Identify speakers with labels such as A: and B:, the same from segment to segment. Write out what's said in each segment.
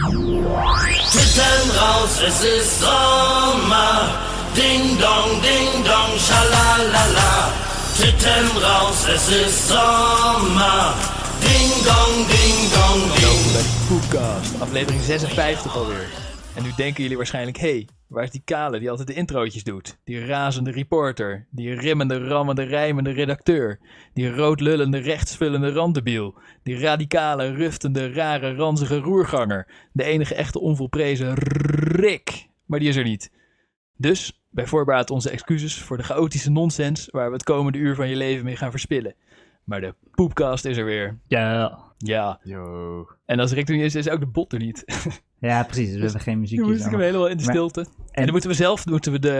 A: Titten raus, es ist Sommer. Ding dong, ding dong, schalalala. Titten raus, es ist Sommer. Ding dong, ding dong, ding.
B: Poepcast, aflevering 56 alweer. En nu denken jullie waarschijnlijk, hé, hey, waar is die kale die altijd de introotjes doet? Die razende reporter, die rimmende, rammende, rijmende redacteur, die roodlullende, rechtsvullende randebiel, die radicale, ruftende, rare, ranzige roerganger, de enige echte onvolprezen Rick. Maar die is er niet. Dus, bij voorbaat onze excuses voor de chaotische nonsens waar we het komende uur van je leven mee gaan verspillen. Maar de Poepcast is er weer.
C: Ja,
B: Ja,
D: Yo.
B: En als Rick er niet is, is ook de bot er niet.
C: ja precies. Dus we hebben geen
B: Dan
C: muziekjes.
B: moest ik hem helemaal in de
C: Maar-
B: stilte. En, dan moeten we zelf, moeten we de,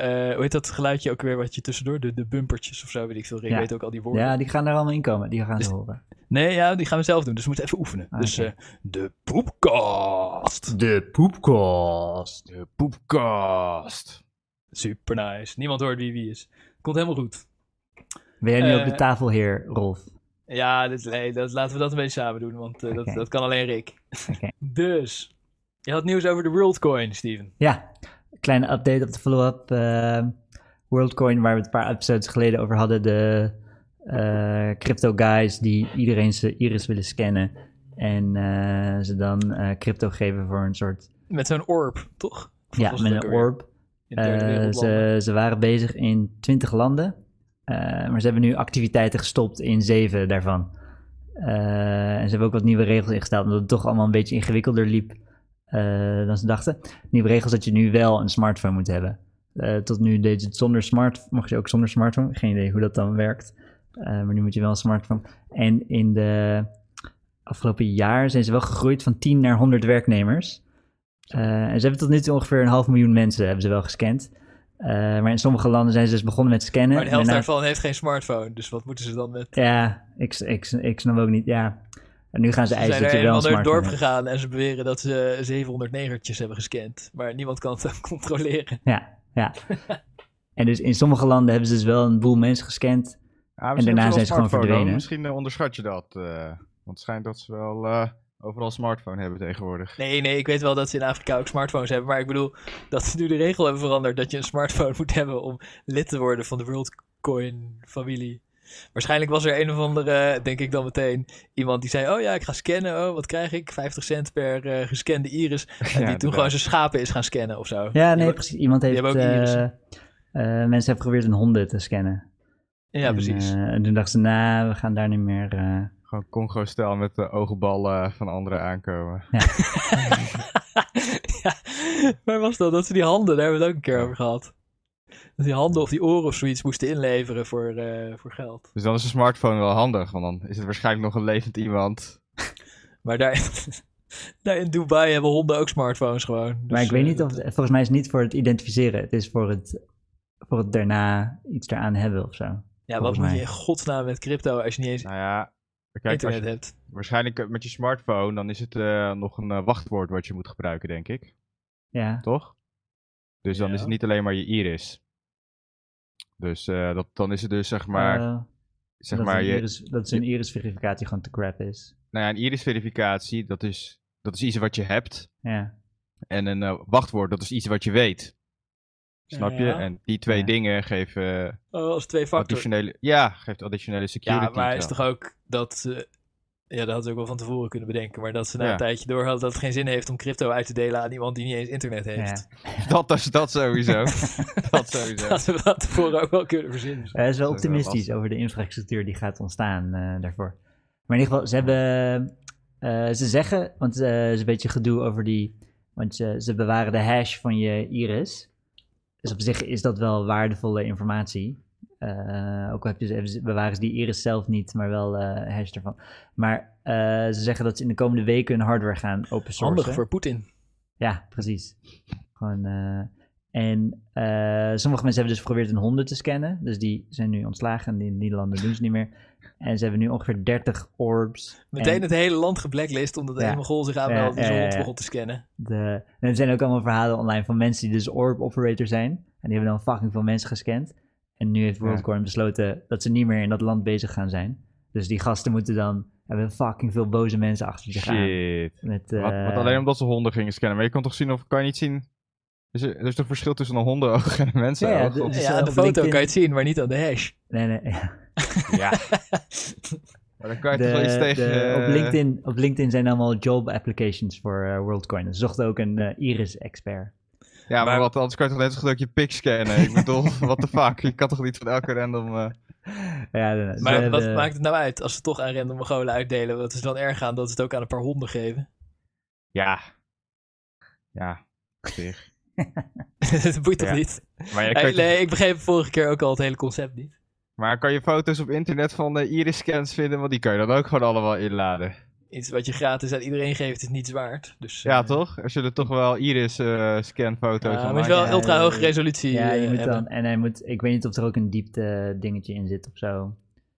B: eh, hoe heet dat geluidje ook weer, wat je tussendoor, de, de bumpertjes of zo, weet ik veel. Rick
C: Ja.
B: weet ook al die woorden.
C: Ja, die gaan er allemaal in komen. Die gaan
B: Dus-
C: ze horen.
B: Nee, ja, die gaan we zelf doen, dus we moeten even oefenen.
C: Ah,
B: dus eh, de poepcast.
C: De poepkast.
D: De poepkast.
B: Super nice. Niemand hoort wie wie is. Komt helemaal goed.
C: Ben jij nu
B: Eh,
C: op de tafel, heer Rolf?
B: Ja, dit, nee, dat, laten we dat een beetje samen doen, want eh, dat, dat kan alleen Rick. Dus, je had nieuws over de WorldCoin, Steven.
C: Ja, kleine update op de follow-up. eh, WorldCoin, waar we het een paar episodes geleden over hadden. De eh, crypto guys die iedereen zijn iris willen scannen. En ze dan crypto geven voor een soort...
B: Met zo'n orb, toch? Of
C: Ja, met een orb. Ze, ze waren bezig in 20 landen, eh, maar ze hebben nu activiteiten gestopt in zeven daarvan. Eh, en ze hebben ook wat nieuwe regels ingesteld, omdat het toch allemaal een beetje ingewikkelder liep eh, dan ze dachten. Nieuwe regels dat je nu wel een smartphone moet hebben. Tot nu deed je het zonder smart, mocht je ook zonder smartphone. Geen idee hoe dat dan werkt. Maar nu moet je wel een smartphone. En in de afgelopen jaar zijn ze wel gegroeid van 10 naar 100 werknemers. En ze hebben tot nu toe ongeveer een half miljoen mensen hebben ze wel gescand. Eh, maar in sommige landen zijn ze dus begonnen met scannen.
B: Maar de helft
C: daarna-
B: daarvan heeft geen smartphone, dus wat moeten ze dan met...
C: Ja, ik, ik, ik snap ook niet. Ja. En nu gaan ze
B: Ze
C: eisen
B: zijn
C: dat je wel een
B: naar het
C: smartphone
B: dorp
C: hebt.
B: gegaan en ze beweren dat ze 700 negertjes hebben gescand. Maar niemand kan het dan controleren.
C: Ja, ja. en dus in sommige landen hebben ze dus wel een boel mensen gescand.
D: Ja,
C: En daarna zijn ze gewoon
D: wel een smartphone
C: verdwenen.
D: dan. Misschien eh, onderschat je dat. eh, want het schijnt dat ze wel eh, overal een smartphone hebben tegenwoordig.
B: Nee, nee, ik weet wel dat ze in Afrika ook smartphones hebben. Maar ik bedoel dat ze nu de regel hebben veranderd dat je een smartphone moet hebben om lid te worden van de WorldCoin-familie. Waarschijnlijk was er een of andere, denk ik dan meteen, iemand die zei: Oh ja, ik ga scannen. Oh, wat krijg ik? 50 cent per eh, gescande iris. En die toen gewoon zijn schapen is gaan scannen of zo.
C: Ja, nee,
B: Die-
C: precies. Iemand
B: die
C: heeft...
B: hebben ook
C: eh, eh, mensen hebben geprobeerd een honden te scannen.
B: Ja,
C: En,
B: precies.
C: en toen dachten ze, nou, we gaan daar niet meer... eh,
D: Gewoon Congo-stijl met de oogballen van anderen aankomen.
B: ja, waar was dat? Dat ze die handen, daar hebben we het ook een keer over gehad. Dat die handen of die oren of zoiets moesten inleveren voor, eh, voor geld.
D: Dus dan is een smartphone wel handig. Want dan is het waarschijnlijk nog een levend iemand.
B: Maar daar, daar in Dubai hebben honden ook smartphones gewoon.
C: maar
B: Dus,
C: ik weet
B: eh,
C: niet of... Volgens mij is het niet voor het identificeren. Het is voor het, voor het daarna iets eraan hebben of zo.
B: Ja, wat moet je in godsnaam met crypto als je niet eens
D: Nou ja, kijk,
B: internet
D: je-
B: hebt?
D: waarschijnlijk eh, met je smartphone, dan is het eh, nog een eh, wachtwoord wat je moet gebruiken, denk ik.
C: Ja.
D: Toch? Dus dan
B: Ja.
D: is het niet alleen maar je iris. Dus dat, dan is het dus zeg maar, zeg
C: dat,
D: maar
C: een
D: je,
C: iris, dat een iris-verificatie gewoon te crap is.
D: nou ja, een iris-verificatie, dat is, dat is iets wat je hebt.
C: Ja.
D: En een wachtwoord, dat is iets wat je weet. Snap je?
B: Ja.
D: En die twee
C: Ja.
D: dingen geven
B: Oh, als twee factor.
D: additionele, ja, geeft additionele security.
B: Ja, maar is
D: zo.
B: toch ook dat ze... Ja, dat hadden ze ook wel van tevoren kunnen bedenken. Maar dat ze na
D: Ja.
B: een tijdje door hadden dat het geen zin heeft om crypto uit te delen aan iemand die niet eens internet heeft.
C: ja.
D: Dat, is, dat sowieso. dat sowieso.
B: Dat we dat tevoren ook wel kunnen verzinnen.
C: Hij is wel
D: Dat is wel
C: optimistisch over de infrastructuur die gaat ontstaan eh, daarvoor. Maar in ieder geval, ze hebben... eh, ze zeggen, want eh, er is een beetje gedoe over die... Want eh, ze bewaren de hash van je iris. Dus op zich is dat wel waardevolle informatie. Eh, ook al heb je, ze- bewaren ze die iris zelf niet, maar wel eh hash ervan. Maar eh, ze zeggen dat ze in de komende weken hun hardware gaan open sourcen.
B: Handig voor Poetin.
C: Ja, precies. Gewoon, en sommige mensen hebben dus geprobeerd hun honden te scannen. Dus die zijn nu ontslagen en die, in landen doen ze niet meer. En ze hebben nu ongeveer 30 orbs.
B: Meteen
C: En
B: het hele land geblacklist omdat de
C: Ja.
B: Mongool zich aanmeldt
C: Ja,
B: zijn hond begon te scannen.
C: de, en er zijn ook allemaal verhalen online van mensen die dus orb operator zijn. En die hebben dan fucking veel mensen gescand. En nu heeft WorldCoin besloten dat ze niet meer in dat land bezig gaan zijn. Dus die gasten moeten dan hebben fucking veel boze mensen achter zich aan.
D: Shit.
C: Met,
D: Wat,
C: eh,
D: wat alleen omdat ze honden gingen scannen. Maar je kan toch zien of kan je niet zien. Is er, er is toch verschil tussen een hondenoog en een mensenoog?
C: Ja, ja, de-
D: Of-
C: Dus,
B: ja,
C: eh,
B: de foto
C: LinkedIn-
B: kan je het zien, maar niet aan de hash.
C: Nee, nee.
D: ja. maar dan kan je
C: De-
D: toch wel iets tegen.
C: de- op,
D: eh,
C: LinkedIn, op LinkedIn zijn allemaal job applications voor eh, WorldCoin. Ze zochten ook een eh, Iris-expert.
D: Ja, maar,
B: Maar-
D: wat, anders kan je toch net zo goed ook je pik scannen. Ik bedoel, what the fuck? Je kan toch niet van elke random... eh,
C: Ja, de-
B: Maar wat maakt het nou uit als ze toch aan random Mongolen uitdelen? Wat is dan erg aan dat ze het ook aan een paar honden geven?
D: Ja. Ja, zich.
B: dat boeit toch
D: Ja.
B: niet?
D: Maar, je
B: Hey,
D: kan,
B: nee, ik begreep vorige keer ook al het hele concept niet.
D: Maar kan je foto's op internet van de iris-scans vinden? Want die kan je dan ook gewoon allemaal inladen.
B: Iets wat je gratis aan iedereen geeft is niets waard. Dus,
D: Ja,
B: eh,
D: toch? Er zullen toch wel iris-scan-foto's
B: Ja,
D: van
B: moet je wel
C: Ja,
B: ultra hoge
C: eh,
B: resolutie
C: Ja, je
B: eh,
C: moet dan, en hij moet, ik weet niet of er ook een diepte dingetje in zit of zo.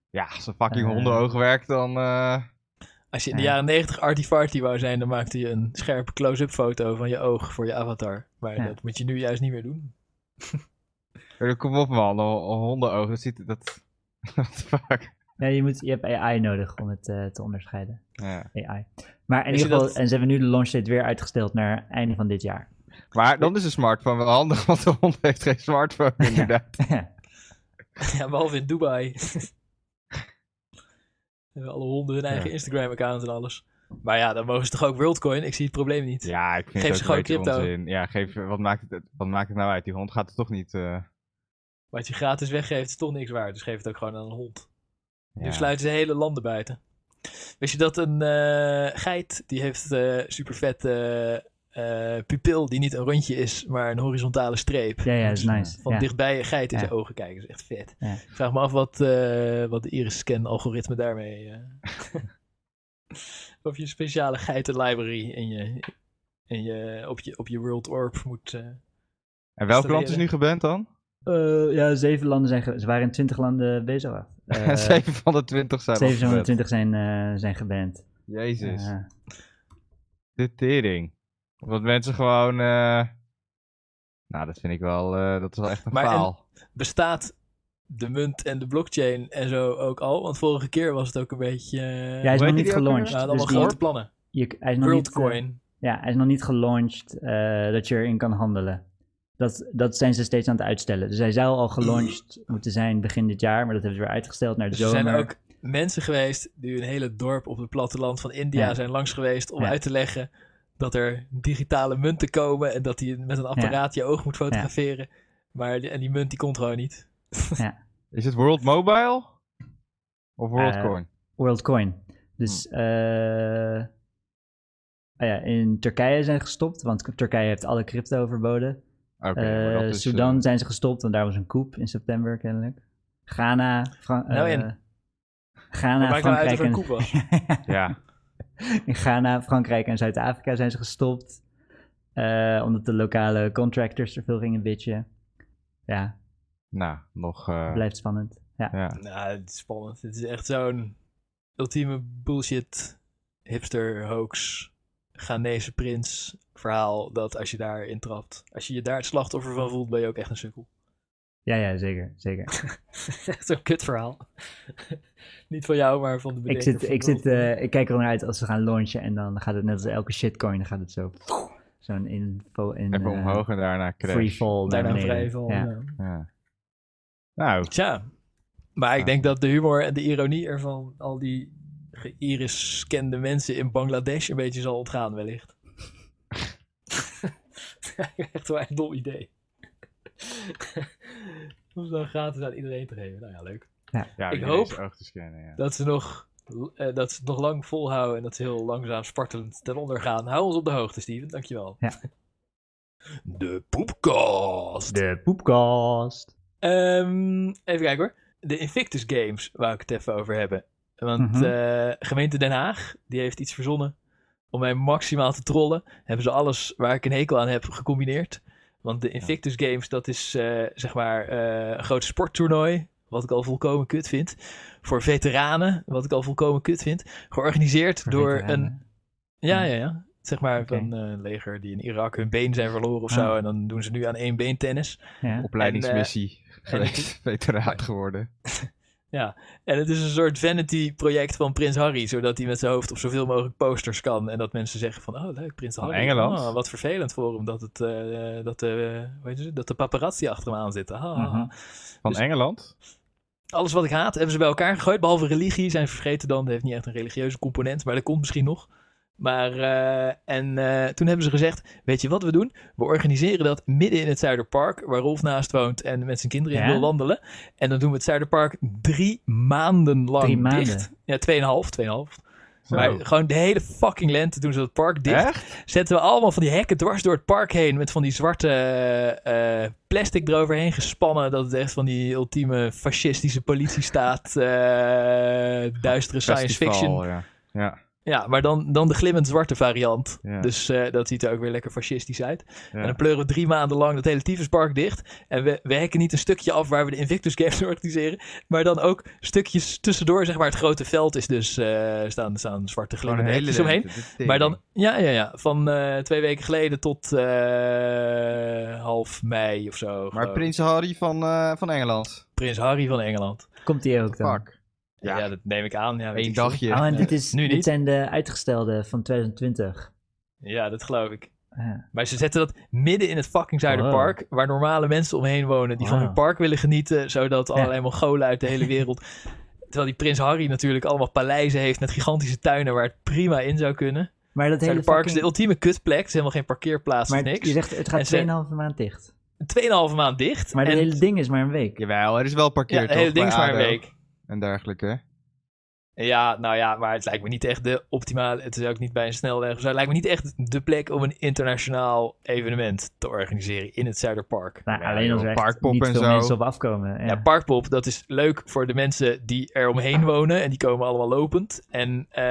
D: Ja, als een fucking
C: Eh.
D: hondenoog werkt, dan... eh,
B: Als je in de
C: Ja.
B: jaren 90 arty-farty wou zijn, dan maakte je een scherpe close-up foto van je oog voor je avatar. Maar dat moet je nu juist niet meer doen.
D: Ja, Kom op man, hondenoog, dat ziet... Dat... What the fuck?
C: Ja, je, moet, je hebt AI nodig om het eh, te onderscheiden.
D: Ja.
C: AI. Maar in ieder geval,
B: dat-
C: en ze hebben nu de launch date weer uitgesteld naar einde van dit jaar.
D: Maar dan is een smartphone wel handig, want de hond heeft geen smartphone inderdaad.
B: ja, behalve in Dubai. Hebben alle honden hun eigen
D: Ja.
B: Instagram-account en alles. Maar ja, dan mogen ze toch ook WorldCoin? Ik zie het probleem niet.
D: Ja, ik vind
B: Geef
D: het
B: ze
D: ook een
B: gewoon crypto.
D: onzin. Ja, geef, wat, maakt het, wat maakt het nou uit? Die hond gaat er toch niet... eh,
B: Wat je gratis weggeeft is toch niks waard. Dus geef het ook gewoon aan een hond. Nu sluiten ze hele landen buiten. Wist je dat een eh, geit, die heeft eh super vet pupil die niet een rondje is, maar een horizontale streep.
C: Ja, ja, dat is nice.
B: Van
C: Ja.
B: dichtbij een geit in
C: Ja.
B: zijn ogen kijken. Dat is echt vet. Ik vraag me af wat, eh, wat de iris-scan-algoritme daarmee... eh, of je een speciale geiten-library in je, in je, op, je, op je World Orb moet... eh,
D: En welk land is nu geband dan?
C: Eh, ja, zeven landen zijn... Ze waren in twintig landen bezig. wacht. Eh,
D: 7 van de 20 zijn
C: zeven van de twintig zijn, eh, zijn geband.
D: Jezus, de tering. Want mensen gewoon... eh, Nou, dat vind ik wel... eh, dat is wel echt een
B: Maar en-
D: faal.
B: bestaat de munt en de blockchain en zo ook al? Want vorige keer was het ook een beetje...
C: ja, hij is
D: Hoe
C: nog niet gelaunched.
B: ja,
C: dus
B: allemaal grote plannen.
C: je, hij is nog niet,
B: WorldCoin.
C: ja, hij is nog niet gelaunched eh, dat je erin kan handelen. Dat, dat zijn ze steeds aan het uitstellen. Dus hij zou al gelaunched moeten zijn begin dit jaar, maar dat hebben ze weer uitgesteld naar de
B: Dus er
C: zomer.
B: zijn ook mensen geweest die een hele dorp op het platteland van India
C: Ja.
B: zijn langs geweest om
C: Ja.
B: uit te leggen dat er digitale munten komen en dat je met een apparaat je oog moet fotograferen. Maar die, en die munt die komt gewoon niet.
D: Is het World Mobile? Of WorldCoin?
C: WorldCoin. Dus
B: Hm.
C: eh, ah ja, in Turkije zijn ze gestopt, want Turkije heeft alle crypto verboden.
D: Dat
C: Eh,
D: is,
C: Sudan
D: eh,
C: zijn ze gestopt, want daar was een coup in september kennelijk. Ghana, Fran-
B: Nou
C: eh,
B: en?
C: Ghana,
B: nou
C: Frankrijk en...
D: ja,
C: In Ghana, Frankrijk en Zuid-Afrika zijn ze gestopt. eh, omdat de lokale contractors er veel gingen bitchen. Ja,
D: nou, nog... eh,
C: blijft spannend. Ja.
D: ja.
B: nou, het is spannend. Het is echt zo'n ultieme bullshit hipster hoax Ghanese prins verhaal dat als je daar intrapt, als je je daar het slachtoffer van voelt, ben je ook echt een sukkel.
C: ja, ja, zeker, zeker.
B: echt zo'n kut verhaal. Niet van jou, maar van de
C: ik,
B: bedenker.
C: zit,
B: van
C: ik, zit, eh, ik kijk er naar uit als ze gaan launchen en dan gaat het net als elke shitcoin, dan gaat het zo... Zo'n info in
D: Even
C: eh,
D: omhoog en daarna crash.
C: free fall naar
B: Daarna
C: beneden.
B: vrij van.
C: Ja.
B: ja.
D: Ja. Nou,
B: Tja, maar ik denk dat de humor en de ironie ervan al die ge-iris-scande mensen in Bangladesh een beetje zal ontgaan wellicht. Echt wel een dom idee. Om ze dan gratis aan iedereen te geven. Nou ja, leuk.
D: ja,
B: Ik hoop-
D: scannen, ja.
B: Dat ze, nog, eh, dat ze het nog lang volhouden en dat ze heel langzaam spartelend ten onder gaan. Hou ons op de hoogte, Steven. Dankjewel.
C: Ja.
B: De poepkast.
C: De poepkast.
B: Ehm, even kijken hoor. De Invictus Games, waar ik het even over hebben. Want
C: Mhm.
B: eh, gemeente Den Haag, die heeft iets verzonnen om mij maximaal te trollen. Hebben ze alles waar ik een hekel aan heb gecombineerd. Want de Invictus Games, dat is eh, zeg maar eh, een groot sporttoernooi. Wat ik al volkomen kut vind. Voor veteranen, wat ik al volkomen kut vind. Georganiseerd
C: Voor
B: door
C: veteranen.
B: een ja,
C: Ja.
B: ja. Zeg maar van een leger die in Irak hun been zijn verloren of
C: Ah.
B: zo. En dan doen ze nu aan één been tennis.
C: Ja.
D: Opleidingsmissie geweest, veteraan geworden.
B: Ja, en het is een soort vanity-project van Prins Harry, zodat hij met zijn hoofd op zoveel mogelijk posters kan. En dat mensen zeggen van, oh leuk, Prins
D: Van
B: Harry.
D: Engeland?
B: Oh, wat vervelend voor hem dat, het, eh, dat, de, hoe heet het, dat de paparazzi achter hem aan zitten. Ah.
C: Mhm.
D: Van
B: Dus-
D: Engeland?
B: Alles wat ik haat, hebben ze bij elkaar gegooid, behalve religie. Zijn vergeten dan, dat heeft niet echt een religieuze component, maar dat komt misschien nog. Maar, eh, en eh, toen hebben ze gezegd, weet je wat we doen? We organiseren dat midden in het Zuiderpark, waar Rolf naast woont en met zijn kinderen in
C: Ja?
B: wil wandelen. En dan doen we het Zuiderpark drie maanden lang
C: Drie maanden?
B: dicht. Ja, tweeënhalf, tweeënhalf.
D: Zo.
B: Maar gewoon de hele fucking lente doen ze het park dicht.
D: Echt?
B: Zetten we allemaal van die hekken dwars door het park heen. Met van die zwarte eh, plastic eroverheen gespannen. Dat het echt van die ultieme fascistische politiestaat. eh duistere science fiction.
D: Ja. ja.
B: Ja, maar dan, dan de glimmend zwarte variant.
D: Ja.
B: Dus eh, dat ziet er ook weer lekker fascistisch uit.
D: Ja.
B: En dan pleuren we drie maanden lang dat hele tyfuspark dicht. En we, we hekken niet een stukje af waar we de Invictus Games organiseren. Maar dan ook stukjes tussendoor, zeg maar. Het grote veld is dus, eh staan, staan zwarte glimmende hekjes omheen. Maar dan, ja, ja, ja. Van eh, twee weken geleden tot eh, half mei of zo.
D: Maar. Prins Harry van, eh, van Engeland.
B: Prins Harry van Engeland.
C: Komt die ook dan?
D: Fuck.
B: Ja,
D: Ja.
B: dat neem ik aan. Ja,
D: Eén dagje.
C: Oh, en dit, is,
B: Nu
C: dit
B: niet.
C: zijn de uitgestelde van 2020.
B: Ja, dat geloof ik.
C: Ja.
B: Maar ze zetten dat midden in het fucking Zuiderpark, waar normale mensen omheen wonen, die van hun park willen genieten, zodat allerlei Mongolen uit de hele wereld. Terwijl die Prins Harry natuurlijk allemaal paleizen heeft met gigantische tuinen waar het prima in zou kunnen.
C: Maar dat hele
B: Zuiderpark is de ultieme kutplek. Het is helemaal geen parkeerplaats
C: Maar
B: of niks.
C: je zegt, het gaat
B: ze-
C: 2,5 maand dicht.
B: Tweeënhalve maand dicht.
C: Maar het
B: en,
C: hele ding is maar een week.
D: Jawel, er is wel
B: ja,
D: parkeer
B: het hele ding is maar een week.
D: En dergelijke.
B: Ja, nou ja, maar het lijkt me niet echt de optimale. Het is ook niet bij een snelweg. of zo. Het lijkt me niet echt de plek om een internationaal evenement te organiseren in het Zuiderpark.
C: Nou,
D: Ja,
C: alleen als er
D: Parkpop
C: niet
D: en
C: veel
D: zo.
C: mensen op afkomen. Ja.
B: Ja, Parkpop, dat is leuk voor de mensen die er omheen wonen. En die komen allemaal lopend. En eh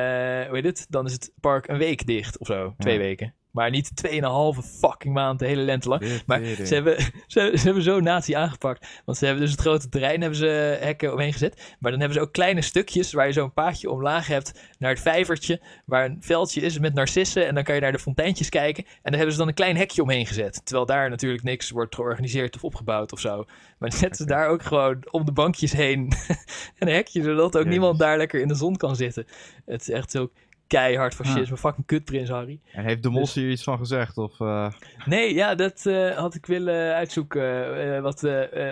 B: hoe heet het? Dan is het park een week dicht of zo. Twee
D: Ja.
B: weken. Maar niet tweeënhalve fucking maand de hele lente lang. Maar ze hebben, ze, ze hebben zo nazi aangepakt. Want ze hebben dus het grote terrein hebben ze hekken omheen gezet. Maar dan hebben ze ook kleine stukjes waar je zo'n paadje omlaag hebt naar het vijvertje. Waar een veldje is met narcissen. En dan kan je naar de fonteintjes kijken. En daar hebben ze dan een klein hekje omheen gezet. Terwijl daar natuurlijk niks wordt georganiseerd of opgebouwd of zo. Maar dan zetten ze daar ook gewoon om de bankjes heen een hekje. Zodat ook
D: Jezus.
B: niemand daar lekker in de zon kan zitten. Het is echt zo keihard fascisme.
C: Ah.
B: Fucking kut, Prins Harry.
D: En heeft de Mos hier iets van gezegd? Of, eh,
B: Nee, ja, dat eh, had ik willen uitzoeken. eh, wat,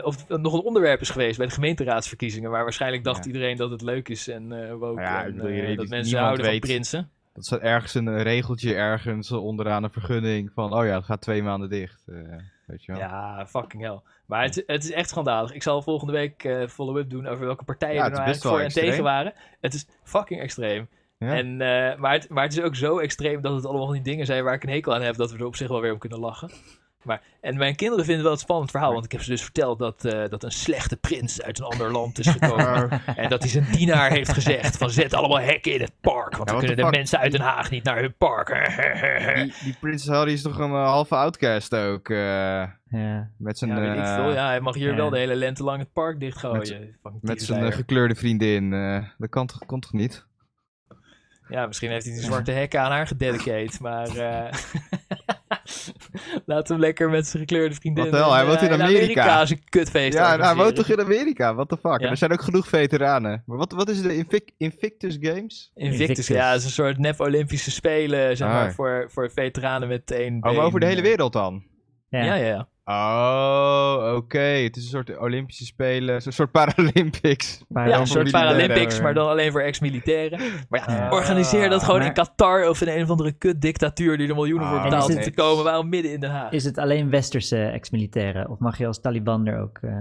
B: of het nog een onderwerp is geweest bij de gemeenteraadsverkiezingen. Waar waarschijnlijk dacht
D: Ja.
B: iedereen dat het leuk is en woke.
D: Ja,
B: en,
D: bedoel,
B: dat mensen houden
D: weet.
B: van prinsen.
D: dat staat ergens een regeltje ergens onderaan een vergunning van, oh ja, het gaat twee maanden dicht. weet je wel.
B: Ja, fucking hell. Maar het, het is echt schandalig. Ik zal volgende week follow-up doen over welke partijen
D: Ja,
B: er nou eigenlijk voor en tegen waren. Het is fucking extreem.
D: Ja.
B: En, eh, maar, het, maar het is ook zo extreem dat het allemaal die dingen zijn waar ik een hekel aan heb, dat we er op zich wel weer om kunnen lachen. Maar, en mijn kinderen vinden het wel een spannend verhaal, want ik heb ze dus verteld dat, eh, dat een slechte prins uit een ander land is gekomen. en dat hij zijn dienaar heeft gezegd van zet allemaal hekken in het park, want
D: Ja,
B: dan kunnen de
D: fuck?
B: mensen uit Den Haag niet naar hun park.
D: Die, die Prins Harry is toch een eh, halve outcast ook. eh,
C: Ja.
D: met zijn,
B: ja, weet ik veel. Ja, hij mag hier
C: ja.
B: wel de hele lente lang het park dichtgooien.
D: Met-
B: Fucking
D: met zijn gekleurde vriendin. eh, dat kan toch, kon toch niet?
B: Ja, misschien heeft hij die zwarte hekken aan haar gededicate, maar... eh Laat hem lekker met zijn gekleurde vriendin...
D: Wat hel, hij woont
B: eh,
D: in Amerika.
B: zijn kutfeest
D: Ja, hij woont toch in Amerika? What the fuck?
B: Ja.
D: En er zijn ook genoeg veteranen. Maar wat, wat is de Invic- Invictus Games?
B: Invictus,
C: Invictus.
B: ja, het is een soort nep-Olympische Spelen, zeg
D: Ah.
B: maar, voor, voor veteranen met één
D: Oh, maar over de hele wereld dan?
C: Ja.
B: Ja, ja, ja.
D: Oh, oké. Het is een soort Olympische Spelen, een soort Paralympics.
C: Maar
B: Ja,
C: dan
B: een
C: voor
B: soort. Paralympics, maar dan alleen voor ex-militairen. Maar ja, organiseer dat gewoon
C: Maar-
B: in Qatar of in een of andere kut-dictatuur die er miljoenen voor
D: Ah.
B: betaald
C: En is
B: om te komen. Waarom midden in Den Haag?
C: Is het alleen westerse ex-militairen? Of mag je als Taliban er ook eh,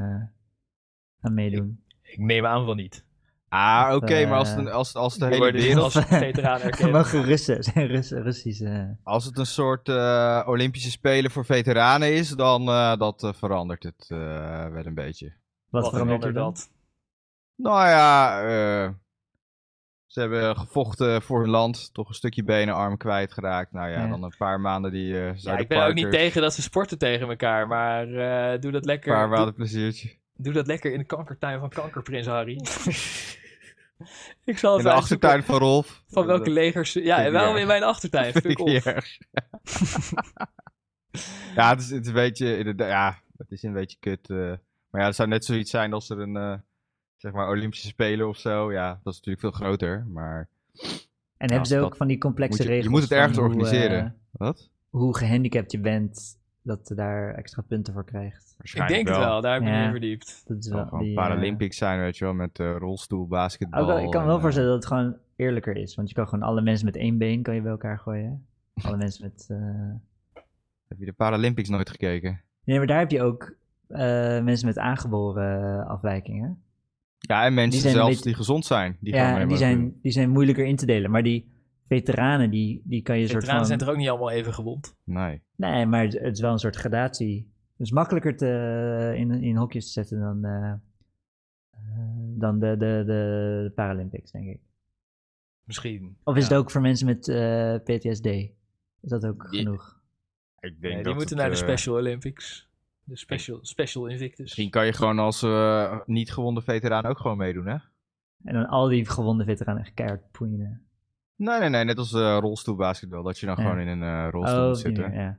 C: aan meedoen?
B: Ik neem aan van niet.
D: Ah, oké,
C: eh,
D: maar als, het, een- als, als de
B: Die
D: hele
B: dus
D: wereld...
C: Mogen Russen, zijn Russen, Russische...
D: Als het een soort eh, Olympische Spelen voor veteranen is, dan uh, dat, uh, verandert het uh, wel een beetje.
C: Wat,
B: Wat
C: verandert er dan?
B: dat?
D: Nou ja, uh, ze hebben gevochten voor hun land, toch een stukje benen, arm kwijtgeraakt. Nou ja,
C: Ja.
D: dan een paar maanden die uh,
B: Ja, ik ben ook niet tegen dat ze sporten tegen elkaar, maar eh, doe dat lekker.
D: Een paar maanden
B: doe,
D: pleziertje.
B: doe dat lekker in de kankertuin van Kanker, Prins Harry. ik zal
D: In de achtertuin van Rolf.
B: Van welke legers... Ja, en waarom in mijn achtertuin?
D: Vind ik
B: Fuck off.
D: ja, het is, het is een beetje, ja, het is een beetje kut. eh. maar ja, het zou net zoiets zijn als er een, eh, zeg maar Olympische Spelen of zo. Ja, dat is natuurlijk veel groter, maar
C: En hebben ze ook van die complexe
D: moet je- je
C: regels?
D: moet het ergens
C: hoe,
D: organiseren.
C: eh,
D: wat?
C: hoe gehandicapt je bent, dat je daar extra punten voor krijgt.
B: Ik denk het wel, daar heb ik me
C: Ja.
B: niet in verdiept.
C: Dat is wel
D: gewoon
C: die, eh,
D: Paralympics zijn, weet je wel, met eh, rolstoel, basketbal.
C: ook wel- ik kan me wel
D: en,
C: voorstellen dat het gewoon eerlijker is. Want je kan gewoon alle mensen met één been kan je bij elkaar gooien. Alle mensen met... eh,
D: eh, heb je de Paralympics nooit gekeken?
C: Nee, maar daar heb je ook eh, mensen met aangeboren eh, afwijkingen.
D: Ja, en mensen zelfs
C: beetje-
D: die gezond zijn. Die gaan
C: ja, en die zijn, die zijn moeilijker in te delen. Maar die veteranen, die, die kan je een soort
B: Veteranen
C: van...
B: zijn toch ook niet allemaal even gewond?
D: Nee.
C: Nee, maar het het is wel een soort gradatie. Het is makkelijker te, in, in hokjes te zetten dan, eh, eh, dan de, de, de Paralympics, denk ik.
B: Misschien.
C: Of is
B: Ja.
C: het ook voor mensen met eh, PTSD? Is dat ook
D: Die-
C: genoeg?
D: Ik denk
B: Nee,
D: dat
B: die moeten
D: het,
B: naar de Special Olympics. De Special, special Invictus.
D: Misschien kan je gewoon als eh, niet gewonde veteraan ook gewoon meedoen, hè?
C: En dan al die gewonde veteranen echt keihard poeien.
D: Nee, nee, nee. Net als eh rolstoelbasketbal. Dat je dan
C: Ja.
D: gewoon in een eh, rolstoel
C: Oh,
D: moet zitten.
C: manier, ja.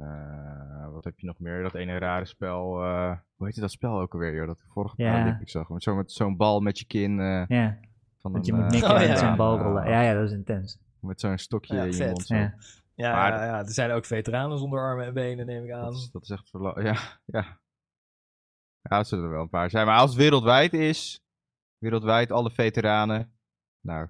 D: Eh, wat heb je nog meer? Dat ene rare spel. eh, hoe heette dat spel ook alweer, joh? Dat ik vorige
C: Ja.
D: Paralympics zag. Met zo- met zo'n bal met je kin. eh,
C: Ja,
D: van
C: want je moet mikken
B: oh,
C: en
B: ja.
C: met zo'n
D: ja,
C: bal
D: ja,
C: rollen. Ja, ja, dat is intens.
D: Met zo'n stokje
B: Ja,
D: in je
B: vet.
D: mond. Zo.
C: Ja.
B: Ja,
D: Maar-
B: ja, ja, er zijn ook veteranen zonder armen en benen, neem ik aan.
D: Dat is, dat is echt verla- Ja, ja. Ja, dat zullen er wel een paar zijn. Maar als het wereldwijd is, wereldwijd alle veteranen. Nou,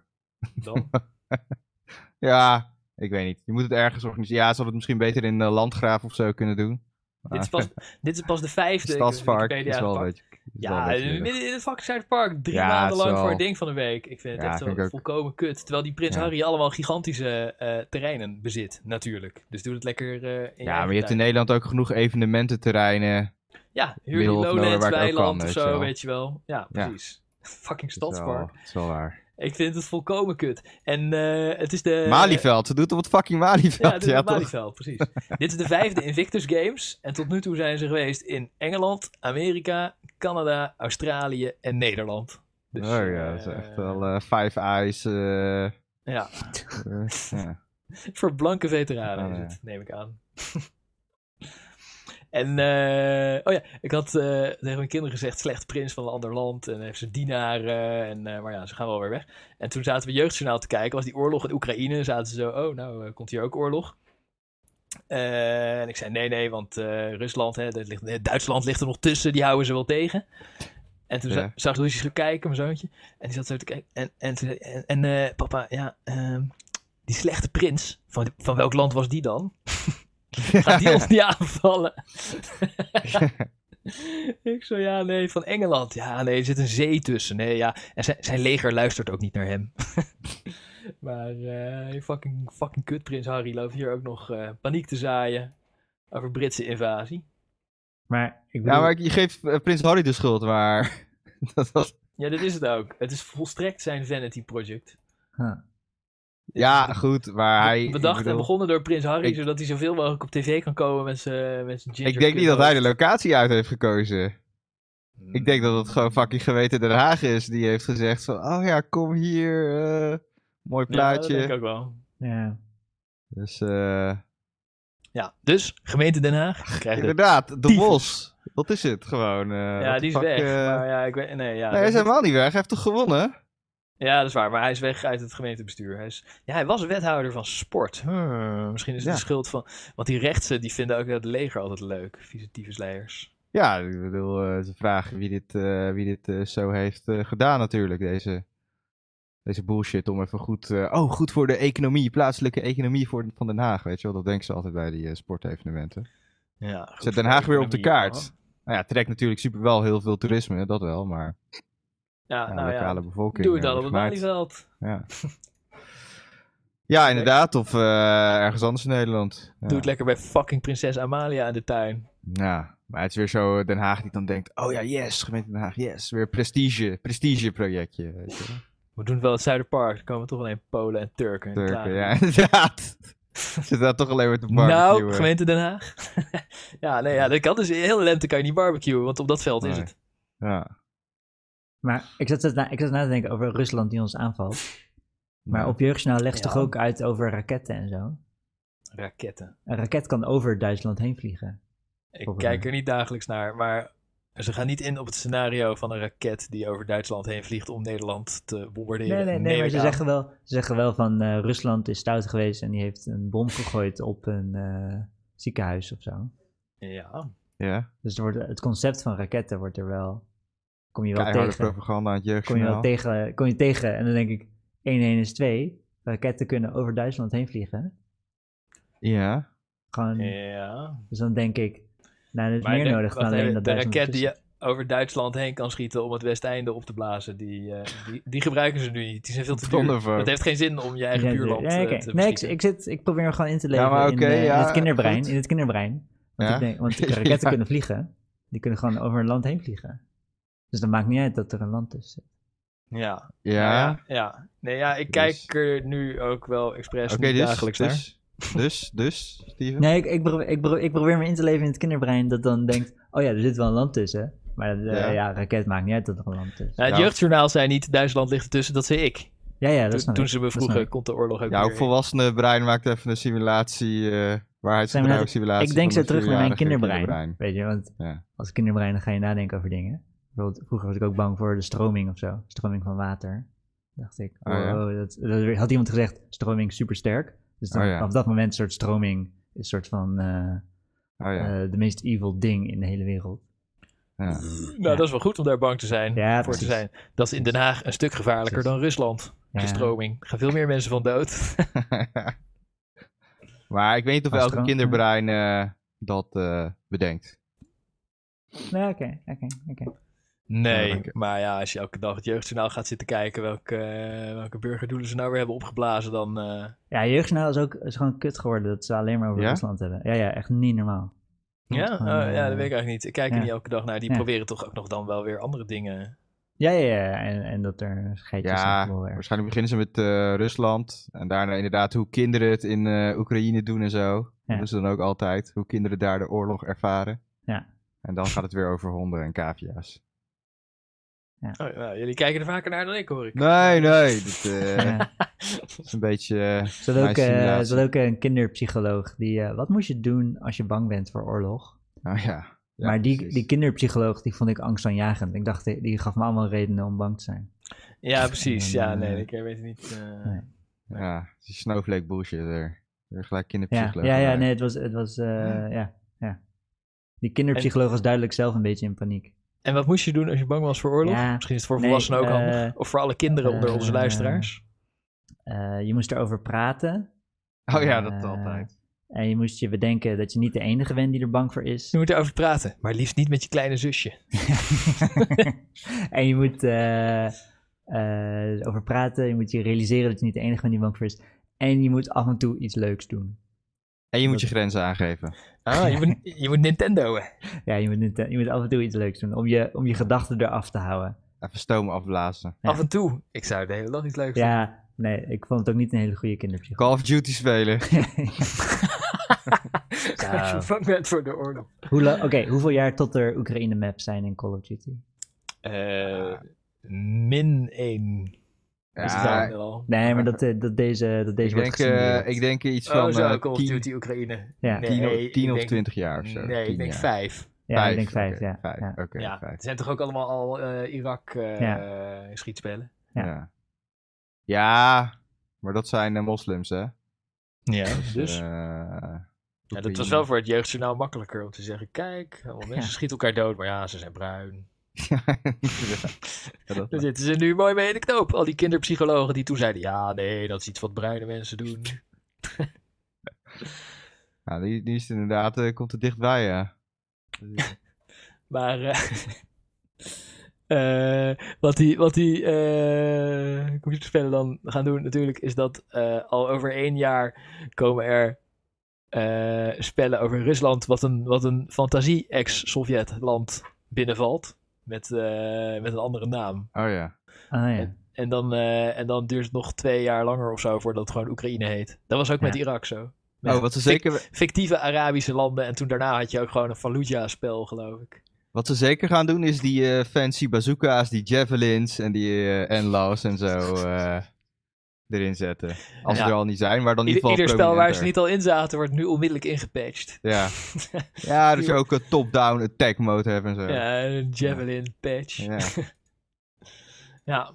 B: Dan.
D: ja, ik weet niet. Je moet het ergens organiseren. Ja, ze hadden het misschien beter in uh, Landgraaf of zo kunnen doen.
B: dit, is pas, dit is pas de vijfde. heb
D: Stadspark is wel een
B: gepakt.
D: beetje... wel een
B: Ja,
D: beetje lullig.
B: midden in het fucking Zuiderpark. Drie
D: Ja,
B: maanden lang voor
D: wel-
B: een ding van een week. Ik vind het
D: Ja,
B: echt
D: vind ook.
B: volkomen kut. Terwijl die Prins
D: Ja.
B: Harry allemaal gigantische eh, terreinen bezit, natuurlijk. Dus doe het lekker eh, in
D: Ja, maar je hebt in. Nederland ook genoeg evenemententerreinen.
B: Ja, huur die Lowlands weiland of zo,
D: wel.
B: weet je wel. Ja, precies. Fucking
D: wel-
B: stadspark.
D: Dat is wel waar.
B: Ik vind het volkomen kut. En eh, het is de...
D: Malieveld, ze doet op het fucking Malieveld.
B: Ja,
D: Ja,
B: op
D: toch?
B: Malieveld, precies. dit is de vijfde Invictus Games. En tot nu toe zijn ze geweest in Engeland, Amerika, Canada, Australië en Nederland. Dus,
D: oh ja, dat is
B: eh,
D: echt wel eh, Five Eyes. eh,
B: Ja,
D: eh, ja.
B: voor blanke veteranen
D: Oh,
B: is
D: ja.
B: het, neem ik aan. en, eh, oh ja, ik had eh, tegen mijn kinderen gezegd, slecht prins van een ander land. En heeft ze dienaren, en, eh, maar ja, ze gaan wel weer weg. En toen zaten we Jeugdjournaal te kijken, was die oorlog in Oekraïne. Zaten ze zo, oh, nou, eh, komt hier ook oorlog? Eh, en ik zei, nee, nee, want eh, Rusland, hè, dat ligt, eh, Duitsland ligt er nog tussen, die houden ze wel tegen. En toen
D: Ja.
B: za- zag Lucius zo kijken, mijn zoontje. En die zat zo te kijken. En, en, toen en, en eh, papa, ja, ehm, die slechte prins, van, van welk land was die dan? Gaat die ons niet aanvallen? ik zo, ja, nee, van Engeland. Ja, nee, er zit een zee tussen. Nee, ja. En zijn, zijn leger luistert ook niet naar hem. maar eh, fucking, fucking kut, prins Harry loopt hier ook nog eh, paniek te zaaien over Britse invasie.
C: Maar ik bedoel,
D: ja, maar je geeft eh, Prins Harry de schuld, maar... dat was...
B: Ja, dat is het ook. Het is volstrekt zijn vanity project.
C: huh.
D: Ja, goed, maar hij...
B: Bedacht en
D: bedoel,
B: begonnen door Prins Harry,
D: ik-
B: zodat hij zoveel mogelijk op tv kan komen met zijn met zijn ginger
D: Ik denk niet dat hij de locatie uit heeft gekozen.
B: Hmm.
D: Ik denk dat het gewoon fucking geweten Den Haag is. Die heeft gezegd van, oh ja, kom hier. eh, mooi
B: Ja, dat
D: plaatje.
B: denk ik ook wel.
C: ja.
D: dus eh,
B: Ja, dus gemeente Den Haag krijgt
D: inderdaad, de bos. Dat is het gewoon. eh,
B: Ja, die is
D: fuck,
B: weg. Maar ja, ik weet, nee, ja,
D: nee, hij is helemaal niet weg. Hij heeft toch gewonnen?
B: Ja, dat is waar. Maar hij is weg uit het gemeentebestuur. Hij, is, ja, hij was wethouder van sport. Hmm, misschien is het
D: Ja.
B: de schuld van... Want die rechtse, die vinden ook het leger altijd leuk. Vieze tyfusleiers.
D: Ja, ik bedoel, eh, ze vragen wie dit, eh, wie dit eh, zo heeft eh, gedaan natuurlijk. Deze, deze bullshit om even goed... eh, oh, goed voor de economie, plaatselijke economie voor, van Den Haag, weet je wel. Dat denken ze altijd bij die eh, sportevenementen.
B: Ja,
D: Zet Den Haag weer op de kaart. Nou ja, trekt natuurlijk super wel heel veel toerisme, dat wel, maar
B: Ja, nou
D: lokale bevolking.
B: Doe het
D: eh,
B: dan op het. Malieveld.
D: Ja. ja, inderdaad. Of eh, ergens anders in Nederland.
B: Doe het lekker bij fucking prinses Amalia in de tuin.
D: Ja, maar het is weer zo Den Haag die dan denkt... Oh ja, yes, gemeente Den Haag, yes. Weer prestige, prestige projectje. Weet je. wel.
B: We doen het wel het Zuiderpark. Er komen toch alleen Polen en Turken. en
D: Turken, ja, inderdaad. Zit daar toch alleen maar te barbecuen.
B: Nou, gemeente Den Haag. ja, nee, ja, dat kan dus. Heel lente kan je niet barbecuen, want op dat veld is het.
D: Ja.
C: Maar ik zat, na, ik zat na te denken over Rusland die ons aanvalt. Maar op Jeugdjournaal legt
B: Ja.
C: toch ook uit over raketten en zo?
B: Raketten.
C: Een raket kan over Duitsland heen vliegen.
B: Ik kijk er niet dagelijks naar, maar Ze gaan niet in op het scenario van een raket die over Duitsland heen vliegt om Nederland te bombarderen.
C: Nee, nee, nee maar ze zeggen wel, ze zeggen wel van eh, Rusland is stout geweest en die heeft een bom gegooid op een eh, ziekenhuis of zo.
B: Ja,
D: Ja,
C: Dus er wordt, het concept van raketten wordt er wel, kom je wel
D: keiharde
C: tegen.
D: propaganda aan het
C: Kom je wel tegen, kom je tegen en dan denk ik 1 1 is 2. Raketten kunnen over Duitsland heen vliegen.
D: Ja,
C: Gewoon,
B: ja.
C: Dus dan denk ik, nou, er is
B: Maar
C: meer
B: de,
C: nodig dan alleen dat
B: de
C: Duitsland
B: raket die je over Duitsland heen kan schieten om het Westeinde op te blazen, die, eh, die, die gebruiken ze nu niet. Die zijn veel te duur. Het heeft geen zin om je eigen
C: Ja,
B: buurland
C: ja,
B: eh, te
C: Nee, ik, ik, zit, ik probeer me gewoon in te leven in, eh, in het kinderbrein.
D: goed.
C: In het kinderbrein. Want,
D: Ja?
C: ik denk, want raketten
D: Ja.
C: kunnen vliegen. Die kunnen gewoon over een land heen vliegen. Dus dan maakt niet uit dat er een land tussen zit.
B: Ja.
D: ja.
B: Nou ja, ja. Nee, ja, ik
D: Dus-
B: kijk er nu ook wel expres niet
D: dus,
B: dagelijks naar.
D: dus, dus, dus, Steven?
C: Nee, ik, ik, probeer, ik, probeer, ik probeer me in te leven in het kinderbrein dat dan denkt... Oh ja, er zit wel een land tussen. Maar eh,
D: Ja.
C: ja. raket maakt niet uit dat er een land tussen
B: Nou, het
D: Ja.
B: jeugdjournaal zei niet Duitsland ligt ertussen, dat zei ik.
C: Ja, ja, dat
B: Toen, toen ze me
C: Dat
B: vroegen, komt de oorlog ook
D: Jouw
B: weer?
D: volwassene brein maakt even een simulatie, eh waarheidsgetrouwe simulatie.
C: Ik denk zo terug naar mijn kinderbrein. Weet je, want
D: Ja.
C: als kinderbrein dan ga je nadenken over dingen. Bijvoorbeeld, vroeger was ik ook bang voor de stroming of zo. Stroming van water. Dacht ik,
D: Oh, ja.
C: wow, dat, dat had iemand gezegd, stroming supersterk. Dus dan,
D: Oh, ja.
C: vanaf dat moment een soort stroming is een soort van eh,
D: Oh ja.
C: eh, de meest evil ding in de hele wereld.
D: ja.
B: Nou,
C: Ja.
B: dat is wel goed om daar bang te zijn.
C: Ja,
B: voor te zijn. Dat is in Den Haag een stuk gevaarlijker
C: Precies.
B: dan Rusland.
C: Ja.
B: De stroming. Er gaan veel meer mensen van dood.
D: maar ik weet niet of elke kinderbrein eh, dat eh, bedenkt.
C: Nee, oké, oké, oké.
B: Nee,
D: Ja, oké.
B: maar ja, als je elke dag het jeugdjournaal gaat zitten kijken welke, eh, welke burgerdoelen ze nou weer hebben opgeblazen, dan... eh,
C: Ja, jeugdjournaal is ook is gewoon kut geworden dat ze alleen maar over
D: Ja?
C: Rusland hebben. Ja, ja, echt niet normaal.
B: ja,
C: gewoon,
B: oh, ja,
C: eh,
B: dat weet ik eigenlijk niet. Ik kijk er niet elke dag naar. Die
C: Ja.
B: proberen toch ook nog dan wel weer andere dingen.
C: Ja, ja, ja. En, en dat er geitjes
D: Ja, waarschijnlijk beginnen ze met eh, Rusland. En daarna inderdaad hoe kinderen het in eh, Oekraïne doen en zo. Dat ze dan ook altijd. Hoe kinderen daar de oorlog ervaren.
C: Ja.
D: En dan gaat het weer over honden en cavia's.
B: Oh, nou, jullie kijken er vaker naar dan ik, hoor ik.
D: Nee, nee. Dit eh,
C: Ja.
D: is een beetje...
C: Er zat ook, eh, zat ook een kinderpsycholoog die, eh, wat moet je doen als je bang bent voor oorlog?
D: Oh ja. Ja,
C: maar die,
D: precies.
C: die kinderpsycholoog, die vond ik angstaanjagend. Ik dacht, die, die gaf me allemaal redenen om bang te zijn.
B: Ja, precies. Ja, nee, ik weet het niet. eh,
C: nee.
D: Ja, die snowflake bullshit er. Er gelijk
C: Ja,
D: kinderpsycholoog.
C: ja, ja,
D: bij.
C: nee, het was, het was eh, ja, ja. Die kinderpsycholoog was duidelijk zelf een beetje in paniek.
B: En wat moest je doen als je bang was voor oorlog?
C: Ja,
B: Misschien is het voor
C: nee,
B: volwassenen ook
C: eh,
B: handig. Of voor alle kinderen onder onze
C: eh,
B: luisteraars.
C: Eh, je moest erover praten.
D: Oh ja, dat altijd.
C: En je moest je bedenken dat je niet de enige bent die er bang voor is.
B: Je moet erover praten, maar liefst niet met je kleine zusje.
C: en je moet eh, eh, over praten. Je moet je realiseren dat je niet de enige bent die bang voor is. En je moet af en toe iets leuks doen.
D: En je moet je grenzen aangeven.
B: Ah, je moet, je moet Nintendo'en.
C: Ja, je moet, je moet af en toe iets leuks doen. Om je, om je gedachten eraf te houden.
D: Even stoom afblazen.
C: Ja.
B: Af en toe. Ik zou de hele dag iets leuks doen.
C: Ja, nee, ik vond het ook niet een hele goede kinderpsycholoog.
D: Call of Duty spelen.
B: Bang bent voor de oorlog.
C: Hoe Oké, hoeveel jaar tot er Oekraïne-maps zijn in Call of Duty?
B: Eh, min 1.
D: Ja?
C: Nee, maar dat, eh, dat deze, dat deze
D: ik
C: wordt
D: denk, eh,
C: gesimuleerd.
D: ik denk iets van
B: Oh, zo,
D: eh,
B: Call of
D: 10,
B: Duty Oekraïne.
C: Ja.
B: Nee,
D: 10 of-
B: ik
D: 10 of
B: denk-
D: 20 jaar of zo.
B: Nee, ik
D: 10
B: denk
D: jaar.
B: 5.
C: Ja, ik denk vijf,
D: oké,
C: ja.
D: Vijf,
C: ja.
D: oké,
B: ja,
D: vijf.
B: het zijn toch ook allemaal al eh, Irak eh
C: Ja.
B: schietspellen?
C: Ja.
D: Ja. ja, maar dat zijn moslims, hè?
B: Ja,
D: Dus,
B: dus.
D: eh,
B: ja, dat was wel voor het jeugdjournaal makkelijker om te zeggen: kijk, allemaal mensen
C: Ja.
B: schieten elkaar dood, maar ja, ze zijn bruin.
D: ja, dat-
B: Daar zitten ze nu mooi mee in de knoop. Al die kinderpsychologen die toen zeiden: ja, nee, dat is iets wat bruine mensen doen.
D: ja, die, die is inderdaad, eh, komt er dichtbij, ja.
B: Maar eh, eh, wat die, wat die eh, computerspellen dan gaan doen natuurlijk, is dat eh, al over één jaar komen er eh, spellen over Rusland, wat een, wat een fantasie-ex-Sovjet-land binnenvalt. Met, eh, met een andere naam.
D: Oh ja.
C: Ah ja.
B: En dan, eh, en dan duurt het nog twee jaar langer of zo voordat het gewoon Oekraïne heet. Dat was ook met. Irak zo. Met
D: Oh, wat ze, zeker,
B: Fictieve Arabische landen. En toen daarna had je ook gewoon een Fallujah-spel, geloof ik.
D: wat ze zeker gaan doen is die eh, fancy bazooka's, die javelins en die eh NLAW's en zo. eh, erin zetten. Als
B: Ja.
D: ze er al niet zijn, maar dan in
B: Ieder,
D: ieder geval
B: ieder spel waar ze niet al in zaten, wordt nu onmiddellijk ingepatcht.
D: Ja, ja dat je ook een top-down attack mode hebt en zo.
B: Ja, een Javelin patch. Ja.
D: Ja.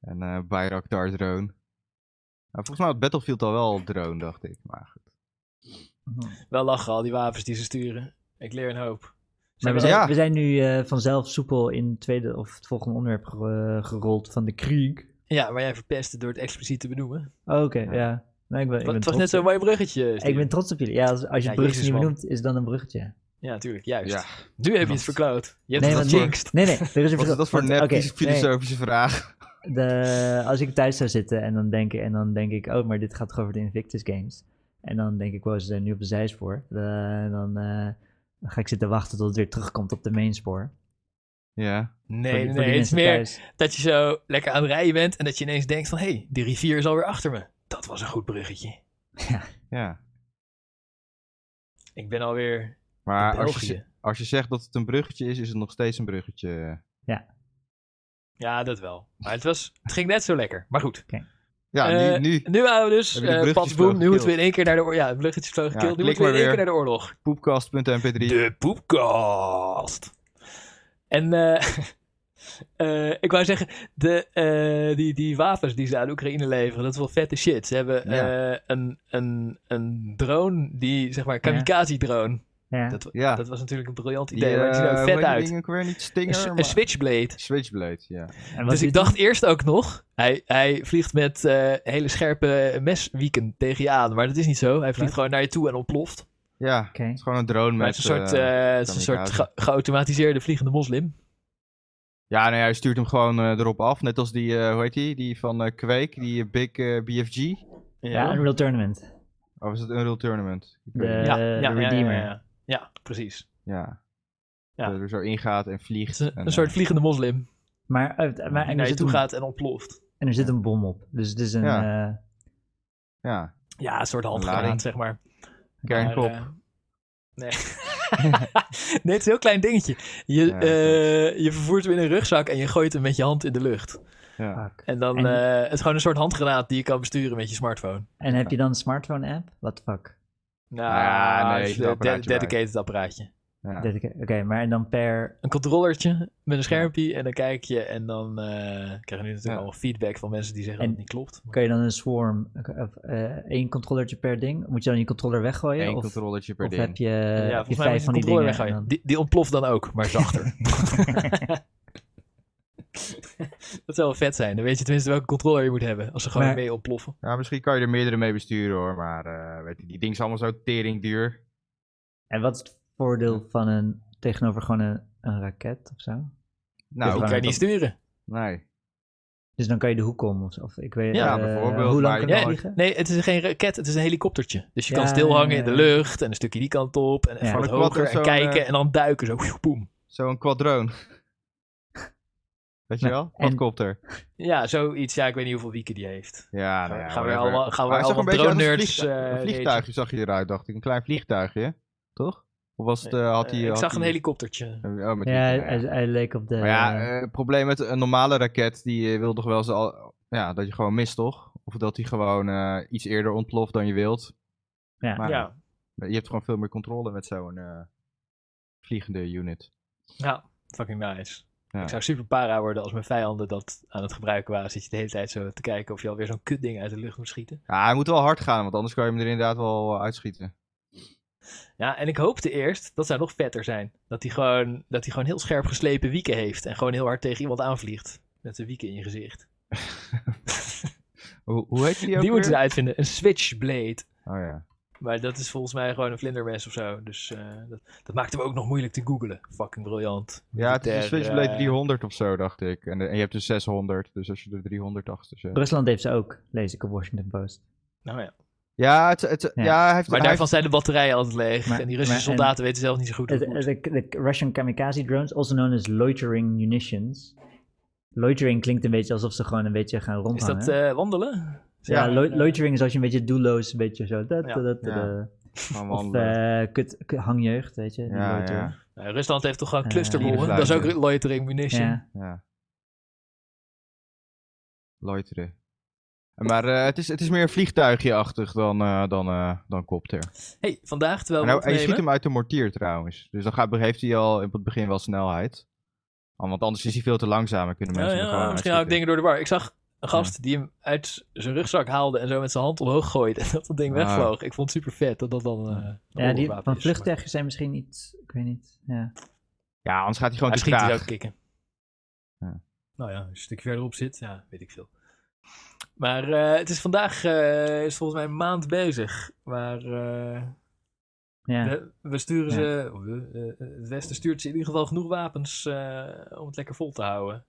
D: En eh Bayraktar drone. Nou, volgens mij had Battlefield al wel een drone, dacht ik. Maar goed.
B: wel lachen al die wapens die ze sturen. Ik leer een hoop.
C: Maar we
B: hebben
C: zijn,
D: Ja.
C: we zijn nu eh, vanzelf soepel in het tweede of het volgende onderwerp ge- gerold van de Krieg.
B: Ja, maar jij verpestte door het expliciet te benoemen.
C: Oh, Oké, ja. Nee, ik ben, ik ben
B: het was net zo'n mooi bruggetje. Steven.
C: Ik ben trots op jullie. Ja, als, als je
B: Ja,
C: het bruggetje niet benoemt, is dan een bruggetje.
B: Ja, natuurlijk, juist.
D: Ja.
B: Nu heb je het verkloot. Je hebt
C: Nee,
B: het gejinxed.
C: nee, nee. Er is een
D: Wat is dat voor
C: want-
D: nep
C: oké,
D: filosofische vraag?
C: de, als ik thuis zou zitten en dan, denk, ik- en dan denk ik, oh, maar dit gaat toch over de Invictus Games. En dan denk ik, wow, ze zijn nu op de zijspoor. Eh, dan, eh, dan ga ik zitten wachten tot het weer terugkomt op de mainspoor.
D: Ja.
C: Voor
B: Nee,
C: die-
B: nee,
C: voor
B: nee.
C: die
B: Het is meer
C: thuis.
B: dat je zo lekker aan het rijden bent en dat je ineens denkt van... Hé, hey, die rivier is alweer achter me. Dat was een goed bruggetje.
D: Ja.
B: Ik ben alweer
D: Maar als je, als je zegt dat het een bruggetje is, is het nog steeds een bruggetje.
B: Ja, dat wel. Maar het, was, het ging net zo lekker. Maar goed.
D: Ja,
B: Eh,
D: nu, nu
B: Nu we dus,
D: de
B: eh Patsboom, nu moeten we in één keer naar de oorlog. Ja, de bruggetjes vlogen
D: Ja,
B: gekild. Nu moeten we in één keer naar de oorlog.
D: poepkast.mp3.
B: De poepkast. En eh, eh, ik wou zeggen, de, eh, die, die wapens die ze aan Oekraïne leveren, dat is wel vette shit. Ze hebben
D: Ja.
B: eh, een, een, een drone, die zeg maar, kamikaze-drone.
C: Ja.
B: Dat,
D: Ja.
B: dat was natuurlijk een briljant
D: Die,
B: idee, maar het ziet er vet uit.
D: ding ook weer niet
B: Een,
D: Stinger,
B: s-
D: maar-
B: een switchblade.
D: Switchblade, ja.
B: Dus ik dacht eerst ook nog, hij, hij vliegt met eh, hele scherpe meswieken tegen je aan. Maar dat is niet zo. Hij vliegt gewoon naar je toe en ontploft.
D: Ja, het is gewoon een drone met...
B: het is een soort,
D: eh,
B: eh, het is een soort
D: kamikaze.
B: ge- geautomatiseerde vliegende moslim.
D: Ja, nee, hij stuurt hem gewoon eh, erop af. Net als die, eh, hoe heet die? Die van eh Quake, die Big eh, BFG.
C: Ja, Unreal Tournament.
D: Of is het Unreal Tournament?
C: De,
B: ja,
C: de
B: ja, ja,
C: Redeemer.
B: Ja, ja, ja, precies.
D: Ja.
B: Ja.
D: Dat er zo ingaat en vliegt.
B: is een,
D: en,
B: een soort vliegende moslim.
C: Maar, maar
B: Die
C: en,
B: naar je
C: zit
B: toe
C: een,
B: gaat en ontploft.
C: en er zit een bom op. Dus het is een...
D: Ja.
C: eh,
D: Ja,
B: Ja, een soort handgranaat, zeg maar.
D: Kernkop.
B: Maar, eh, nee. nee, het is een heel klein dingetje. Je,
D: Ja,
B: eh, je vervoert hem in een rugzak en je gooit hem met je hand in de lucht.
D: ja.
B: En dan,
C: En-
B: eh, het is gewoon een soort handgranaat die je kan besturen met je smartphone.
C: En heb je dan een smartphone app? What the fuck?
B: Nou,
D: Ah, nee, een
B: de- dedicated apparaatje.
D: Ja.
C: Oké, maar en dan per...
B: Een controllertje met een schermpje en dan kijk je en dan eh, krijg je nu natuurlijk
D: Ja.
B: allemaal feedback van mensen die zeggen
C: En-
B: dat het niet klopt.
C: Kan je dan een swarm, of eh, één controllertje per ding? Moet je dan je controller weggooien?
D: Eén
C: of
D: controllertje per
C: of
D: ding.
C: heb je,
B: ja,
C: heb je
B: volgens mij moet
C: vijf van die dingen? dan-
B: Die, die ontploft dan ook, maar zachter. dat zou wel vet zijn. Dan weet je tenminste welke controller je moet hebben. Als ze gewoon
C: Maar-
B: mee ontploffen.
D: Ja, misschien kan je er meerdere mee besturen hoor. Maar eh, weet je, die ding is allemaal zo tering duur.
C: En wat is het voordeel van een, tegenover gewoon een, een raket of zo?
D: Nou,
B: die
C: gewoon
B: kan je niet
C: dat-
B: sturen.
D: nee.
C: Dus dan kan je de hoek om of, of ik weet
B: Ja,
C: eh,
D: bijvoorbeeld,
C: Hoe lang kan
D: je
C: je
B: Ja,
D: kan-
C: vliegen?
B: nee, het is geen raket, het is een helikoptertje. Dus je kan
C: Ja,
B: stilhangen in de lucht en een stukje die kant op en even wat hoger en kijken
D: eh,
B: en dan duiken zo. Boom.
D: Zo'n quadrone. Weet je
C: Nou,
D: wel?
C: en-
D: Quadcopter.
B: Ja, zoiets. Ja, ik weet niet hoeveel wieken die heeft.
D: Ja, nou ja,
B: gaan we allemaal, gaan we allemaal
D: een
B: drone
D: een
B: nerds.
D: vliegtuig-
B: eh,
D: Een vliegtuigje zag je eruit, dacht ik. Een klein vliegtuigje, toch? Of was het, eh, had hij...
B: ik
D: had
B: zag een
D: hij-
B: helikoptertje.
D: Oh, met
C: Ja, hij, hij, hij leek op de...
D: Maar ja, eh, het probleem met een normale raket, die eh, wil toch wel eens al, ja, dat je gewoon mist, toch? Of dat die gewoon iets eerder ontploft dan je wilt.
C: ja.
D: Maar
B: Ja,
D: je hebt gewoon veel meer controle met zo'n vliegende unit.
B: ja, fucking nice.
D: Ja.
B: Ik zou super para worden als mijn vijanden dat aan het gebruiken waren. Zit je de hele tijd zo te kijken of je alweer zo'n kutding uit de lucht moet schieten.
D: Ja, hij moet wel hard gaan, want anders kan je hem er inderdaad wel uitschieten.
B: Ja, en ik hoopte eerst, dat zou nog vetter zijn, dat hij gewoon, dat hij gewoon heel scherp geslepen wieken heeft. En gewoon heel hard tegen iemand aanvliegt. Met zijn wieken in je gezicht.
D: Hoe, hoe heet die ook
B: Die moeten ze uitvinden. Een switchblade.
D: Oh ja.
B: Maar dat is volgens mij gewoon een vlindermes of zo. Dus eh, dat, dat maakt hem ook nog moeilijk te googlen. Fucking briljant.
D: Ja, het is een Switchblade
B: eh,
D: 300 of zo, dacht ik. En, de- en je hebt dus 600, dus als je er 300 achter zet.
C: Rusland heeft ze ook, lees ik op Washington Post.
B: Nou ja.
D: Ja, het, het, ja.
C: Ja.
D: hij heeft...
B: Maar
D: hij
B: daarvan zijn de batterijen altijd leeg.
C: Maar-
B: en die Russische
C: maar-
B: soldaten weten zelf niet zo goed hoe
C: De,
B: het moet.
C: de, de Russian kamikaze drones, also known as loitering munitions. Loitering klinkt een beetje alsof ze gewoon een beetje gaan
B: Is
C: rondhangen.
B: dat eh, wandelen?
C: ja,
B: Ja,
C: lo-
B: eh,
C: loitering is als je een beetje doelloos, een beetje zo... Dat,
B: Ja.
C: dat, dat,
D: Ja.
C: dat.
D: gewoon
C: Of eh, kut, kut- hangjeugd, weet je. die
D: Ja.
B: Nou, Rusland heeft toch gewoon
C: Eh,
B: clusterbommen? dat is ook loitering munition.
C: Ja.
D: ja. Loiteren. Maar eh, het, is, het is meer vliegtuigje-achtig dan, eh, dan, eh, dan kopter.
B: hey, vandaag terwijl
D: En
B: we
D: hij, hij schiet hem uit de mortier trouwens. Dus dan gaat, heeft hij al in het begin wel snelheid. Want anders is hij veel te langzaam en kunnen
B: Ja,
D: mensen
B: ja,
D: hem gewoon
B: misschien haal ik dingen door de war. Ik zag een gast die hem uit zijn rugzak haalde en zo met zijn hand omhoog gooide. En dat dat ding
D: Ah.
B: wegvloog. Ik vond het super vet dat dat dan. eh,
C: Ja, die van
B: is.
C: vluchtuigjes zijn misschien niet, ik weet niet. Ja.
D: Ja, anders gaat hij gewoon
B: Hij
D: te
B: schiet hij
D: traag.
B: ook kicken.
D: Ja.
B: Nou ja, als je een stukje verderop zit, ja, weet ik veel. Maar eh, het is vandaag, eh, is volgens mij een maand bezig. Maar eh,
C: Ja.
B: we, we sturen
C: Ja.
B: ze, we, het Westen stuurt ze in ieder geval genoeg wapens om het lekker vol te houden.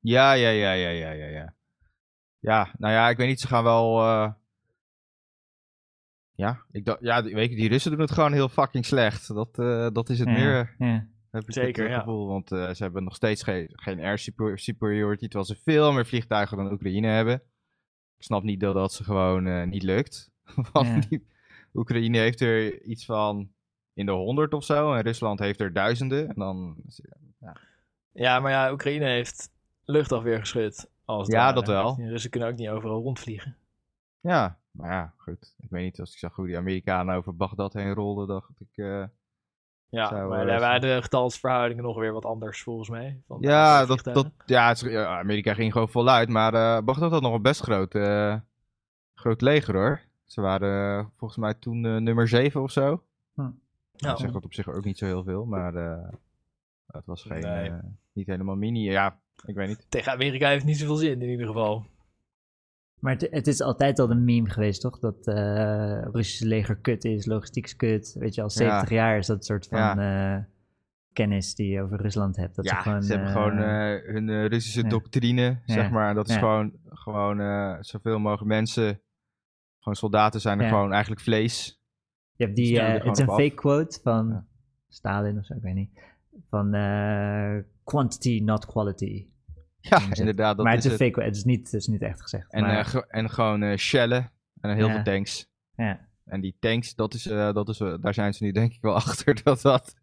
D: Ja, ja, ja, ja, ja, ja, ja. Ja, nou ja, ik weet niet, ze gaan wel... Ja, ik dacht, ja, die- weet je, die Russen doen het gewoon heel fucking slecht. Dat, dat is het
C: ja,
D: meer,
C: ja.
D: Heb ik
B: Zeker,
D: het eh,
B: ja.
D: gevoel. Want eh, ze hebben nog steeds geen, geen air super- superiority, terwijl ze veel meer vliegtuigen dan Oekraïne hebben. Ik snap niet dat dat ze gewoon eh, niet lukt. Want
C: Ja.
D: die- Oekraïne heeft er iets van in de honderd of zo, en Rusland heeft er duizenden. En dan,
B: Ja, maar ja, Oekraïne heeft luchtafweer geschud. Als
D: Ja, dat wel.
B: Russen kunnen ook niet overal rondvliegen.
D: Ja, maar ja, goed. Ik weet niet, als ik zag hoe die Amerikanen over Bagdad heen rolden, dacht ik...
B: Ja,
D: Zou,
B: maar
D: eh,
B: daar waren de getalsverhoudingen nog weer wat anders volgens mij. Van
D: ja, dat, dat, ja, het is- ja, Amerika ging gewoon voluit, maar eh Bagdad had nog een best groot, eh, groot leger hoor. Ze waren volgens mij toen nummer 7 of zo.
B: Ja,
D: Dat zegt dat op zich ook niet zo heel veel, maar eh, het was geen,
B: Nee.
D: eh, niet helemaal mini. Ja, ik weet niet.
B: Tegen Amerika heeft niet zoveel zin in ieder geval.
C: Maar het, het is altijd al een meme geweest, toch? Dat eh Russische leger kut is, logistiek is kut. Weet je, al 70 jaar is dat soort van eh, kennis die je over Rusland hebt. Dat
D: ja,
C: ze, gewoon,
D: ze hebben gewoon eh, hun Russische doctrine, zeg maar. Dat is gewoon, gewoon zoveel mogelijk mensen, gewoon soldaten zijn er gewoon eigenlijk vlees.
C: Je hebt
D: Die
C: het is een fake quote van. Stalin of zo, ik weet niet. Van quantity, not quality.
D: Ja, inderdaad, dat
C: maar
D: is
C: het is
D: het.
C: een fake het is niet, het is niet echt gezegd.
D: En,
C: maar,
D: eh, ge- en gewoon eh shellen en heel
C: Ja.
D: veel tanks.
C: ja.
D: En die tanks, dat is, eh, dat is, daar zijn ze nu denk ik wel achter dat dat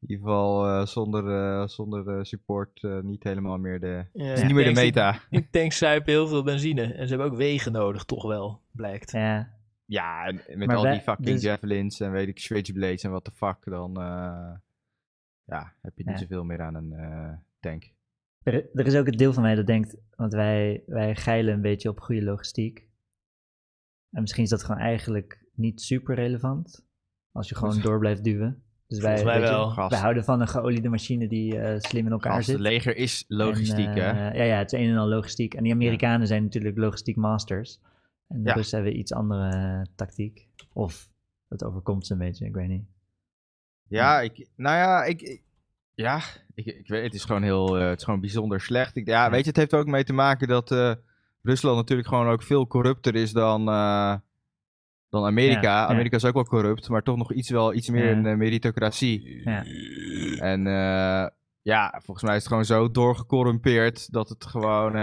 D: in ieder geval eh, zonder, eh, zonder eh, support eh, niet helemaal meer de...
B: Ja,
D: Het is niet meer de meta.
B: Die tanks zuipen heel veel benzine. En ze hebben ook wegen nodig, toch wel, blijkt.
C: ja.
D: Ja, en met
C: Maar
D: al
C: wij-
D: die fucking
C: dus-
D: javelins en weet ik, switchblades en what the fuck, dan eh, ja, heb je niet
C: Ja.
D: zoveel meer aan een eh, tank.
C: Er, er is ook het deel van mij dat denkt, want wij, wij geilen een beetje op goede logistiek. En misschien is dat gewoon eigenlijk niet super relevant. Als je gewoon door blijft duwen. Dus wij, je.
D: Gast.
C: wij houden van een geoliede machine die eh, slim in elkaar
D: Gast,
C: zit.
D: het leger is logistiek,
C: En,
D: hè?
C: eh, Ja, ja, het is een en al logistiek. En die Amerikanen zijn natuurlijk logistiek masters. En de
D: Ja.
C: Russen hebben iets andere eh, tactiek. Of het overkomt ze een beetje, ik weet niet.
D: Ja, ik, nou ja, ik- ja, ik, ik weet, het is gewoon heel, eh, het is gewoon bijzonder slecht. Ik, ja, weet je, het heeft ook mee te maken dat eh, Rusland natuurlijk gewoon ook veel corrupter is dan, eh, dan Amerika.
C: Ja, ja.
D: Amerika is ook wel corrupt, maar toch nog iets wel iets meer een meritocratie.
C: Ja.
D: En ja, volgens mij is het gewoon zo doorgecorrumpeerd dat het gewoon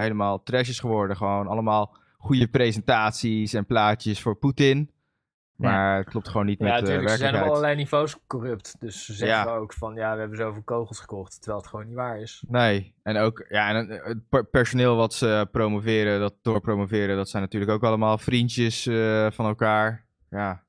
D: helemaal trash is geworden. Gewoon allemaal goede presentaties en plaatjes voor Poetin. Maar het klopt gewoon niet
B: Ja,
D: met de
B: natuurlijk. Ze zijn op
D: werkelijkheid.
B: allerlei niveaus corrupt. Dus ze zeggen
D: Ja.
B: ook van, ja, we hebben zoveel kogels gekocht. Terwijl het gewoon niet waar is.
D: Nee, en ook ja, en eh, het per- personeel wat ze promoveren, dat doorpromoveren, dat zijn natuurlijk ook allemaal vriendjes eh, van elkaar. Ja,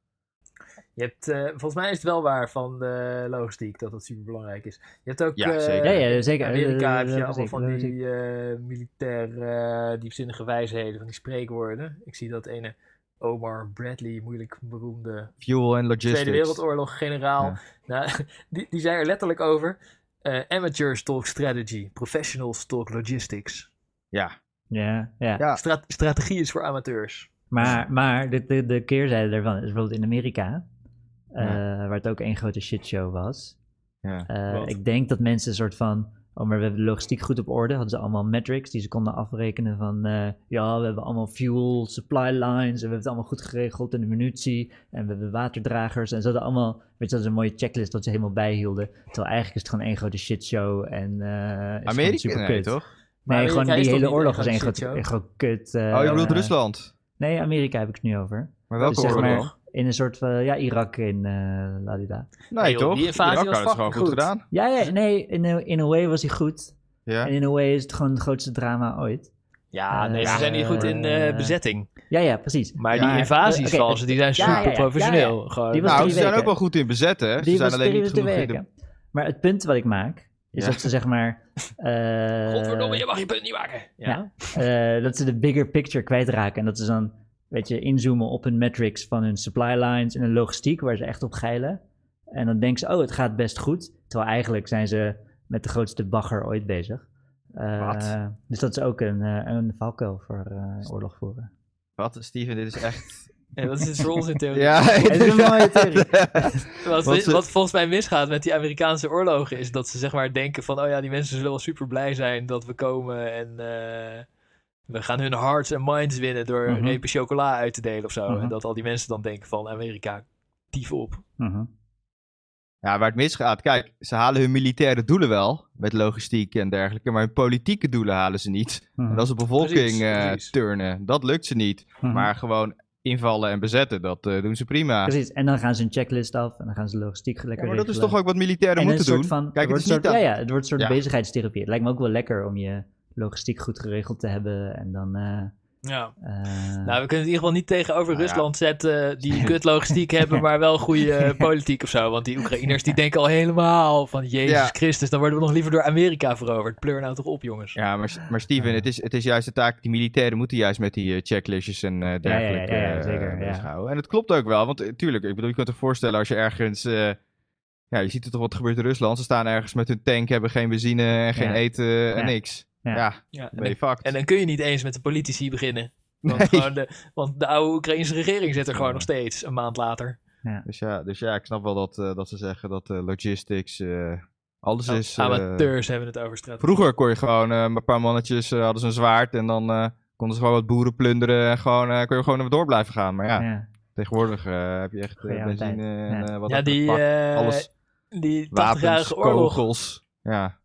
B: Je hebt, eh, volgens mij is het wel waar van de logistiek dat dat super belangrijk is. Je hebt ook.
D: Ja,
B: eh.
C: Ja, ja, zeker.
B: Amerika
C: Eh,
B: heb je
C: eh,
B: allemaal
C: zeker,
B: van die eh militair eh, diepzinnige wijsheden, van die spreekwoorden. Ik zie dat ene Omar Bradley, moeilijk beroemde
D: fuel en logistics.
B: Tweede Wereldoorlog generaal.
D: Ja.
B: Nou, die, die zei er letterlijk over. eh, amateurs talk strategy, professionals talk logistics.
D: Ja,
C: Ja, ja.
D: Ja.
B: Stra- strategie is voor amateurs.
C: Maar, maar de, de, de keerzijde daarvan is bijvoorbeeld in Amerika, eh,
D: Ja.
C: waar het ook één grote shitshow was.
D: ja.
C: Eh, ik denk dat mensen een soort van, oh maar we hebben de logistiek goed op orde, hadden ze allemaal metrics die ze konden afrekenen van, eh, ja we hebben allemaal fuel, supply lines, en we hebben het allemaal goed geregeld en de munitie, en we hebben waterdragers, en ze hadden allemaal, weet je, dat is een mooie checklist dat ze helemaal bijhielden, terwijl eigenlijk is het gewoon één grote shitshow en eh is
D: Amerika?
C: super
D: Nee,
C: kut.
D: toch?
B: Maar
C: Nee, gewoon
B: Amerika is
C: die hele oorlog was
B: een
C: één groot, groot kut. eh,
D: oh, je bedoelt Rusland?
C: Nee, Amerika heb ik het nu over.
D: Maar welke
C: Dus zeg
D: oorlog
C: maar? In een soort van, ja, Irak in eh Ladida.
D: Nee,
B: Nee,
D: toch?
B: die invasie
D: Irak
B: was
D: gewoon goed
B: goed.
D: gedaan.
C: Ja, ja, nee, in in a way was hij goed.
D: Ja.
C: En in a way is het gewoon het grootste drama ooit.
B: Ja, nee, ze
C: Eh,
B: zijn niet goed in eh, bezetting.
C: Ja, ja, precies.
B: Maar
D: Ja,
B: die invasies ze, die zijn
C: ja, ja,
B: super
C: ja,
B: professioneel.
C: ja, ja.
B: Gewoon.
C: Die was
D: Nou, ze zijn
C: weken.
D: ook wel goed in bezetten. hè. Ze
C: Die
D: zijn alleen niet
C: weken
D: genoeg in de...
C: Maar het punt wat ik maak, is
D: Ja.
C: dat ze zeg maar... eh,
B: Godverdomme, je mag je punt niet maken. Ja.
C: Ja. eh, dat ze de bigger picture kwijtraken. En dat ze dan, weet je, inzoomen op hun metrics van hun supply lines en hun logistiek, waar ze echt op geilen. En dan denken ze, oh, het gaat best goed. Terwijl eigenlijk zijn ze met de grootste bagger ooit bezig. Eh,
D: Wat?
C: Dus dat is ook een, eh, een valkuil voor eh, oorlog voeren.
D: Wat, Steven, dit is echt...
B: En dat is voor ons in theorie.
D: Ja,
C: Het is een mooie theorie.
B: Wat,
D: Wat
B: volgens mij misgaat met die Amerikaanse oorlogen is dat ze zeg maar denken van, oh ja, die mensen zullen wel super blij zijn dat we komen en eh, we gaan hun hearts en minds winnen door
C: Mhm.
B: repen chocola uit te delen of zo.
C: Mhm.
B: En dat al die mensen dan denken van, Amerika, tief op.
C: Mhm.
D: Ja, waar het misgaat, kijk, ze halen hun militaire doelen wel, met logistiek en dergelijke, maar hun politieke doelen halen ze niet.
C: Mhm.
D: En dat is de bevolking
B: Precies,
D: eh,
B: precies.
D: turnen, dat lukt ze niet. Maar gewoon invallen en bezetten, dat eh, doen ze prima.
C: Precies, en dan gaan ze een checklist af en dan gaan ze logistiek lekker
D: Ja, maar dat is toch ook wat militairen
C: en
D: moeten
C: een soort
D: doen?
C: Van,
D: Kijk,
C: het
D: het is
C: wordt
D: niet
C: een soort,
D: aan-
C: ja, ja, het wordt een soort
D: Ja.
C: bezigheidstherapie. Het lijkt me ook wel lekker om je logistiek goed geregeld te hebben en dan... eh,
B: Ja.
C: eh,
B: Nou, we kunnen het in ieder geval niet tegenover
D: Nou ja.
B: Rusland zetten die kut logistiek hebben, maar wel goede eh, politiek of zo. Want die Oekraïners die denken al helemaal van Jezus
D: Ja.
B: Christus, dan worden we nog liever door Amerika veroverd. Pleur nou toch op, jongens.
D: Ja, maar, maar Steven, het is, het is juist de taak, die militairen moeten juist met die eh, checklistjes en eh, dergelijke
C: ja, ja,
D: eh,
C: zeker.
D: En het klopt ook wel, want tuurlijk, ik bedoel, je kunt je voorstellen als je ergens, eh, ja, je ziet het toch wat gebeurt in Rusland, ze staan ergens met hun tank, hebben geen benzine en geen
C: Ja.
D: eten en
C: Ja.
D: niks.
C: Ja.
D: Ja,
B: Ja, en,
D: ben je
B: dan,
D: fucked.
B: en dan kun je niet eens met de politici beginnen. Want,
D: Nee.
B: de, want de oude Oekraïnse regering zit er gewoon
D: Ja.
B: nog steeds, een maand later.
D: Dus ja, dus ja, ik snap wel dat, eh, dat ze zeggen dat eh, logistics, eh, alles is...
B: Amateurs hebben het over strategie.
D: Vroeger kon je gewoon, eh, een paar mannetjes eh, hadden ze een zwaard en dan eh, konden ze gewoon wat boeren plunderen en gewoon, eh kon je gewoon door blijven gaan. Maar ja,
C: ja.
D: tegenwoordig heb je echt benzine en
C: Ja.
D: eh, wat
B: Ja, die, eh,
D: alles.
B: die 80-jarige
D: Wapens,
B: oorlog.
D: kogels. Ja,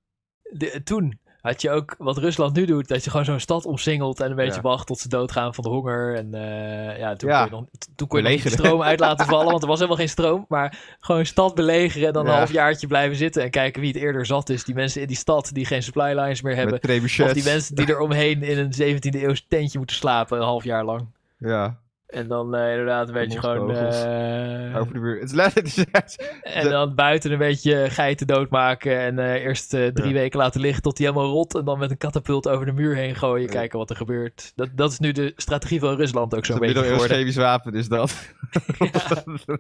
B: De- toen had je ook wat Rusland nu doet, dat je gewoon zo'n stad omsingelt en een beetje
D: Ja.
B: wacht tot ze doodgaan van de honger. En eh, ja, toen
D: Ja.
B: kon je, nog, toen kon je nog stroom uit laten vallen, want er was helemaal geen stroom. Maar gewoon een stad belegeren en dan
D: Ja.
B: een halfjaartje blijven zitten en kijken wie het eerder zat is. Die mensen in die stad die geen supply lines meer hebben. Of die mensen die er omheen in een 17e eeuws tentje moeten slapen een half jaar lang.
D: Ja,
B: En dan eh, inderdaad een beetje gewoon... Eh,
D: over de buurt. Het is letterlijk...
B: en dan buiten een beetje geiten doodmaken. En eh, eerst eh, drie
D: Ja.
B: weken laten liggen tot die helemaal rot. En dan met een katapult over de muur heen gooien.
D: Ja.
B: Kijken wat er gebeurt. Dat, dat is nu de strategie van Rusland ook zo'n beetje geworden.
D: chemisch wapen is dat.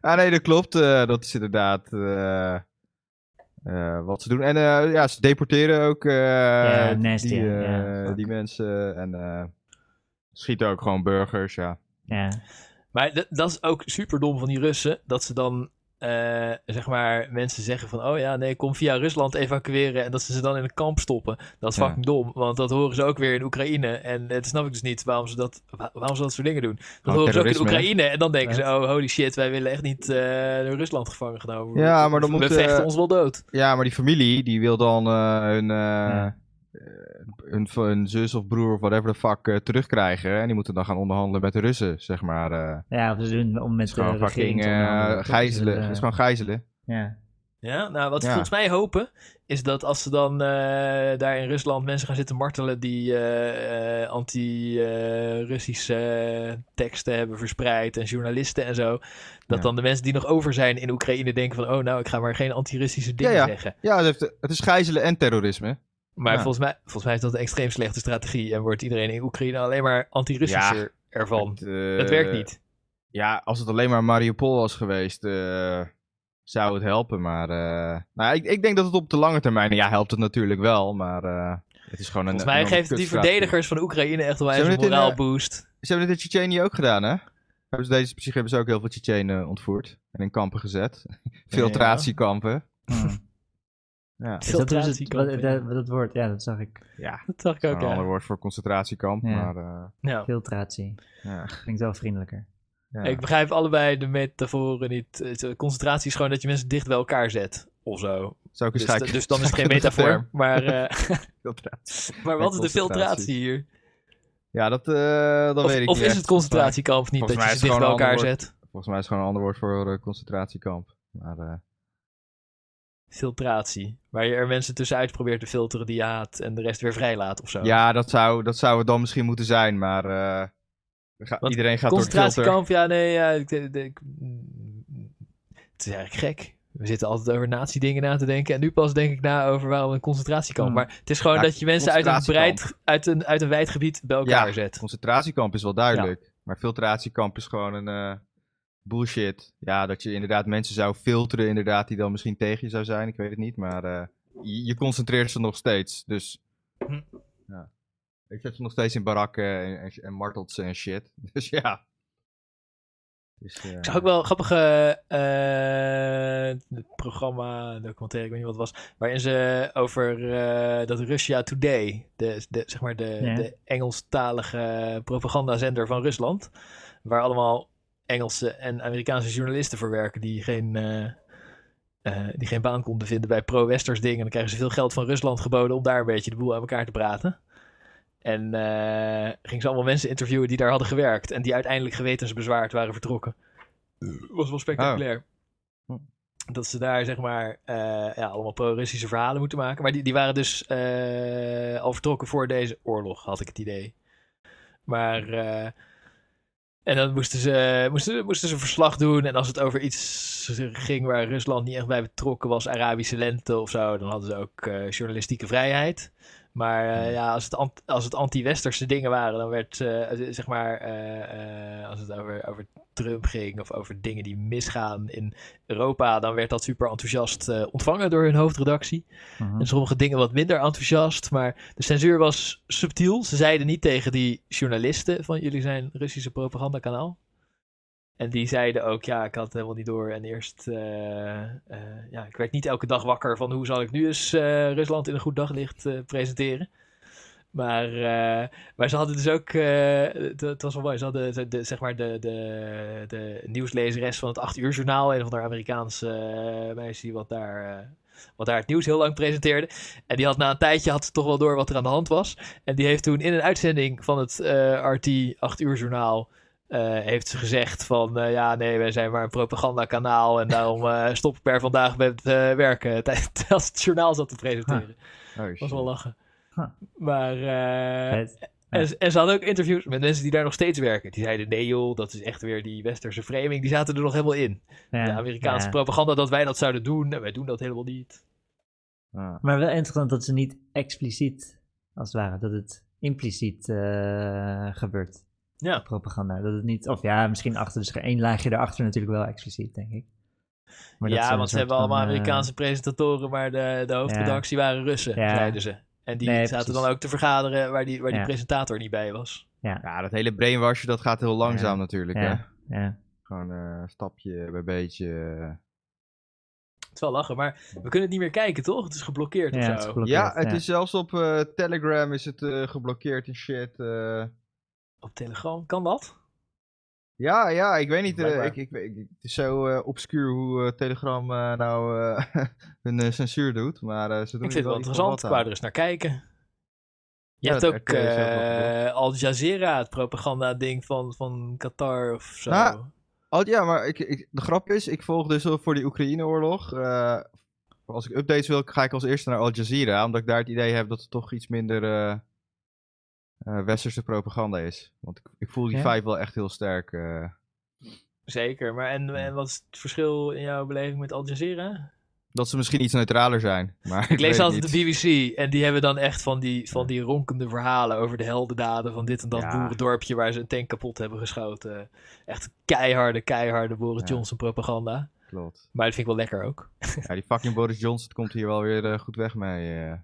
D: ah nee, dat klopt. eh, dat is inderdaad eh, eh, wat ze doen. En eh, ja, ze deporteren ook eh,
C: nasty,
D: die, eh, die mensen. En eh, schieten ook gewoon burgers, ja.
C: ja.
B: Maar dat is ook super dom van die Russen. Dat ze dan, eh, zeg maar, mensen zeggen van... Oh ja, nee, kom via Rusland evacueren. En dat ze ze dan in een kamp stoppen. Dat is
D: Ja.
B: fucking dom. Want dat horen ze ook weer in Oekraïne. En dat snap ik dus niet waarom ze dat, wa- waarom ze dat soort dingen doen. Dat horen ze ook in? Oekraïne. En dan denken ze, oh holy shit, wij willen echt niet eh, door Rusland gevangen genomen worden.
D: Ja, maar dan
B: We
D: moet,
B: vechten
D: eh,
B: ons wel dood.
D: Ja, maar die familie, die wil dan eh, hun, eh,
C: Ja.
D: Hun, hun zus of broer of whatever the fuck eh, terugkrijgen. En die moeten dan gaan onderhandelen met de Russen, zeg maar. eh.
C: ja, of ze doen om met
D: Het is gewoon
C: de
D: fucking
C: te
D: eh,
C: onderhandelen, toch?
D: gijzelen.
C: Dus,
D: Het is gewoon gijzelen.
C: Ja.
B: Ja, nou wat ze
D: Ja.
B: volgens mij hopen... is dat als ze dan eh, daar in Rusland mensen gaan zitten martelen... die eh, eh, anti-Russische teksten hebben verspreid... en journalisten en zo... dat
D: Ja.
B: dan de mensen die nog over zijn in Oekraïne denken van... oh nou, ik ga maar geen anti-Russische dingen
D: Ja, ja.
B: zeggen.
D: Ja, het is gijzelen en terrorisme.
B: Maar
D: Ja.
B: volgens, mij, volgens mij is dat een extreem slechte strategie... en wordt iedereen in Oekraïne alleen maar anti-Russischer ervan.
D: Het, eh,
B: dat werkt niet.
D: Ja, als het alleen maar Mariupol was geweest, eh, zou het helpen. Maar eh, nou, ik, ik denk dat het op de lange termijn, ja, helpt het natuurlijk wel. Maar eh, het is gewoon een.
B: Volgens mij geeft het die verdedigers van Oekraïne echt wel een moraal boost.
D: Ze hebben dit in Tsjetsjenië ook gedaan, hè? Hebben ze deze psych hebben ze ook heel veel Tsjetsjenen ontvoerd en in kampen gezet. Filtratiekampen.
C: Hmm.
D: Ja,
C: Is dat, dus het, wat,
B: ja.
C: dat, dat woord, ja, dat zag ik.
D: ja.
B: Dat zag ik ook,
D: een
B: ja.
D: ander woord voor concentratiekamp.
C: Ja.
D: Maar eh,
B: Ja.
C: Filtratie.
D: ja,
C: Klinkt wel vriendelijker.
D: ja.
B: Ik begrijp allebei de metaforen niet. Het- Concentratie is gewoon dat je mensen dicht bij elkaar zet. Of zo.
D: Zou ik
B: Dus,
D: eens kijken-
B: dus dan is het geen metafoor. Maar, eh,
D: Filtratie.
B: maar wat is de filtratie hier?
D: Ja, dat, eh dat
B: Of,
D: weet ik
B: of
D: niet
B: is
D: echt.
B: het concentratiekamp niet
D: volgens
B: dat je ze
D: is
B: dicht bij elkaar zet?
D: Volgens mij is het gewoon een ander woord voor eh, concentratiekamp. Maar, eh,
B: filtratie. Waar je er mensen tussenuit probeert te filteren die je haat en de rest weer vrijlaat of zo.
D: Ja, dat zou, dat zou het dan misschien moeten zijn, maar eh,
B: Want
D: iedereen gaat door het filter.
B: Concentratiekamp, ja, nee, ja, ik, ik- ik- het is eigenlijk gek. We zitten altijd over nazi-dingen na te denken. En nu pas denk ik na over waarom een concentratiekamp.
C: Hmm.
B: Maar het is gewoon
D: Ja,
B: dat je mensen uit een, breid, uit, een, uit een wijd gebied bij elkaar
D: Ja,
B: zet.
D: Concentratiekamp is wel duidelijk. Maar filtratiekamp is gewoon een eh, bullshit. Ja, dat je inderdaad mensen zou filteren, inderdaad, die dan misschien tegen je zou zijn. Ik weet het niet, maar eh, je, je concentreert ze nog steeds. Dus
B: Hm.
D: ja. Je zet ze nog steeds in barakken en, en, en martelt ze en shit. Dus ja. Dus, eh,
B: Ik zag ook wel een grappige eh, programma, documentaire, ik weet niet wat het was, waarin ze over eh, dat Russia Today, de, de, zeg maar de,
C: Ja.
B: de Engelstalige propagandazender van Rusland, waar allemaal Engelse en Amerikaanse journalisten voor werken die geen, eh, eh, die geen baan konden vinden bij pro-westers dingen. En dan krijgen ze veel geld van Rusland geboden om daar een beetje de boel aan elkaar te praten. En eh ging ze allemaal mensen interviewen die daar hadden gewerkt. En die uiteindelijk gewetensbezwaard waren vertrokken. Was wel spectaculair.
D: Hm.
B: Dat ze daar zeg maar ja, allemaal pro-Russische verhalen moeten maken. Maar die, die waren dus al vertrokken voor deze oorlog, had ik het idee. Maar... en dan moesten ze, moesten, moesten ze verslag doen. En als het over iets ging waar Rusland niet echt bij betrokken was, Arabische lente of zo, dan hadden ze ook eh, journalistieke vrijheid. Maar eh, ja, als het, als het anti-westerse dingen waren, dan werd eh, zeg maar, eh, als het over, over Trump ging of over dingen die misgaan in Europa, dan werd dat super enthousiast ontvangen door hun hoofdredactie.
C: Mhm.
B: En sommige dingen wat minder enthousiast. Maar de censuur was subtiel. Ze zeiden niet tegen die journalisten van jullie zijn Russische propagandakanaal. En die zeiden ook, ja, ik had het helemaal niet door. En eerst, eh, eh, ja, ik werd niet elke dag wakker van hoe zal ik nu eens eh, Rusland in een goed daglicht presenteren. Maar, maar ze hadden dus ook, het, het was wel mooi, ze hadden de, zeg maar de, de, de nieuwslezeres van het 8 uur journaal, een van de Amerikaanse meisjes die wat daar, wat daar het nieuws heel lang presenteerde. En die had na een tijdje had ze toch wel door wat er aan de hand was. En die heeft toen in een uitzending van het RT 8 uur journaal eh, heeft ze gezegd van eh, ja nee wij zijn maar een propagandakanaal en daarom eh stop ik per vandaag met eh, werken tijdens het journaal zat te presenteren.
D: oh,
B: was wel lachen.
C: Huh.
B: Maar eh, en, ze- en ze hadden ook interviews met mensen die daar nog steeds werken. Die zeiden nee joh, dat is echt weer die westerse framing. Die zaten er nog helemaal in.
C: Ja,
B: De Amerikaanse
C: ja.
B: propaganda dat wij dat zouden doen. En wij doen dat helemaal niet.
C: Maar wel interessant dat ze niet expliciet, als het ware, dat het impliciet eh, gebeurt.
B: Ja.
C: Propaganda. Dat het niet, of ja, misschien achter scherm. één laagje daarachter natuurlijk wel expliciet, denk ik. Maar
B: ja, want ze hebben allemaal
C: van, eh,
B: Amerikaanse presentatoren, maar de, de hoofdredactie waren Russen,
C: Ja.
B: zeiden ze. En die
C: Nee,
B: zaten
C: precies.
B: dan ook te vergaderen waar die, waar die
C: Ja.
B: presentator niet bij was.
D: Ja, dat hele brainwashen, dat gaat heel langzaam
C: Ja.
D: natuurlijk, hè.
C: Ja, ja.
D: Gewoon eh, stapje bij beetje. eh.
B: Het is wel lachen, maar we kunnen het niet meer kijken, toch? Het is geblokkeerd
C: Ja,
B: of
C: het is geblokkeerd,
D: Ja, het
C: ja.
D: is zelfs op eh, Telegram is het eh, geblokkeerd en shit.
B: Op Telegram, kan dat?
D: Ja, ja, ik weet niet. eh, ik, ik, het is zo eh, obscuur hoe eh, Telegram nou hun censuur doet. Maar ze doen
B: Ik vind het wel interessant, ik wou er eens naar kijken. Je
D: Ja,
B: hebt ook
D: geblokkeerd.
B: Al Jazeera, het propaganda-ding van, van Qatar of zo.
D: Oh, ja, maar ik, ik, de grap is, ik volg dus voor die Oekraïne-oorlog. als ik updates wil, ga ik als eerste naar Al Jazeera. Omdat ik daar het idee heb dat het toch iets minder eh, westerse propaganda is. Want ik, ik voel die
C: Ja?
D: vibe wel echt heel sterk. eh.
B: Zeker, maar en, en wat is het verschil in jouw beleving met Al Jazeera?
D: dat ze misschien iets neutraler zijn. Maar ik,
B: Ik lees altijd de. BBC en die hebben dan echt van die, van die ronkende verhalen over de heldendaden van dit en dat
D: Ja.
B: boerendorpje waar ze een tank kapot hebben geschoten. Echt keiharde, keiharde Boris
D: Ja.
B: Johnson propaganda.
D: Klopt.
B: Maar dat vind ik wel lekker ook.
D: Ja, die fucking Boris Johnson komt hier wel weer eh, goed weg mee.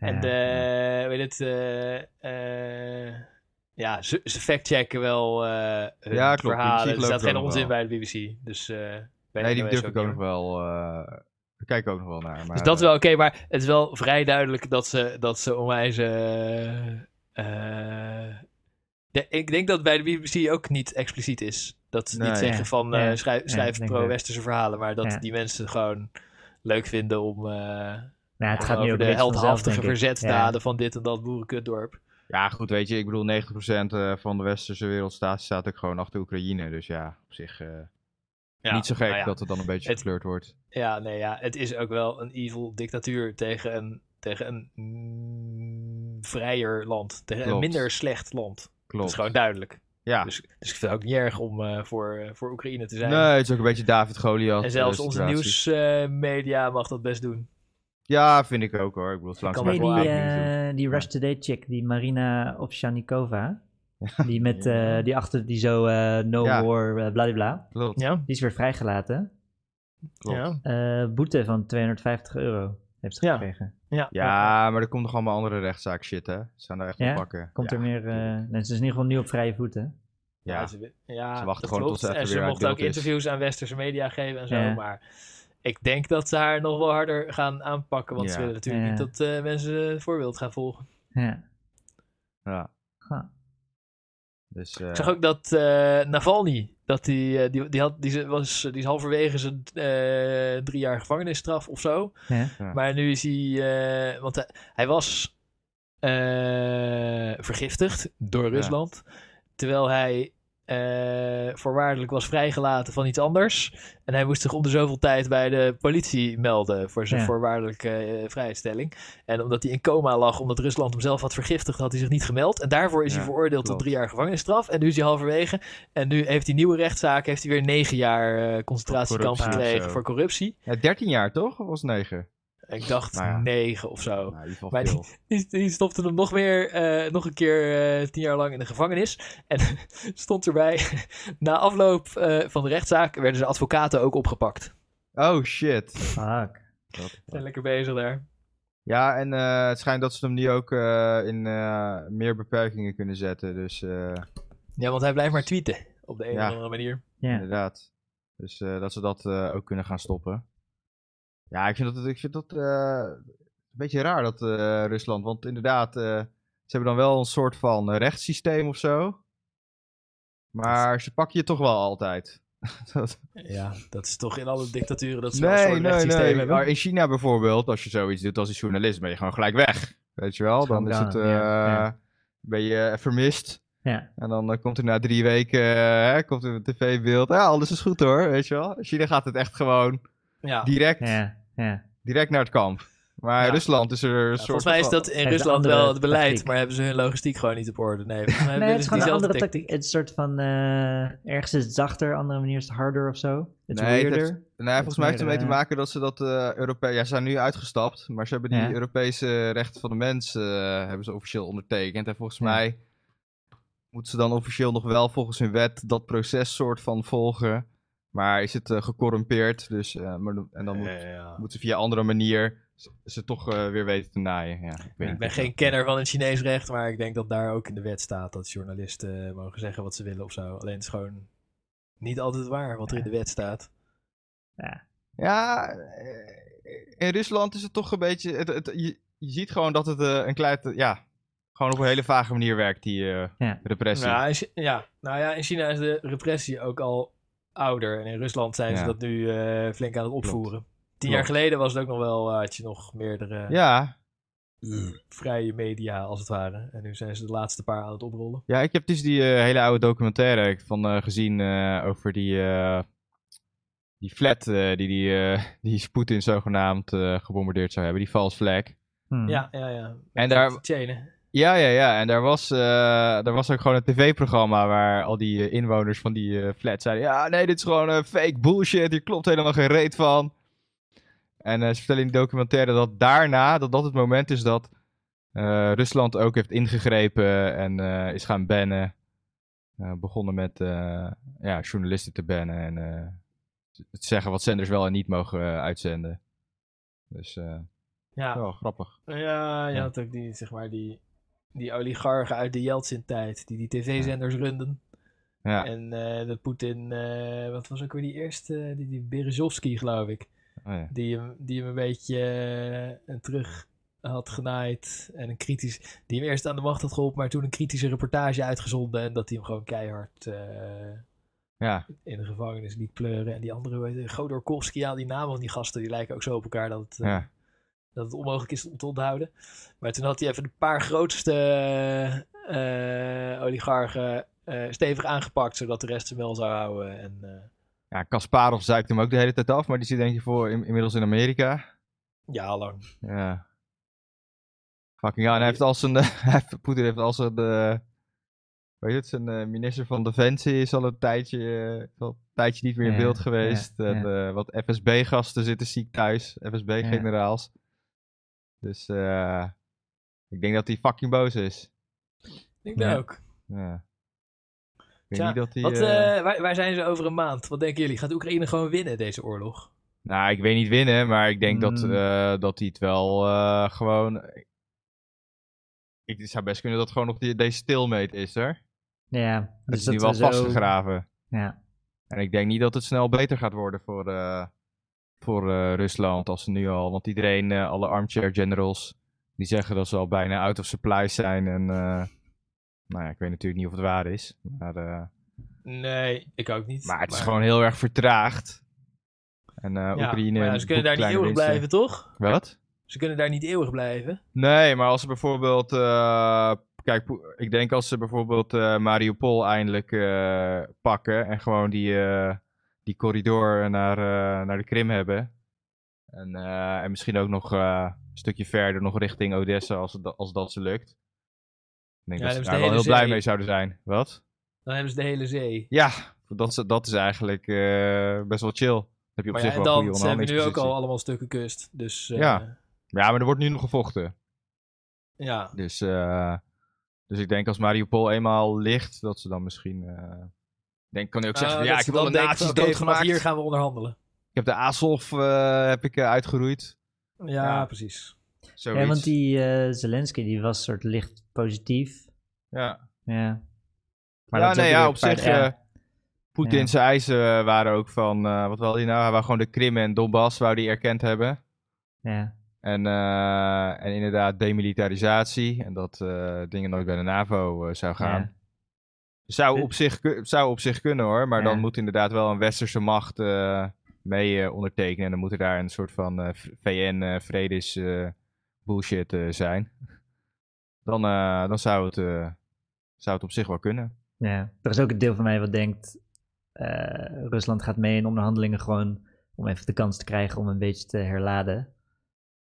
D: Eh.
B: En de, weet het, eh, eh, ja, ze, ze factchecken wel eh hun
D: Ja, klopt.
B: verhalen. Er staat geen onzin bij de BBC. Dus eh
D: Nee, die durf ik ook nog wel. eh daar kijk ook nog wel naar. Maar,
B: Dus dat is
D: eh,
B: wel oké, maar het is wel vrij duidelijk dat ze, dat ze onwijs... eh, eh, de- ik denk dat bij de BBC ook niet expliciet is. Dat ze
D: Nee.
B: niet zeggen
C: Ja.
B: van eh, schrijf,
C: Ja,
B: schrijf pro-westerse verhalen, maar dat die mensen gewoon leuk vinden om, eh,
C: Nou, het gaat nu
B: over de heldhaftige verzetsdaden van dit en dat boerenkutdorp.
D: Ja, goed, weet je, ik bedoel, 90% eh, van de westerse wereld staat, staat ook gewoon achter Oekraïne. Dus ja, op zich. eh,
B: Ja,
D: Niet zo gek
B: nou ja.
D: dat het dan een beetje
B: Het-
D: gekleurd wordt.
B: Ja, nee, ja, het is ook wel een evil dictatuur tegen een, tegen een mm, vrijer land. Tegen een minder slecht land. Dat
D: Klopt.
B: is gewoon duidelijk.
D: Ja.
B: Dus, dus ik vind het ook niet erg om eh, voor, voor Oekraïne te zijn.
D: Nee, het is ook een beetje David Goliath.
B: en zelfs onze nieuwsmedia mag dat best doen.
D: Ja, vind ik ook hoor. Ik bedoel, zolang ze
B: kan
C: die, eh, die Rush Today chick, die Marina Ovsjanikova. Die met, eh, die achter, die zo eh, no
D: Ja.
C: war, uh, bladibla.
D: Klopt,
B: Ja,
C: Die is weer vrijgelaten.
D: klopt. Ja.
B: ja.
C: Eh, boete van 250 euro heeft ze
B: Ja.
C: gekregen.
B: ja.
D: maar er komt nog allemaal andere rechtszaak shit, hè? Ze staan daar echt
C: Ja?
D: op pakken.
C: Komt
D: Ja.
C: er meer... eh nee, ze is in ieder geval nu op vrije voeten.
D: Ja,
B: ze, ja,
D: Ze wachten
B: dat
D: gewoon tot ze even
B: En ze
D: weer uit
B: mochten ook
D: is.
B: interviews aan westerse media geven en zo.
C: Ja.
B: Maar ik denk dat ze haar nog wel harder gaan aanpakken. Want ze willen natuurlijk
C: Ja.
B: niet dat eh, mensen het voorbeeld gaan volgen.
C: Ja.
D: ja.
C: Huh.
D: Dus, eh,
B: Ik zag ook dat eh, Navalny, dat die, eh, die, die, had, die, was, die is halverwege zijn eh, drie jaar gevangenisstraf of zo.
C: Ja.
B: Maar nu is hij, eh, want hij, hij was eh, vergiftigd door Rusland. Terwijl hij eh, voorwaardelijk was vrijgelaten van iets anders. En hij moest zich om de zoveel tijd bij de politie melden voor zijn
C: Ja.
B: voorwaardelijke eh, vrijstelling. En omdat hij in coma lag, omdat Rusland hem zelf had vergiftigd, had hij zich niet gemeld. En daarvoor is hij veroordeeld tot drie jaar gevangenisstraf. En nu is hij halverwege. En nu heeft hij nieuwe rechtszaak, heeft hij weer negen jaar eh, concentratiekamp gekregen voor corruptie.
D: ja, 13 jaar toch? Of was 9?
B: Ik dacht
D: Nou ja.
B: negen of zo.
D: Nou,
B: Maar. Die, die stopte hem nog weer, eh, nog een keer eh, tien jaar lang in de gevangenis. En stond erbij, na afloop eh, van de rechtszaak werden zijn advocaten ook opgepakt.
D: Oh shit.
C: Fuck.
B: Ze zijn lekker bezig daar.
D: Ja, en eh, het schijnt dat ze hem nu ook eh, in eh, meer beperkingen kunnen zetten. Dus eh,
B: Ja, want hij blijft maar tweeten op de een
D: Ja.
B: of andere manier.
C: Ja.
D: inderdaad. Dus eh, dat ze dat eh, ook kunnen gaan stoppen. Ja, ik vind dat, ik vind dat eh, een beetje raar, dat eh, Rusland. Want inderdaad, eh, ze hebben dan wel een soort van rechtssysteem of zo. Maar ze pakken je toch wel altijd. Dat-
B: Ja, dat is toch in alle dictaturen dat ze wel een
D: nee,
B: soort
D: nee,
B: rechtssysteem
D: nee.
B: hebben.
D: Maar in China bijvoorbeeld, als je zoiets doet als een journalist, ben je gewoon gelijk weg. Weet je wel? Dan is het,
C: down, ja,
D: eh,
C: ja.
D: ben je vermist.
C: Ja.
D: En dan komt er na drie weken hè, komt er een tv-beeld. Ja, alles is goed hoor, weet je wel. In China gaat het echt gewoon
B: Ja.
D: direct,
C: Ja.
D: Direct naar het kamp. Maar
B: Ja.
D: Rusland is er een
B: Ja,
D: soort
B: volgens mij is dat in Rusland wel het beleid,
C: tactiek.
B: maar hebben ze hun logistiek gewoon niet op orde. Nee, volgens mij
C: Nee, het is
B: ze
C: gewoon een andere tactiek. Het is een soort van... eh, ergens is het zachter, andere manier is het harder of zo. Het is
D: Nee, het heeft- Nee, volgens mij heeft het ermee te maken dat ze dat eh Europe... Ja, ze zijn nu uitgestapt, maar ze hebben die
C: Ja.
D: Europese rechten van de mens eh, hebben ze officieel ondertekend. En volgens
C: Ja.
D: mij moeten ze dan officieel nog wel volgens hun wet dat proces soort van volgen. Maar is het eh, gecorrumpeerd, dus... eh, maar, en dan moet,
B: Ja, ja.
D: moeten ze via andere manier ze- toch eh, weer weten te naaien. Ja, ik, weet
B: Ik ben geen
D: dat-
B: kenner van het Chinees recht, maar ik denk dat daar ook in de wet staat dat journalisten eh, mogen zeggen wat ze willen of zo. Alleen het is gewoon niet altijd waar wat er in de wet staat.
C: Ja.
D: Ja, eh, in Rusland is het toch een beetje... Het, het, je, je ziet gewoon dat het eh, een klein... Ja, gewoon op een hele vage manier werkt, die eh,
C: Ja.
D: repressie.
B: Ja, in, Chi- ja, nou ja, in China is de repressie ook al ouder. En in Rusland zijn ze
D: Ja.
B: dat nu eh, flink aan het opvoeren. Tien
D: Klopt.
B: jaar geleden was het ook nog wel, eh, had je nog meerdere
D: Ja,
B: vrije media als het ware. En nu zijn ze de laatste paar aan het oprollen.
D: ja, ik heb dus die eh, hele oude documentaire van eh, gezien eh, over die, eh, die flat eh, die, die, eh, die Poetin zogenaamd eh, gebombardeerd zou hebben, die false flag.
C: Hm.
B: Ja, ja, ja.
D: En daar,
B: Chainen.
D: Ja, ja, ja, en daar was, eh, daar was ook gewoon een tv-programma waar al die eh, inwoners van die eh, flat zeiden, ja, nee, dit is gewoon fake bullshit, hier klopt helemaal geen reet van. En ze vertellen in die documentaire dat daarna, dat dat het moment is dat Rusland ook heeft ingegrepen en is gaan bannen. Begonnen met ja, journalisten te bannen en te zeggen wat zenders wel en niet mogen uitzenden. Dus
B: Ja.
D: wel grappig.
B: Ja, je
D: Ja.
B: had ook die, zeg maar, die, die oligarchen uit de Yeltsin-tijd, die die tv-zenders runden.
D: Ja,
B: En eh de Poetin, eh, wat was ook weer die eerste, die, die Berezovsky, geloof ik.
D: oh, ja.
B: Die hem, die hem een beetje eh, terug had genaaid. En een kritisch, die hem eerst aan de macht had geholpen, maar toen een kritische reportage uitgezonden. En dat hij hem gewoon keihard eh,
D: ja,
B: in de gevangenis liet pleuren. En die andere, Godorkovsky, ja, die namen van die gasten, die lijken ook zo op elkaar dat het, eh,
D: ja.
B: Dat het onmogelijk is om te onthouden. Maar toen had hij even de paar grootste eh, oligarchen eh, stevig aangepakt, zodat de rest hem wel zou houden. En eh,
D: Ja, Kasparov zuikt hem ook de hele tijd af, maar die zit denk je voor in- inmiddels in Amerika.
B: Ja, lang.
D: Ja. Fucking ja, en hij heeft al zijn, hij heeft- Poetin heeft al zijn, weet je het, zijn minister van Defensie is al een tijdje, al een tijdje niet meer in beeld
C: ja,
D: geweest.
C: ja.
D: en eh, wat FSB-gasten zitten ziek thuis, FSB-generaals. Dus eh, ik denk dat hij fucking boos is.
B: Ik denk
C: Ja.
B: dat ook.
D: Ja. Ik denk
B: Tja,
D: niet dat hij...
B: Wat,
D: eh,
B: eh, waar, waar zijn ze over een maand? Wat denken jullie? Gaat Oekraïne gewoon winnen, deze oorlog?
D: Nou, ik weet niet winnen, maar ik denk dat,
C: Mm.
D: eh, dat hij het wel eh, gewoon... Ik het zou best kunnen dat gewoon nog die, deze stilmeet is, hoor.
C: Ja,
D: Het
C: dus
D: is
C: dat
D: nu wel
C: we zo-
D: vastgegraven.
C: Ja,
D: En ik denk niet dat het snel beter gaat worden voor, eh, voor eh, Rusland als ze nu al. Want iedereen, eh, alle armchair generals, die zeggen dat ze al bijna out of supplies zijn. En eh, nou ja, ik weet natuurlijk niet of het waar is. Maar,
B: Nee, ik ook niet.
D: maar het is gewoon heel erg vertraagd. En
B: Ja,
D: Oekraïne...
B: maar ja, ze kunnen daar niet eeuwig blijven, toch?
D: Wat?
B: Ze kunnen daar niet eeuwig blijven.
D: Nee, maar als ze bijvoorbeeld. kijk, ik denk als ze bijvoorbeeld eh, Mariupol eindelijk pakken. en gewoon die, die corridor naar, eh, naar de Krim hebben. En, eh, en misschien ook nog eh, een stukje verder, nog richting Odessa, als, het, als dat ze lukt. Ik denk
B: Ja,
D: dat ze daar wel heel blij mee zouden zijn. Wat?
B: Dan hebben ze de hele zee.
D: Ja, dat, is- dat is eigenlijk best wel chill. Heb je op
B: Maar ja,
D: zich
B: en
D: wel een goede
B: dan ze hebben nu ook al allemaal stukken kust. Dus eh,
D: Ja. Ja, maar er wordt nu nog gevochten.
B: ja.
D: Dus, dus ik denk als Mariupol eenmaal ligt, dat ze dan misschien... denk, kan hij ook zeggen,
B: Eh,
D: van, ja, ik heb alle
B: van, oké,
D: doodgemaakt.
B: Hier gaan we onderhandelen.
D: Ik heb de Azov eh, heb ik, eh, uitgeroeid.
B: Ja,
D: Ja.
B: precies.
D: Zoiets.
C: ja want die eh, Zelensky die was soort licht positief.
D: Ja,
C: Ja,
D: ja
C: dat is
D: nee,
C: ook
D: ja, op zich...
C: ja.
D: Poetin's eisen waren ook van... eh, wat wilde hij nou? Hij wou gewoon de Krim en Donbass wou die erkend hebben.
C: ja,
D: En, eh, en inderdaad demilitarisatie. En dat eh, dingen nooit bij de NAVO zou gaan. Zou op, zich, zou op zich kunnen hoor, maar dan moet inderdaad wel een westerse macht eh, mee eh, ondertekenen. En dan moet er daar een soort van eh, VN-vredes bullshit zijn. Dan, dan zou, het, zou het op zich wel kunnen.
C: Ja, er is ook een deel van mij wat denkt, Rusland gaat mee in onderhandelingen gewoon om even de kans te krijgen om een beetje te herladen.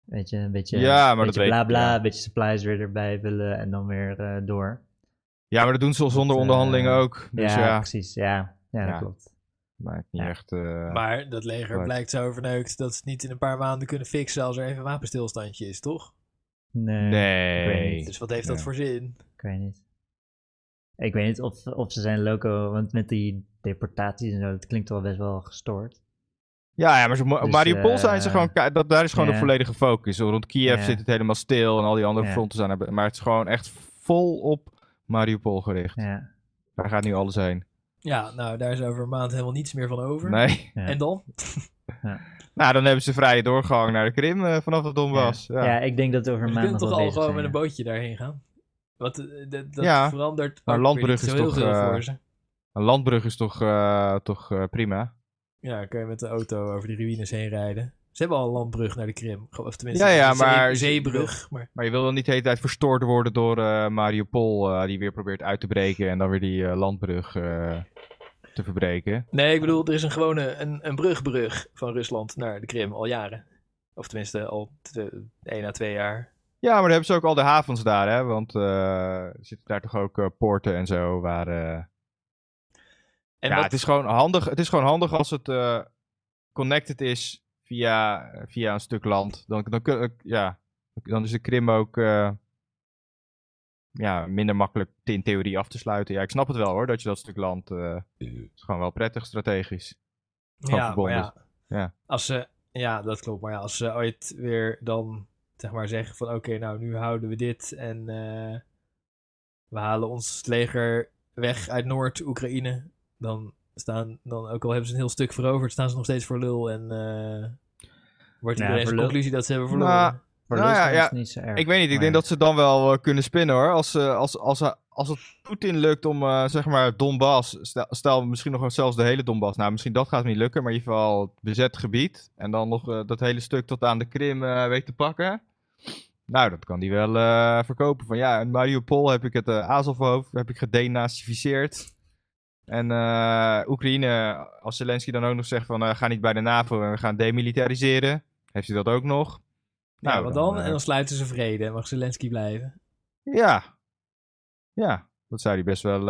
C: Weet je, een beetje,
D: Ja, maar
C: een
D: dat
C: beetje
D: weet-
C: bla bla,
D: ja.
C: een beetje supplies weer erbij willen en dan weer door.
D: Ja, maar dat doen ze al zonder
C: Dat, eh,
D: onderhandelingen ook. Dus
C: ja,
D: ja,
C: precies, ja, ja, dat
D: Ja.
C: klopt.
D: maakt niet
C: Ja.
D: echt... eh,
B: Maar dat leger blijkt zo verneukt dat ze het niet in een paar maanden kunnen fixen als er even een wapenstilstandje is, toch?
C: Nee, ik weet
D: nee.
C: niet.
B: Dus wat heeft dat voor zin?
C: ik weet niet. Ik weet niet of, of ze zijn loco, want met die deportaties en zo, dat klinkt wel best wel gestoord.
D: Ja, ja, maar Ma-
C: Dus,
D: Mariupol zijn ze
C: eh,
D: gewoon... Dat, daar is gewoon de volledige focus. Rond Kiev zit het helemaal stil en al die andere fronten zijn er... Maar het is gewoon echt vol op Mariupol gericht.
C: Ja,
D: Daar gaat nu alles heen.
B: Ja, nou, daar is over een maand helemaal niets meer van over.
D: Nee.
C: ja.
B: En dan?
D: Nou, dan hebben ze vrije doorgang naar de Krim eh, vanaf de Donbass. Ja.
C: ja. ik denk dat we over
B: Je
C: een maand
B: kunt
C: nog
B: toch al gewoon
C: zijn.
B: met een
C: ja.
B: bootje daarheen gaan? Wat, eh, dat, dat
D: Ja,
B: verandert
D: maar landbrug is toch, eh,
B: voor ze.
D: Een landbrug is toch, eh, toch eh, prima?
B: Ja, kun je met de auto over die ruïnes heen rijden. Ze hebben al een landbrug naar de Krim. Of tenminste,
D: Ja, ja,
B: een
D: maar-
B: zeebrug. Maar
D: Maar je wil dan niet de hele tijd verstoord worden door eh, Mariupol, eh, die weer probeert uit te breken en dan weer die eh, landbrug te verbreken.
B: Nee, ik bedoel, er is een gewone een, een brugbrug van Rusland naar de Krim al jaren. Of tenminste al één à twee jaar.
D: Ja, maar dan hebben ze ook al de havens daar, hè? Want er zitten daar toch ook poorten en zo waar...
B: En
D: ja,
B: wat,
D: het is, gewoon handig, het is gewoon handig als het connected is via, via een stuk land. Dan, dan, kun- ja, dan is de Krim ook eh, ja, minder makkelijk in theorie af te sluiten. Ja, ik snap het wel hoor, dat je dat stuk land... eh is gewoon wel prettig strategisch. gewoon
B: ja, maar ja,
D: Ja.
B: Als ze, ja, dat klopt. Maar ja, als ze ooit weer dan, zeg maar, zeggen van oké, nou nu houden we dit en eh, we halen ons leger weg uit Noord-Oekraïne, dan staan, dan ook al hebben ze een heel stuk veroverd, staan ze nog steeds voor lul en eh, wordt iedereen
C: lul.
B: conclusie dat ze hebben verloren.
D: Nou,
C: Voor
D: Nou ja, ja,
C: niet zo erg.
D: Ik weet niet, ik denk dat ze dan wel eh, kunnen spinnen hoor. Als, eh, als, als, als het Poetin lukt om eh, zeg maar Donbass, stel, stel misschien nog wel zelfs de hele Donbass. Nou, misschien dat gaat niet lukken, maar in ieder geval het bezet gebied. En dan nog eh, dat hele stuk tot aan de Krim eh, weet te pakken. Nou, dat kan die wel eh, verkopen. Van ja, in Mariupol heb ik het eh Azovhoofd heb ik gedenazificeerd. En eh, Oekraïne, als Zelensky dan ook nog zegt van... eh, ga niet bij de NAVO en we gaan demilitariseren. Heeft hij dat ook nog?
B: Nou,
D: Nou,
B: wat
D: dan,
B: dan?
D: eh,
B: En dan sluiten ze vrede en mag Zelensky blijven.
D: Ja. Ja, dat zou hij best wel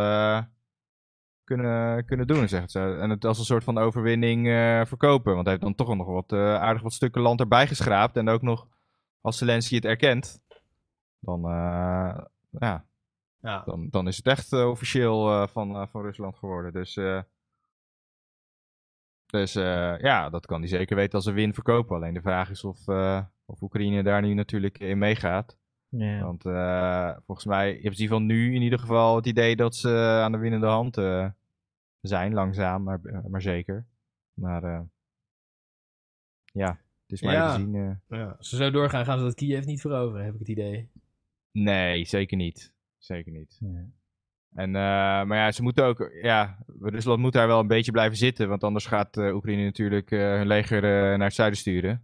D: kunnen, kunnen doen, zegt ze. En het als een soort van overwinning verkopen. Want hij heeft dan toch nog wat aardig wat stukken land erbij geschraapt. En ook nog, als Zelensky het erkent, dan, ja,
B: Ja.
D: dan, dan is het echt eh, officieel eh, van, eh, van Rusland geworden. Dus, eh, dus eh, ja, dat kan hij zeker weten als een win verkopen. Alleen de vraag is of, eh, of Oekraïne daar nu natuurlijk in meegaat.
C: Ja.
D: Want eh, volgens mij hebben ze van nu in ieder geval het idee dat ze aan de winnende hand eh, zijn. Langzaam, maar, maar zeker. Maar eh, ja, het is maar
B: Ja.
D: even zien. eh.
B: ja. Als ze zo doorgaan, gaan ze dat Kiev niet veroveren, heb ik het idee.
D: nee, zeker niet. Zeker niet. En, eh, maar ja, ze moeten ook, ja, Rusland moet daar wel een beetje blijven zitten. Want anders gaat eh, Oekraïne natuurlijk eh, hun leger eh, naar het zuiden sturen.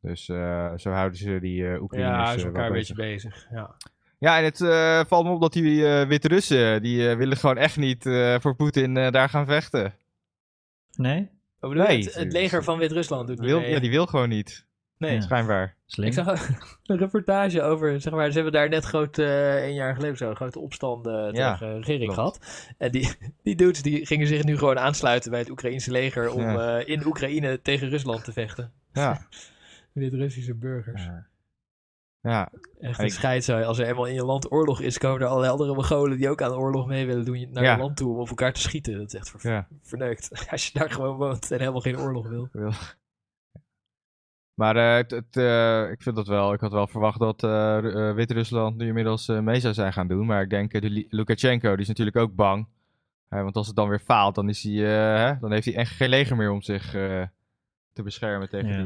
D: Dus eh, zo houden ze die eh Oekraïners
B: Ja, is
D: wel
B: elkaar een beetje bezig. Ja.
D: Ja, en het eh, valt me op dat die eh, Wit-Russen, die eh, willen gewoon echt niet eh, voor Poetin eh, daar gaan vechten.
C: Nee?
D: Nee,
B: het, het leger van Wit-Rusland doet niet
D: Wil,
B: mee.
D: ja, die wil gewoon niet,
B: Nee,
C: Ja.
D: schijnbaar.
C: Slim.
B: ik zag een reportage over, zeg maar, ze hebben daar net groot, eh een jaar geleden zo, grote opstanden
D: Ja,
B: tegen de regering
D: klopt.
B: gehad. En die, die dudes die gingen zich nu gewoon aansluiten bij het Oekraïense leger om
D: Ja.
B: eh, in Oekraïne tegen Rusland te vechten.
D: Ja,
B: Wit-Russische burgers.
D: ja.
B: Echt
D: En
B: een
D: ik-
B: scheidzaai. Als er eenmaal in je land oorlog is, komen er allerlei andere Mongolen die ook aan de oorlog mee willen doen naar
D: Ja.
B: je land toe om op elkaar te schieten. Dat is echt ver-
D: ja.
B: verneukt. Als je daar gewoon woont en helemaal geen oorlog wil.
D: Maar eh, het, het, eh, ik vind dat wel. Ik had wel verwacht dat eh, Ru- Wit-Rusland nu inmiddels mee zou zijn gaan doen. Maar ik denk, de Lukashenko, die is natuurlijk ook bang. Want als het dan weer faalt, dan, is hij, hè, dan heeft hij echt geen leger meer om zich te beschermen tegen,
C: Ja.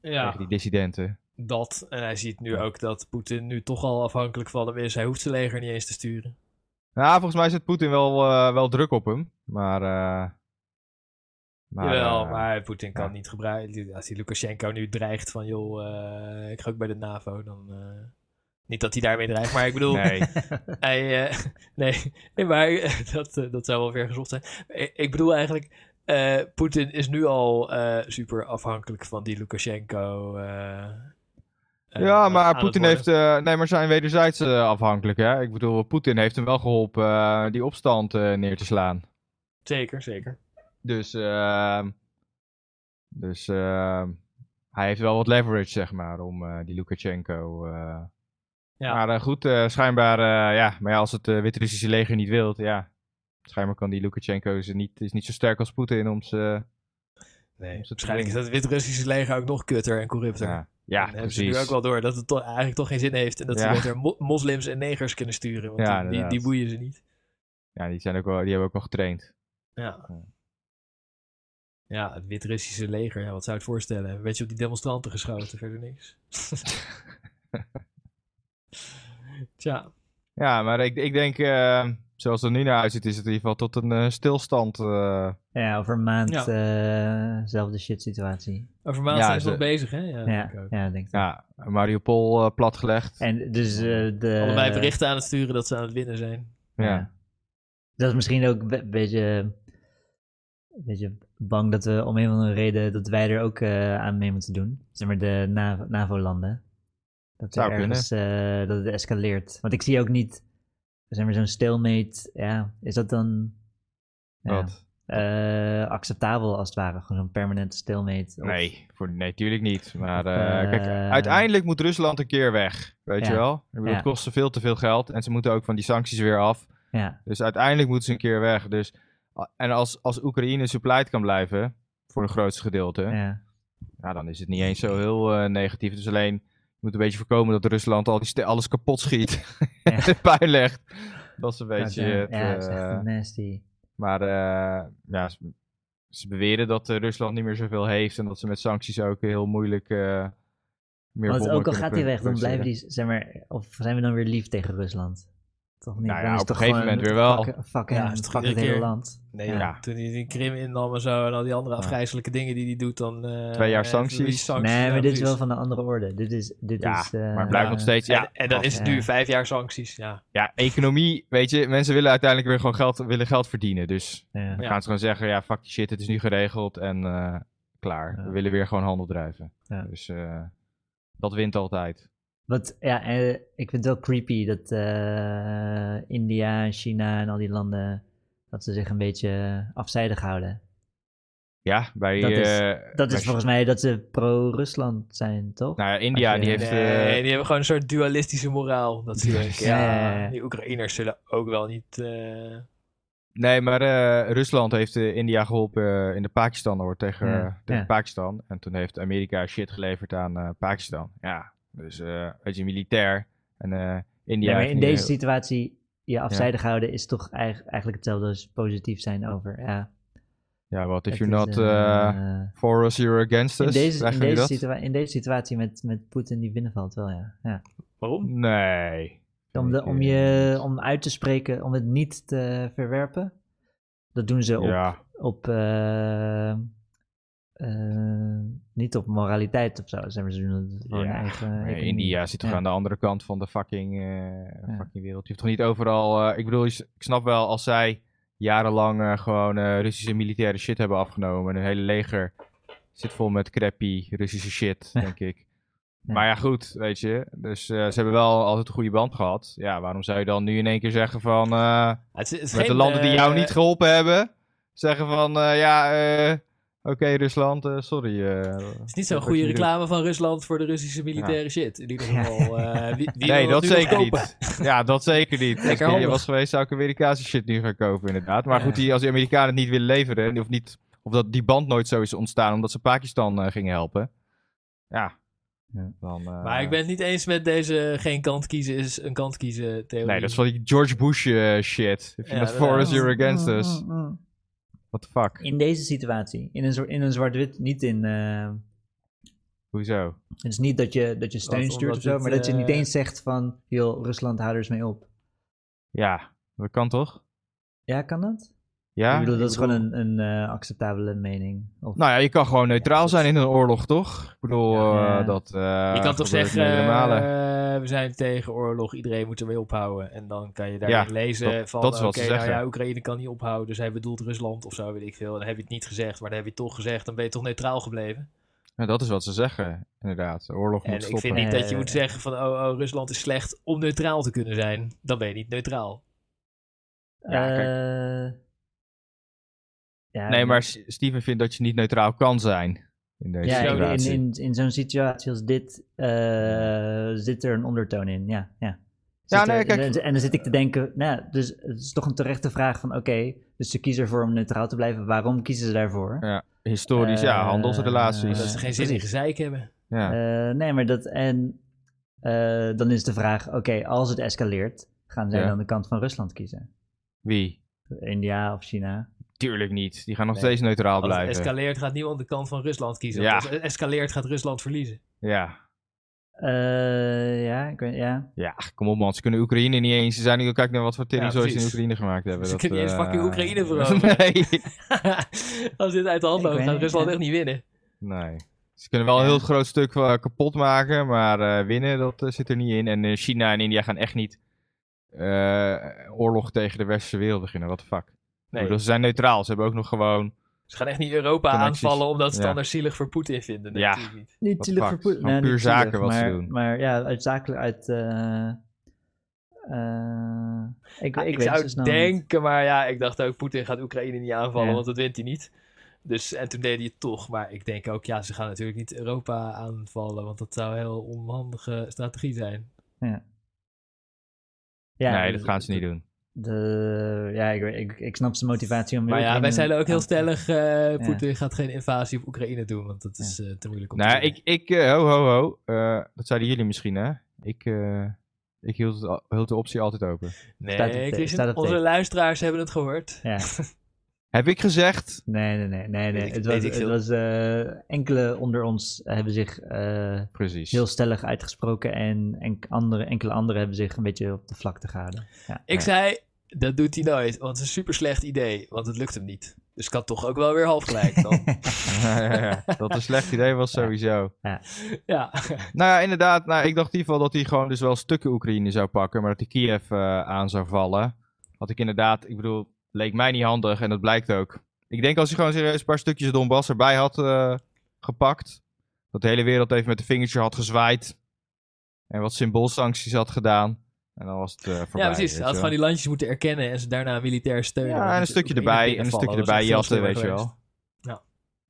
D: die,
B: Ja,
D: tegen die dissidenten.
B: dat. En hij ziet nu ook dat Poetin nu toch al afhankelijk van hem is. Hij hoeft zijn leger niet eens te sturen.
D: Nou, volgens mij zit Poetin wel, wel druk op hem. Maar. Maar,
B: Jawel,
D: eh,
B: maar Poetin kan
D: ja.
B: niet gebruiken. Als die Lukashenko nu dreigt van, joh, eh, ik ga ook bij de NAVO, dan... eh, niet dat hij daarmee dreigt, maar ik bedoel...
D: Nee.
B: Hij, nee, nee, maar dat, dat zou wel ver gezocht zijn. Ik, ik bedoel eigenlijk, Poetin is nu al super afhankelijk van die Lukashenko.
D: ja, maar Poetin heeft. nee, maar zijn wederzijds afhankelijk, hè? Ik bedoel, Poetin heeft hem wel geholpen eh, die opstand neer te slaan.
B: Zeker, zeker.
D: Dus. ehm, dus. ehm, hij heeft wel wat leverage, zeg maar, om eh, die Lukashenko. eh,
B: Ja.
D: Maar eh, goed, schijnbaar. ja, maar ja, als het Wit-Russische leger niet wil, ja. Schijnbaar kan die Lukashenko ze niet, is niet zo sterk als Poetin om ze.
B: Nee,
D: Om ze
B: waarschijnlijk is dat Wit-Russische leger ook nog kutter en corrupter.
D: Ja, ja
B: en hebben ze nu
D: precies.
B: ook wel door dat het toch, eigenlijk toch geen zin heeft. En dat
D: Ja.
B: ze beter mo- moslims en negers kunnen sturen. Want
D: Ja,
B: die, die, boeien ze niet.
D: Ja, die, zijn ook wel, die hebben ook wel getraind.
B: Ja.
D: Ja.
B: Het Wit-Russische leger, ja, wat zou je het voorstellen? Een beetje op die demonstranten geschoten, verder niks. Tja,
D: Ja, maar ik, ik denk, eh, zoals het er nu naar uitziet, is het in ieder geval tot een eh, stilstand. eh,
C: Ja, over een maand
B: Ja.
C: zelfde shit situatie.
B: over maand
D: Ja,
B: zijn ze nog bezig, hè? Ja,
C: Ja,
B: denk ik
C: ja, denk ik.
D: ja, Mariupol eh, platgelegd.
C: En dus eh, de...
B: Allebei berichten aan het sturen dat ze aan het winnen zijn.
D: ja.
C: Dat is misschien ook een beetje, een beetje bang dat we om een of andere reden dat wij er ook eh, aan mee moeten doen. Zeg maar de NAVO- NAVO-landen. Dat, er ergens, eh, dat het escaleert. Want ik zie ook niet, zeg maar zo'n stalemate, ja, is dat dan ja, eh, acceptabel als het ware? Gewoon zo'n permanente stalemate? Of-
D: Nee, voor, nee, tuurlijk niet. Maar kijk, uiteindelijk moet Rusland een keer weg. Weet
C: Ja.
D: je wel? Ik bedoel. Het kost ze veel te veel geld. En ze moeten ook van die sancties weer af.
C: Ja,
D: Dus uiteindelijk moeten ze een keer weg. Dus, en als, als Oekraïne supplied kan blijven, voor een grootste gedeelte, ja.
C: ja.
D: dan is het niet eens zo heel eh, negatief. Dus alleen, je moet een beetje voorkomen dat Rusland al die alles kapot schiet.
C: Ja.
D: en puin legt. Dat is een beetje
C: ja,
D: het...
C: ja, het is echt
D: eh,
C: nasty.
D: maar eh, ja, ze, ze beweren dat Rusland niet meer zoveel heeft. En dat ze met sancties ook heel moeilijk meer
C: Want ook al gaat hij weg, dan blijven die, zeg maar, of zijn we dan weer lief tegen Rusland? Toch niet?
D: Nou ja, op
C: toch
D: een gegeven moment weer wel.
C: Fuck, fuck
B: Ja,
C: hem, fuck het hele land.
B: Nee,
C: Ja.
B: toen hij die Krim innam en zo en al die andere
D: Ja.
B: afgrijzelijke dingen die hij doet, dan... eh,
D: Twee jaar sancties.
C: Nee,
B: ja,
C: maar dit is wel van een andere orde. Dit is, dit
D: Ja,
C: is, eh,
D: maar het blijft
B: ja.
D: nog steeds...
B: En,
D: Ja,
B: en dan is het
C: Ja.
B: nu vijf jaar sancties, ja.
D: ja, economie, weet je, mensen willen uiteindelijk weer gewoon geld, willen geld verdienen. Dus
C: ja.
D: dan
B: Ja.
D: gaan ze gewoon zeggen, ja, fuck die shit, het is nu geregeld en eh, klaar.
C: Ja.
D: We willen weer gewoon handel drijven.
C: Ja.
D: Dus eh, dat wint altijd.
C: Wat, ja, eh, ik vind het wel creepy dat eh, India, China en al die landen, dat ze zich een beetje afzijdig houden.
D: Ja, bij...
C: Dat is-
D: eh,
C: Dat is volgens mij dat ze pro-Rusland zijn, toch?
D: Nou ja, India,
C: je-
D: die heeft...
B: Nee,
D: eh,
B: die hebben gewoon een soort dualistische moraal. Dat ze denken,
C: Ja,
B: ja,
C: ja, ja.
B: die Oekraïners zullen ook wel niet... eh,
D: Nee, maar eh, Rusland heeft India geholpen eh, in de Pakistan hoor, tegen,
C: Ja,
D: tegen
C: ja.
D: Pakistan. En toen heeft Amerika shit geleverd aan eh, Pakistan. Ja, dus eh weet je, militair. En eh, India
C: Ja, maar in deze
D: eh,
C: situatie je afzijdig houden is toch eigen- eigenlijk hetzelfde als positief zijn over. Ja,
D: Ja, wat if
C: het
D: you're
C: is,
D: not for us, you're against
C: in
D: us.
C: deze, in, deze
D: dat?
C: situa- in deze situatie met, met Poetin die binnenvalt wel, ja. ja.
B: waarom?
D: Nee.
C: Om, de, om, je, om uit te spreken, om het niet te verwerpen. Dat doen ze op,
D: Ja,
C: op eh, niet op moraliteit of zo. Zeg maar, ze doen het voor hun
D: Ja,
C: eigen.
D: India zit toch
C: Ja.
D: aan de andere kant van de fucking, eh,
C: Ja.
D: fucking wereld. Je hoeft toch niet overal... eh, ik bedoel, ik snap wel als zij jarenlang eh, gewoon eh, Russische militaire shit hebben afgenomen. En hun hele leger zit vol met crappy Russische shit, denk ik.
C: Ja.
D: Maar ja, goed, weet je. Dus eh, ze hebben wel altijd een goede band gehad. Ja, waarom zou je dan nu in één keer zeggen van... eh,
B: Het is, het is
D: met
B: geen,
D: de landen die jou niet geholpen hebben... Zeggen van, eh, ja, oké Rusland, eh, sorry. eh,
B: Het is niet zo'n goede
D: doet.
B: reclame van Rusland voor de Russische militaire shit. In ieder geval. eh, wie, wie
D: Nee,
B: wil
D: dat
B: nu nog
D: zeker niet. Ja, dat zeker niet. Als je was geweest, zou ik Amerikaanse shit nu gaan kopen, inderdaad. Maar
B: Ja.
D: goed, die, als de Amerikanen het niet willen leveren, of, niet, of dat die band nooit zo is ontstaan omdat ze Pakistan eh, gingen helpen. Ja.
C: Ja.
D: Dan, eh,
B: Maar ik ben het niet eens met deze geen kant kiezen is een kant kiezen theorie.
D: Nee, dat is van die George Bush shit. If you're
B: Ja,
D: not for us, you're against
C: Mm,
D: us. What the fuck?
C: In deze situatie, in een, soort- in een zwart-wit, niet in... eh,
D: Hoezo?
C: het is niet dat je, dat je steun
B: Wat,
C: stuurt of zo,
B: het,
C: maar dat je niet
B: eh,
C: eens zegt van, joh, Rusland, hou er eens mee op.
D: Ja, dat kan toch?
C: Ja, kan dat?
D: Ja?
C: ik bedoel, dat
D: Ik
C: is gewoon een, een eh, acceptabele mening. Of,
D: Nou ja, je kan gewoon neutraal zijn in een oorlog, toch? Ik bedoel,
C: Ja.
D: eh, dat... eh,
B: je kan toch zeggen, eh, we zijn tegen oorlog, iedereen moet ermee ophouden. En dan kan je daarin
D: Ja,
B: lezen
D: dat-
B: van,
D: dat is wat
B: oké,
D: ze
B: nou
D: zeggen.
B: ja, Oekraïne kan niet ophouden, dus hij bedoelt Rusland of zo, weet ik veel. Dan heb je het niet gezegd, maar dan heb je het toch gezegd, dan ben je toch neutraal gebleven.
D: Ja, dat is wat ze zeggen, inderdaad. De oorlog
B: En
D: moet
B: ik
D: stoppen.
B: vind niet dat je moet zeggen van, oh, oh, Rusland is slecht om neutraal te kunnen zijn. Dan ben je niet neutraal.
D: Ja, kijk.
C: Ja,
D: Nee, maar Steven vindt dat je niet neutraal kan zijn in deze
C: Ja, in,
D: situatie.
C: in, in, in zo'n situatie als dit eh, zit er een ondertoon in, ja. ja.
D: Ja, nee,
C: er-
D: kijk-
C: en, dan zit ik te denken, nou, ja, dus het is toch een terechte vraag van, oké, dus ze kiezen ervoor om neutraal te blijven. Waarom kiezen ze daarvoor?
D: Ja, historisch, ja,
C: Eh,
D: handelsrelaties.
B: Dat ze geen zin in gezeik hebben.
D: ja.
C: Eh, nee, maar dat, en eh, dan is de vraag, oké, als het escaleert, gaan zij
D: Ja.
C: dan de kant van Rusland kiezen?
D: Wie?
C: India of China?
D: Tuurlijk niet. Die gaan nog
B: Nee.
D: steeds neutraal
B: Als het
D: blijven.
B: escaleert gaat niemand de kant van Rusland kiezen.
D: Ja.
B: Als het escaleert gaat Rusland verliezen.
D: Ja.
C: Eh, ja, ik weet, ja.
D: ja, kom op man. Ze kunnen Oekraïne niet eens. Ze zijn nu, kijk naar wat voor tering
B: Ja,
D: ze in. Oekraïne gemaakt hebben.
B: Ze
D: Dat,
B: kunnen niet eens
D: eh,
B: fucking Oekraïne veroveren.
D: nee.
B: Als dit uit de hand loopt, gaat Rusland echt niet winnen.
D: nee. Ze kunnen wel een heel groot stuk eh, kapot maken, maar eh, winnen, dat zit er niet in. En China en India gaan echt niet eh, oorlog tegen de westerse wereld beginnen. What the fuck.
B: Nee,
D: bedoel, ze zijn neutraal. Ze hebben ook nog gewoon...
B: ze gaan echt niet Europa
D: Connecties.
B: aanvallen omdat ze het
D: Ja.
B: anders zielig voor Poetin vinden.
D: Ja.
B: niet.
C: Niet zielig voor Poetin. Nee,
D: puur
C: niet zielig,
D: zaken wat ze
C: maar,
D: doen.
C: Maar ja, uit zakelijk uit... eh, eh, ik, ik,
B: ik
C: weet
B: zou
C: het snel niet.
B: denken, maar ja, ik dacht ook, Poetin gaat Oekraïne niet aanvallen,
C: Ja.
B: want dat wint hij niet. Dus, en toen deed hij het toch. Maar ik denk ook, ja, ze gaan natuurlijk niet Europa aanvallen, want dat zou een heel onhandige strategie zijn.
C: Ja. Ja,
D: nee,
C: de-
D: dat gaan ze niet doen.
C: De, ja, ik, weet- ik, ik snap zijn motivatie om...
B: Maar ja, wij zijn ook heel
C: te-
B: stellig, eh Poetin gaat geen invasie op Oekraïne doen, want dat is eh, te moeilijk om te
D: Nou,
B: doen.
D: ik, ik eh, ho, ho, ho. Eh, dat zeiden jullie misschien, hè? Ik, eh, ik hield, het, hield de optie altijd open.
B: Nee,
C: Staat het-
B: Christian,
C: staat het
B: onze
C: tegen.
B: luisteraars hebben het gehoord.
C: Ja.
D: Heb ik gezegd?
C: Nee, nee, nee. nee, nee.
B: Weet ik-
C: het was, het was eh, enkele onder ons hebben zich eh,
D: Precies.
C: heel stellig uitgesproken en enk- andere, enkele anderen hebben zich een beetje op de vlakte gehouden. Ja.
B: Ik
D: Ja.
B: zei, dat doet hij nooit, want het is een super slecht idee, want het lukt hem niet. Dus ik had toch ook wel weer half gelijk dan.
D: ja, ja, ja. Dat een slecht idee was sowieso.
B: ja.
D: Nou ja, inderdaad. Nou, ik dacht in ieder geval dat hij gewoon dus wel stukken Oekraïne zou pakken, maar dat hij Kiev eh, aan zou vallen. Had ik inderdaad, ik bedoel, leek mij niet handig en dat blijkt ook. Ik denk als hij gewoon serieus een paar stukjes Donbass erbij had eh, gepakt, dat de hele wereld even met de vingertje had gezwaaid en wat symboolsancties had gedaan. En dan was het eh voorbij.
B: ja, precies. Hij had gewoon die landjes moeten erkennen en ze daarna militair steunen.
D: Ja, en een stukje erbij, en een stukje erbij jatten, weet je wel.
B: geweest.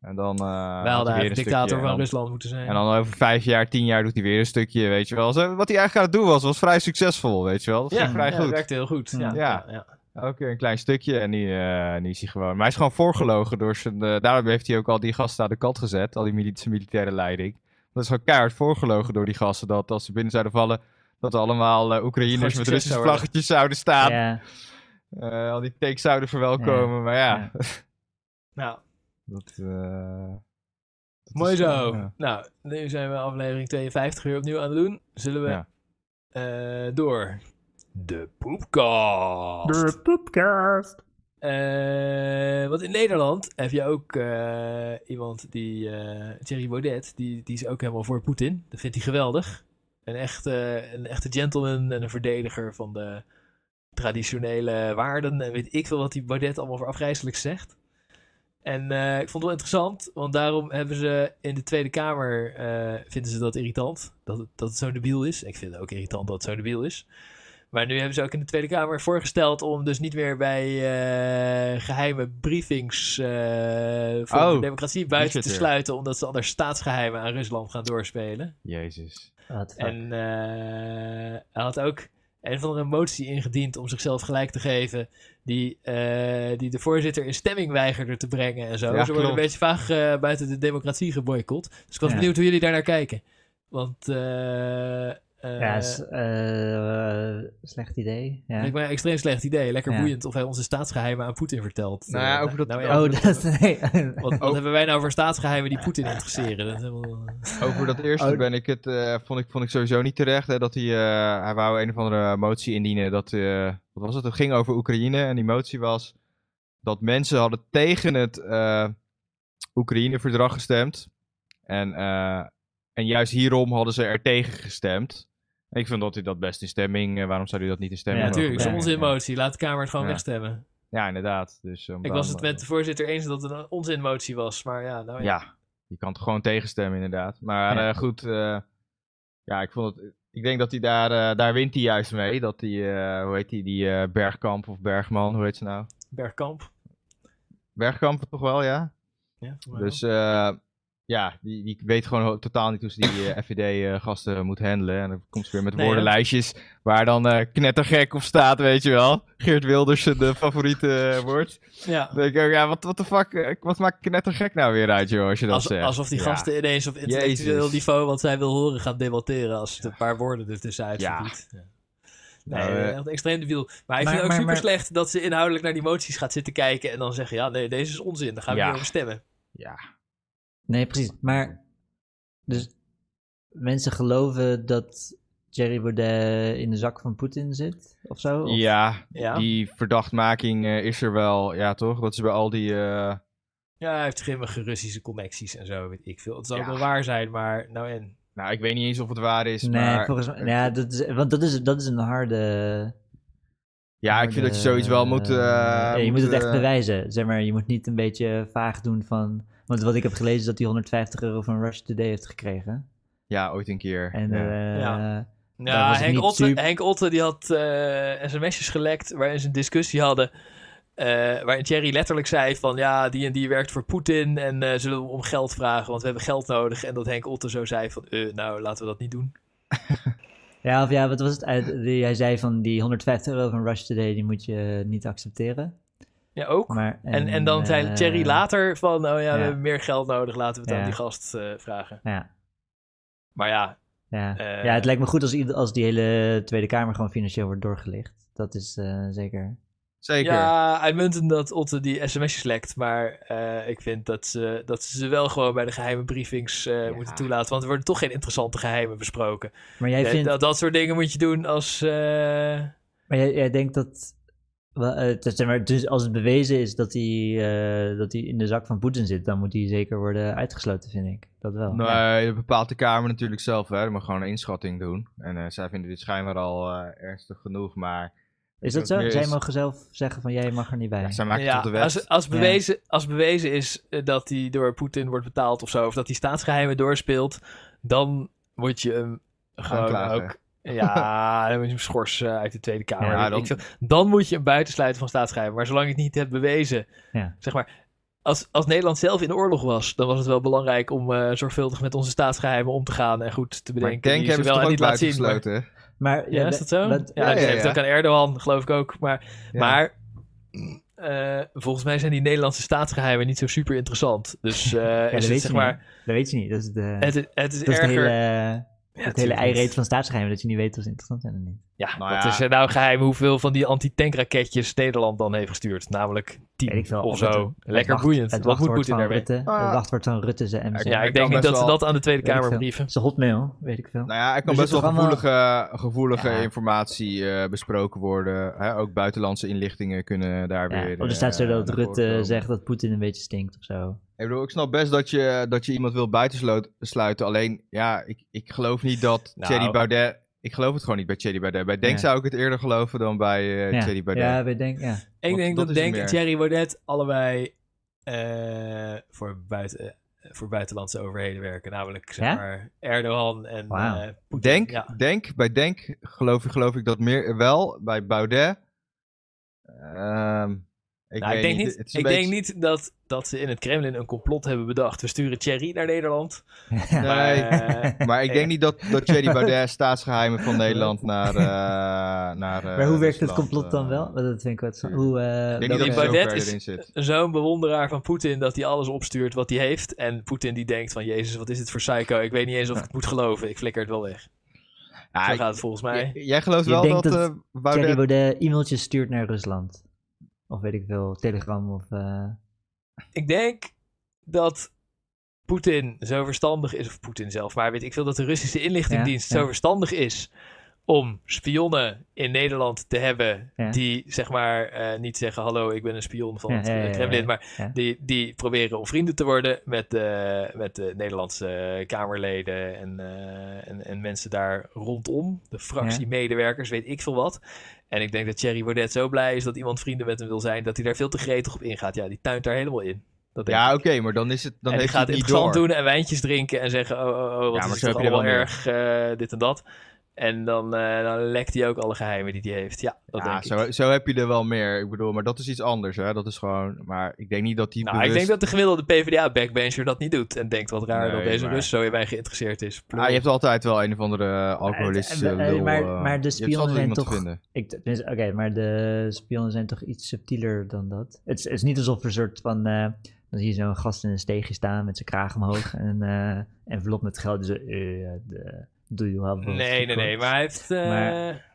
D: En dan, eh
B: Wij
D: had
B: hadden
D: een stukje,
B: dictator van
D: dan-
B: Rusland moeten zijn.
D: En dan over vijf jaar, tien jaar doet hij weer een stukje, weet je wel. Zo, wat hij eigenlijk aan het doen was, was vrij succesvol, weet je wel. Dat
B: ja,
D: ging vrij
B: ja,
D: goed.
B: werkte heel goed. Ja,
D: Ja.
B: ja.
D: Keer een klein stukje en nu, eh, nu is hij gewoon... Maar hij is gewoon voorgelogen door zijn... eh, daarom heeft hij ook al die gasten aan de kant gezet, al die militaire leiding. Dat is gewoon keihard voorgelogen door die gasten, dat als ze binnen zouden vallen, dat er allemaal eh, Oekraïners met Russische vlaggetjes zouden staan.
C: Ja,
D: Eh, al die takes zouden verwelkomen, maar ja.
C: Ja.
B: Nou,
D: dat, dat
B: mooi zo. Nou, nu zijn we aflevering 52 weer opnieuw aan het doen. Zullen we
D: Ja.
B: Eh, door de
C: poepcast.
B: Eh, want in Nederland heb je ook eh, iemand die, eh Thierry Baudet, die, die is ook helemaal voor Poetin. Dat vindt hij geweldig. Een echte, een echte gentleman en een verdediger van de traditionele waarden. En weet ik veel wat die Baudet allemaal voor afgrijzelijk zegt. En ik vond het wel interessant, want daarom hebben ze in de Tweede Kamer, vinden ze dat irritant, dat het, dat het zo debiel is. Ik vind het ook irritant dat het zo debiel is. Maar nu hebben ze ook in de Tweede Kamer voorgesteld om dus niet meer bij eh, geheime briefings eh, voor
D: Oh,
B: de democratie buiten te sluiten, omdat ze anders staatsgeheimen aan Rusland gaan doorspelen.
D: Jezus.
B: En eh, hij had ook een van de motie ingediend om zichzelf gelijk te geven, die, eh, die de voorzitter in stemming weigerde te brengen en zo.
D: Ja,
B: Ze worden een beetje vaag eh, buiten de democratie geboycott. Dus ik was
C: Ja.
B: benieuwd hoe jullie daar naar kijken. Want eh, eh,
C: ja, is, eh, slecht idee. Ja.
B: Lijkt mij een extreem slecht idee. Lekker
C: Ja.
B: boeiend of hij onze staatsgeheimen aan Poetin vertelt.
D: Nou ja,
B: Eh,
D: over dat-
B: nou ja,
C: Oh, dat. Nee.
B: Wat, wat hebben wij nou voor staatsgeheimen die Poetin interesseren? Dat is helemaal...
D: Over dat eerste
C: Oh.
D: ben ik het, eh, vond, ik, vond ik sowieso niet terecht. Hè, dat hij, eh, hij wou een of andere motie indienen. Dat, eh, wat was het? Het ging over Oekraïne. En die motie was dat mensen hadden tegen het eh, Oekraïne-verdrag gestemd. En, eh, en juist hierom hadden ze er tegen gestemd. Ik vind dat hij dat best in stemming. eh, waarom zou hij dat niet in
B: Ja,
D: stemming
B: natuurlijk.
D: mogen
B: Zo'n
D: brengen?
B: onzinmotie. Laat de Kamer het gewoon
D: Ja.
B: wegstemmen.
D: Ja, inderdaad. Dus,
B: Ik was het
D: eh,
B: met de voorzitter eens dat het een onzinmotie was. Maar ja, nou ja.
D: Ja, je kan toch gewoon tegenstemmen inderdaad. Maar
C: Ja.
D: eh, goed, eh, ja, ik vond het... Ik denk dat hij daar, eh, daar wint hij juist mee. Dat hij, eh, hoe heet die, die eh, Bergkamp of Bergman, hoe heet ze nou?
B: Bergkamp.
D: Bergkamp toch wel, ja?
B: Ja,
D: Dus eh, ja, die, die weet gewoon totaal niet hoe ze die eh, FVD-gasten moet handelen. En dan komt ze weer met
B: Nee,
D: woordenlijstjes waar dan eh, knettergek op staat, weet je wel. Geert Wilders de favoriete eh, woord.
B: ja.
D: Dan denk ik ook, ja, wat de fuck, eh, wat maakt knettergek nou weer uit, joh, als je dat
B: Als,
D: zegt.
B: alsof die
D: Ja.
B: gasten ineens op intellectueel
D: Jezus.
B: niveau wat zij wil horen gaan debatteren als het een paar woorden er tussenuit
D: Ja.
B: Ja. Nee,
D: Nou, eh,
B: echt extreem debiel. Maar ik
C: Maar-
B: vind het ook
C: maar-
B: super
C: maar-
B: slecht dat ze inhoudelijk naar die moties gaat zitten kijken en dan zeggen, ja, nee, deze is onzin, daar gaan we
D: Ja.
B: niet over stemmen.
D: Ja,
C: Nee, precies. Maar dus mensen geloven dat Jerry Baudet in de zak van Poetin zit of zo? Of-
D: Ja,
B: Ja.
D: die verdachtmaking eh, is er wel, ja toch? Dat is bij al die... eh,
B: Ja, hij heeft grimmige Russische connecties en zo, weet ik veel. Het
D: Ja.
B: wel waar zijn, maar nou en.
D: nou, ik weet niet eens of het waar is,
C: Nee,
D: maar...
C: volgens mij. Ja, dat is, want dat is, dat is een harde.
D: ja, ik vind dat je zoiets wel moet... eh,
C: ja, je moet het echt bewijzen. Zeg maar, je moet niet een beetje vaag doen van. Want wat ik heb gelezen is dat hij 150 euro van Rush Today heeft gekregen.
D: Ja, ooit een keer.
C: En
D: ja.
C: eh,
B: Ja. Henk Otte,
C: super-
B: Henk Otte die had eh, sms'jes gelekt waarin ze een discussie hadden. eh, waarin Thierry letterlijk zei van ja, die en die werkt voor Poetin en eh, zullen we om geld vragen, want we hebben geld nodig. En dat Henk Otte zo zei van eh, nou, laten we dat niet doen.
C: ja, of ja, wat was het? Hij zei van die 150 euro van Rush Today, die moet je niet accepteren.
B: Ja, ook.
C: Maar,
B: En, en dan zei
C: eh,
B: Thierry later van, oh ja, we hebben meer geld nodig, laten we het aan die gast eh, vragen.
C: Ja,
B: Maar ja,
C: ja.
B: Eh,
C: ja, het lijkt me goed als, als die hele Tweede Kamer gewoon financieel wordt doorgelicht. Dat is eh, zeker.
D: Zeker.
B: Ja, uitmuntend dat Otte die sms'jes lekt. Maar eh, ik vind dat ze, dat ze ze wel gewoon bij de geheime briefings eh, moeten toelaten. Want er worden toch geen interessante geheimen besproken.
C: Maar jij
B: Ja,
C: vindt...
B: dat, dat soort dingen moet je doen als... eh,
C: Maar jij, jij denkt dat... dus als het bewezen is dat hij, eh, dat hij in de zak van Poetin zit, dan moet hij zeker worden uitgesloten, vind ik. Dat wel.
D: Nee,
C: Ja.
D: dat bepaalt de Kamer natuurlijk zelf. Hè. Mag gewoon een inschatting doen. En eh, zij vinden dit schijnbaar al eh, ernstig genoeg. Maar
C: Is dat zo? Zij mogen zelf zeggen van jij mag er niet bij.
D: ja, zij maken
B: ja,
D: tot de wet.
B: als, als, bewezen, als bewezen is eh, dat hij door Poetin wordt betaald of zo, of dat hij staatsgeheimen doorspeelt, dan moet je hem gewoon
D: Aanklagen.
B: ook. Ja, dan moet je hem schorsen uit de Tweede Kamer.
C: Ja,
D: dan-
B: ik veel. dan moet je hem buitensluiten van staatsgeheimen. Maar zolang je het niet hebt bewezen,
C: Ja.
B: zeg maar. Als, als Nederland zelf in de oorlog was, dan was het wel belangrijk om eh, zorgvuldig met onze staatsgeheimen om te gaan en goed te
D: maar
B: bedenken.
D: ik denk hebben ze
B: wel niet laat zien. Maar.
C: Maar,
B: ja, is dat zo?
C: dat-
B: ja,
D: ja, ja,
B: ook aan Erdogan, geloof ik ook. Maar
D: Ja.
B: maar eh, volgens mij zijn die Nederlandse staatsgeheimen niet zo super interessant. Dus eh
C: dat
B: is
C: weet
B: het
C: je
B: zeg
C: niet.
B: maar.
C: Dat weet je niet. Dat is, de,
B: Het, is- het is
C: dat is de
B: erger.
C: hele,
B: Ja,
C: het hele eireed van staatsgeheimen, dat je niet weet of ze interessant zijn of niet.
B: Ja,
D: Nou
B: wat
D: ja.
B: is er nou geheim hoeveel van die anti-tankraketjes Nederland dan heeft gestuurd? Namelijk
C: Weet
B: tien
C: ik veel.
B: of zo.
C: het
B: Lekker boeiend.
C: Het
B: Wat moet
C: wachtwoord
B: Poetin
C: van
B: daarmee?
C: Rutte,
D: Ah.
C: het wachtwoord van Rutte zijn MC.
B: Ja, ik denk niet dat ze dat aan de Tweede Kamer brieven.
C: Zijn hotmail, weet ik veel.
D: Nou ja, er kan
C: Er
D: best wel gevoelige, gevoelige
C: Ja.
D: informatie eh, besproken worden. Hè? Ook buitenlandse inlichtingen kunnen daar
C: Ja,
D: weer.
C: of er staat zo
D: eh,
C: dat Rutte zegt dat Poetin een beetje stinkt of zo.
D: Ik bedoel, ik snap best dat je, dat je iemand wil buitensluiten. Alleen, ja, ik, ik geloof niet dat
B: Nou.
D: Thierry Baudet... Ik geloof het gewoon niet bij Thierry Baudet. Bij Denk
C: Ja.
D: zou ik het eerder geloven dan bij eh
C: ja.
D: Thierry Baudet.
C: ja, wij denken, ja.
B: Ik
D: Want
B: denk
D: dat het
B: Denk en. Thierry Baudet allebei eh, voor, buiten, eh, voor buitenlandse overheden werken. Namelijk zeg
C: Ja?
B: maar Erdogan en eh, Poetin.
D: Denk,
B: Ja.
D: denk, bij Denk geloof, geloof ik dat meer wel. Bij Baudet... ehm, ik,
B: Nou, ik denk, niet, ik
D: beetje-
B: denk niet dat, dat ze in het Kremlin een complot hebben bedacht. We sturen Thierry naar Nederland.
D: Nee,
B: Maar,
D: maar ik denk niet dat, dat Thierry Baudet staatsgeheimen van Nederland naar... eh naar eh,
C: maar hoe werkt het complot dan
D: eh,
C: wel? Dat vind ik wat. Hoe, eh,
D: Ik denk dat hij
B: Baudet is-. Zo'n bewonderaar van Poetin dat hij alles opstuurt wat hij heeft. En Poetin die denkt van, jezus, wat is dit voor psycho? Ik weet niet eens of ik het moet geloven. Ik flikker het wel weg.
D: Ja,
B: Zo gaat het volgens mij.
D: Jij gelooft
C: Je
D: wel
C: denkt
D: dat,
C: dat
D: eh,
C: Thierry.
D: Baudet
C: e-mailtjes stuurt naar Rusland. Of weet ik veel, Telegram of... eh,
B: Ik denk dat Poetin zo verstandig is, of Poetin zelf, maar weet ik veel dat de Russische inlichtingendienst
C: Ja, ja.
B: zo verstandig is om spionnen in Nederland te hebben
C: Ja.
B: die zeg maar eh, niet zeggen hallo ik ben een spion van het Kremlin, maar die, die proberen om vrienden te worden met de, met de Nederlandse Kamerleden en, eh, en, en mensen daar rondom, de fractiemedewerkers, weet ik veel wat. En ik denk dat Thierry Baudet zo blij is dat iemand vrienden met hem wil zijn, dat hij daar veel te gretig op ingaat. Ja, die tuint daar helemaal in. Dat denk
D: Ja, oké, maar dan is het dan
B: en
D: heeft hij
B: gaat
D: het niet
B: interessant
D: door.
B: doen en wijntjes drinken en zeggen: Oh, oh, oh wat
D: maar
B: is het allemaal
D: wel
B: erg, eh, dit en dat. En dan, eh, dan lekt hij ook alle geheimen die hij heeft. Ja, dat
D: Ja,
B: denk
D: zo,
B: ik.
D: zo heb je er wel meer. Ik bedoel, maar dat is iets anders, hè. Dat is gewoon... Maar ik denk niet dat die
B: Nou,
D: bewust...
B: ik denk dat de gemiddelde PvdA-backbencher dat niet doet. En denkt wat raar
D: Nee,
B: dat deze
D: maar-
B: Rus zo in mij geïnteresseerd is.
D: Ah, je hebt altijd wel een of andere alcoholistische
C: Eh, eh, maar-
D: eh,
C: maar de
D: je hebt
C: spionnen
D: altijd
C: zijn
D: iemand te
C: toch-
D: vinden.
C: Ik, tenminste, Oké, maar de spionnen zijn toch iets subtieler dan dat? Het is, het is niet alsof er een soort van... eh, dan zie je zo'n gast in een steegje staan met zijn kraag omhoog en een eh, envelop met geld. Dus, eh, de, do you have
B: Nee, nee, nee. Maar hij heeft eh,
C: Maar-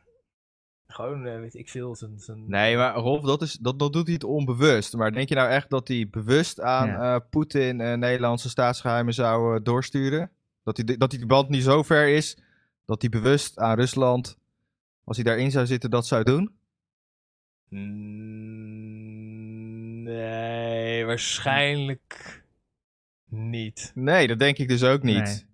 B: gewoon, eh, weet ik veel, zijn... zijn...
D: Nee, maar Rolf, dat, is, dat, dat doet hij het onbewust. Maar denk je nou echt dat hij bewust aan
C: Ja.
D: eh, Poetin eh, Nederlandse staatsgeheimen zou doorsturen? Dat, hij, dat die band niet zo ver is dat hij bewust aan Rusland, als hij daarin zou zitten, dat zou doen?
B: Mm, Nee, waarschijnlijk niet.
D: Nee, dat denk ik dus ook niet.
C: Nee.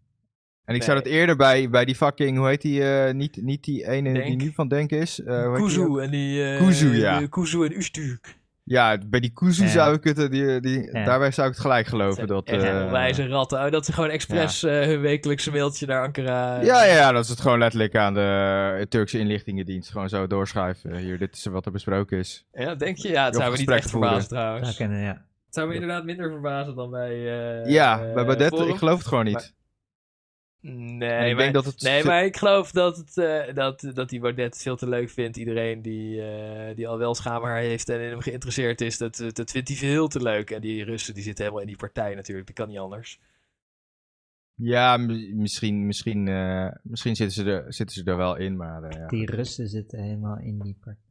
D: En ik zou dat eerder bij, bij die fucking, hoe heet die, eh, niet, niet die ene die nu van Denk is. eh, ook?
B: Kuzu en die... eh,
D: Kuzu, ja.
B: Kuzu en Ustuk.
D: Ja, bij die Kuzu
C: Ja.
D: zou ik het, die, die,
C: Ja.
D: daarbij zou ik het gelijk geloven. Dat,
B: wijze ratten. Oh, dat ze gewoon expres eh, hun wekelijkse mailtje naar Ankara...
D: Ja, ja, ja, dat is het gewoon letterlijk aan de Turkse inlichtingendienst. Gewoon zo doorschuiven. Hier, dit is wat er besproken is.
B: Ja, denk je? Ja, het
D: Of
B: zou me niet echt
D: voeren.
B: verbazen trouwens.
C: kunnen, ja.
B: Het zou me inderdaad minder verbazen dan bij... eh,
D: ja, bij
B: Forum.
D: ik geloof het gewoon niet.
B: Nee,
D: ik
B: maar,
D: denk dat het...
B: nee, maar ik geloof dat, het, eh, dat, dat die Baudet het veel te leuk vindt. Iedereen die, eh, die al wel schaamhaar heeft en in hem geïnteresseerd is, dat, dat vindt hij veel te leuk. En die Russen die zitten helemaal in die partij natuurlijk. Dat kan niet anders.
D: Ja, misschien, misschien, eh, misschien zitten, ze er, zitten ze er wel in, maar eh, ja.
C: Die Russen zitten helemaal in die partij.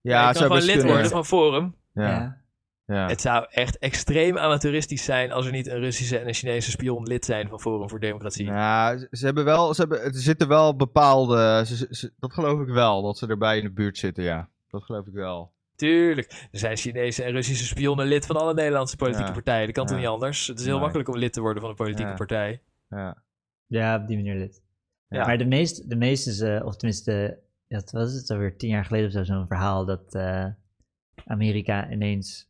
B: Ja, je kan
D: zou
B: gewoon lid
D: kunnen.
B: worden van Forum.
D: Ja, ja. Ja.
B: Het zou echt extreem amateuristisch zijn als er niet een Russische en een Chinese spion lid zijn van Forum voor Democratie.
D: Nou, ze- hebben wel, ze hebben, er zitten wel bepaalde, ze- ze- ze- dat geloof ik wel, dat ze erbij in de buurt zitten, ja. Dat geloof ik wel.
B: Tuurlijk. Er zijn Chinese en Russische spionnen lid van alle Nederlandse politieke
D: Ja.
B: partijen. Dat kan toch
D: Ja.
B: niet anders? Het is heel
D: Nee.
B: makkelijk om lid te worden van een politieke
D: Ja.
B: partij.
D: Ja.
C: Ja, op die manier lid.
B: Ja.
C: Maar de meeste, de meeste ze- of tenminste, ja, wat was het alweer, tien jaar geleden of zo, zo'n verhaal dat eh, Amerika ineens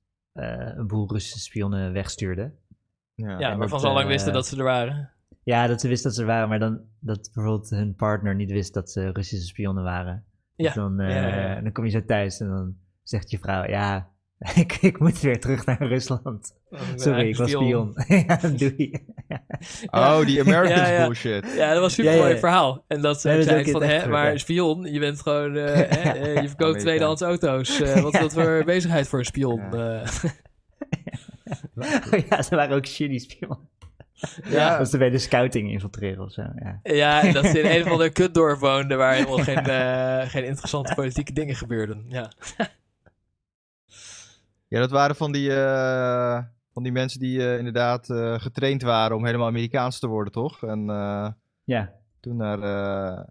C: een boel Russische spionnen wegstuurde.
D: Ja.
B: Ja, waarvan
C: dat,
B: ze al lang
C: eh,
B: wisten dat ze er waren.
C: Ja, dat ze wisten dat ze er waren, maar dan dat bijvoorbeeld hun partner niet wist dat ze Russische spionnen waren.
B: Ja,
C: Dus dan, eh,
B: ja, ja, ja.
C: dan kom je zo thuis en dan zegt je vrouw, ja, ik, ik moet weer terug naar Rusland. Sorry, ik was spion. ja, doei.
D: Oh, die Americans
B: Ja, ja.
D: bullshit.
B: Ja, dat was een super
C: Ja,
B: mooi
C: ja, ja.
B: verhaal. En dat ze
C: is
B: zei van,
C: het
B: hè, maar spion, je bent gewoon, eh, hè, eh, je verkoopt tweedehands auto's. Eh, wat is dat voor bezigheid voor een spion?
D: Ja.
B: Eh,
C: ja, ze waren ook shitty spion.
D: Ja.
C: Dat ze bij de scouting infiltreren of zo. Ja.
B: ja, en dat ze in een of ander kutdorp woonden waar helemaal geen, eh, geen interessante politieke dingen gebeurden. Ja.
D: Ja, dat waren van die, eh, van die mensen die eh, inderdaad eh, getraind waren om helemaal Amerikaans te worden, toch? En
C: ja.
D: toen naar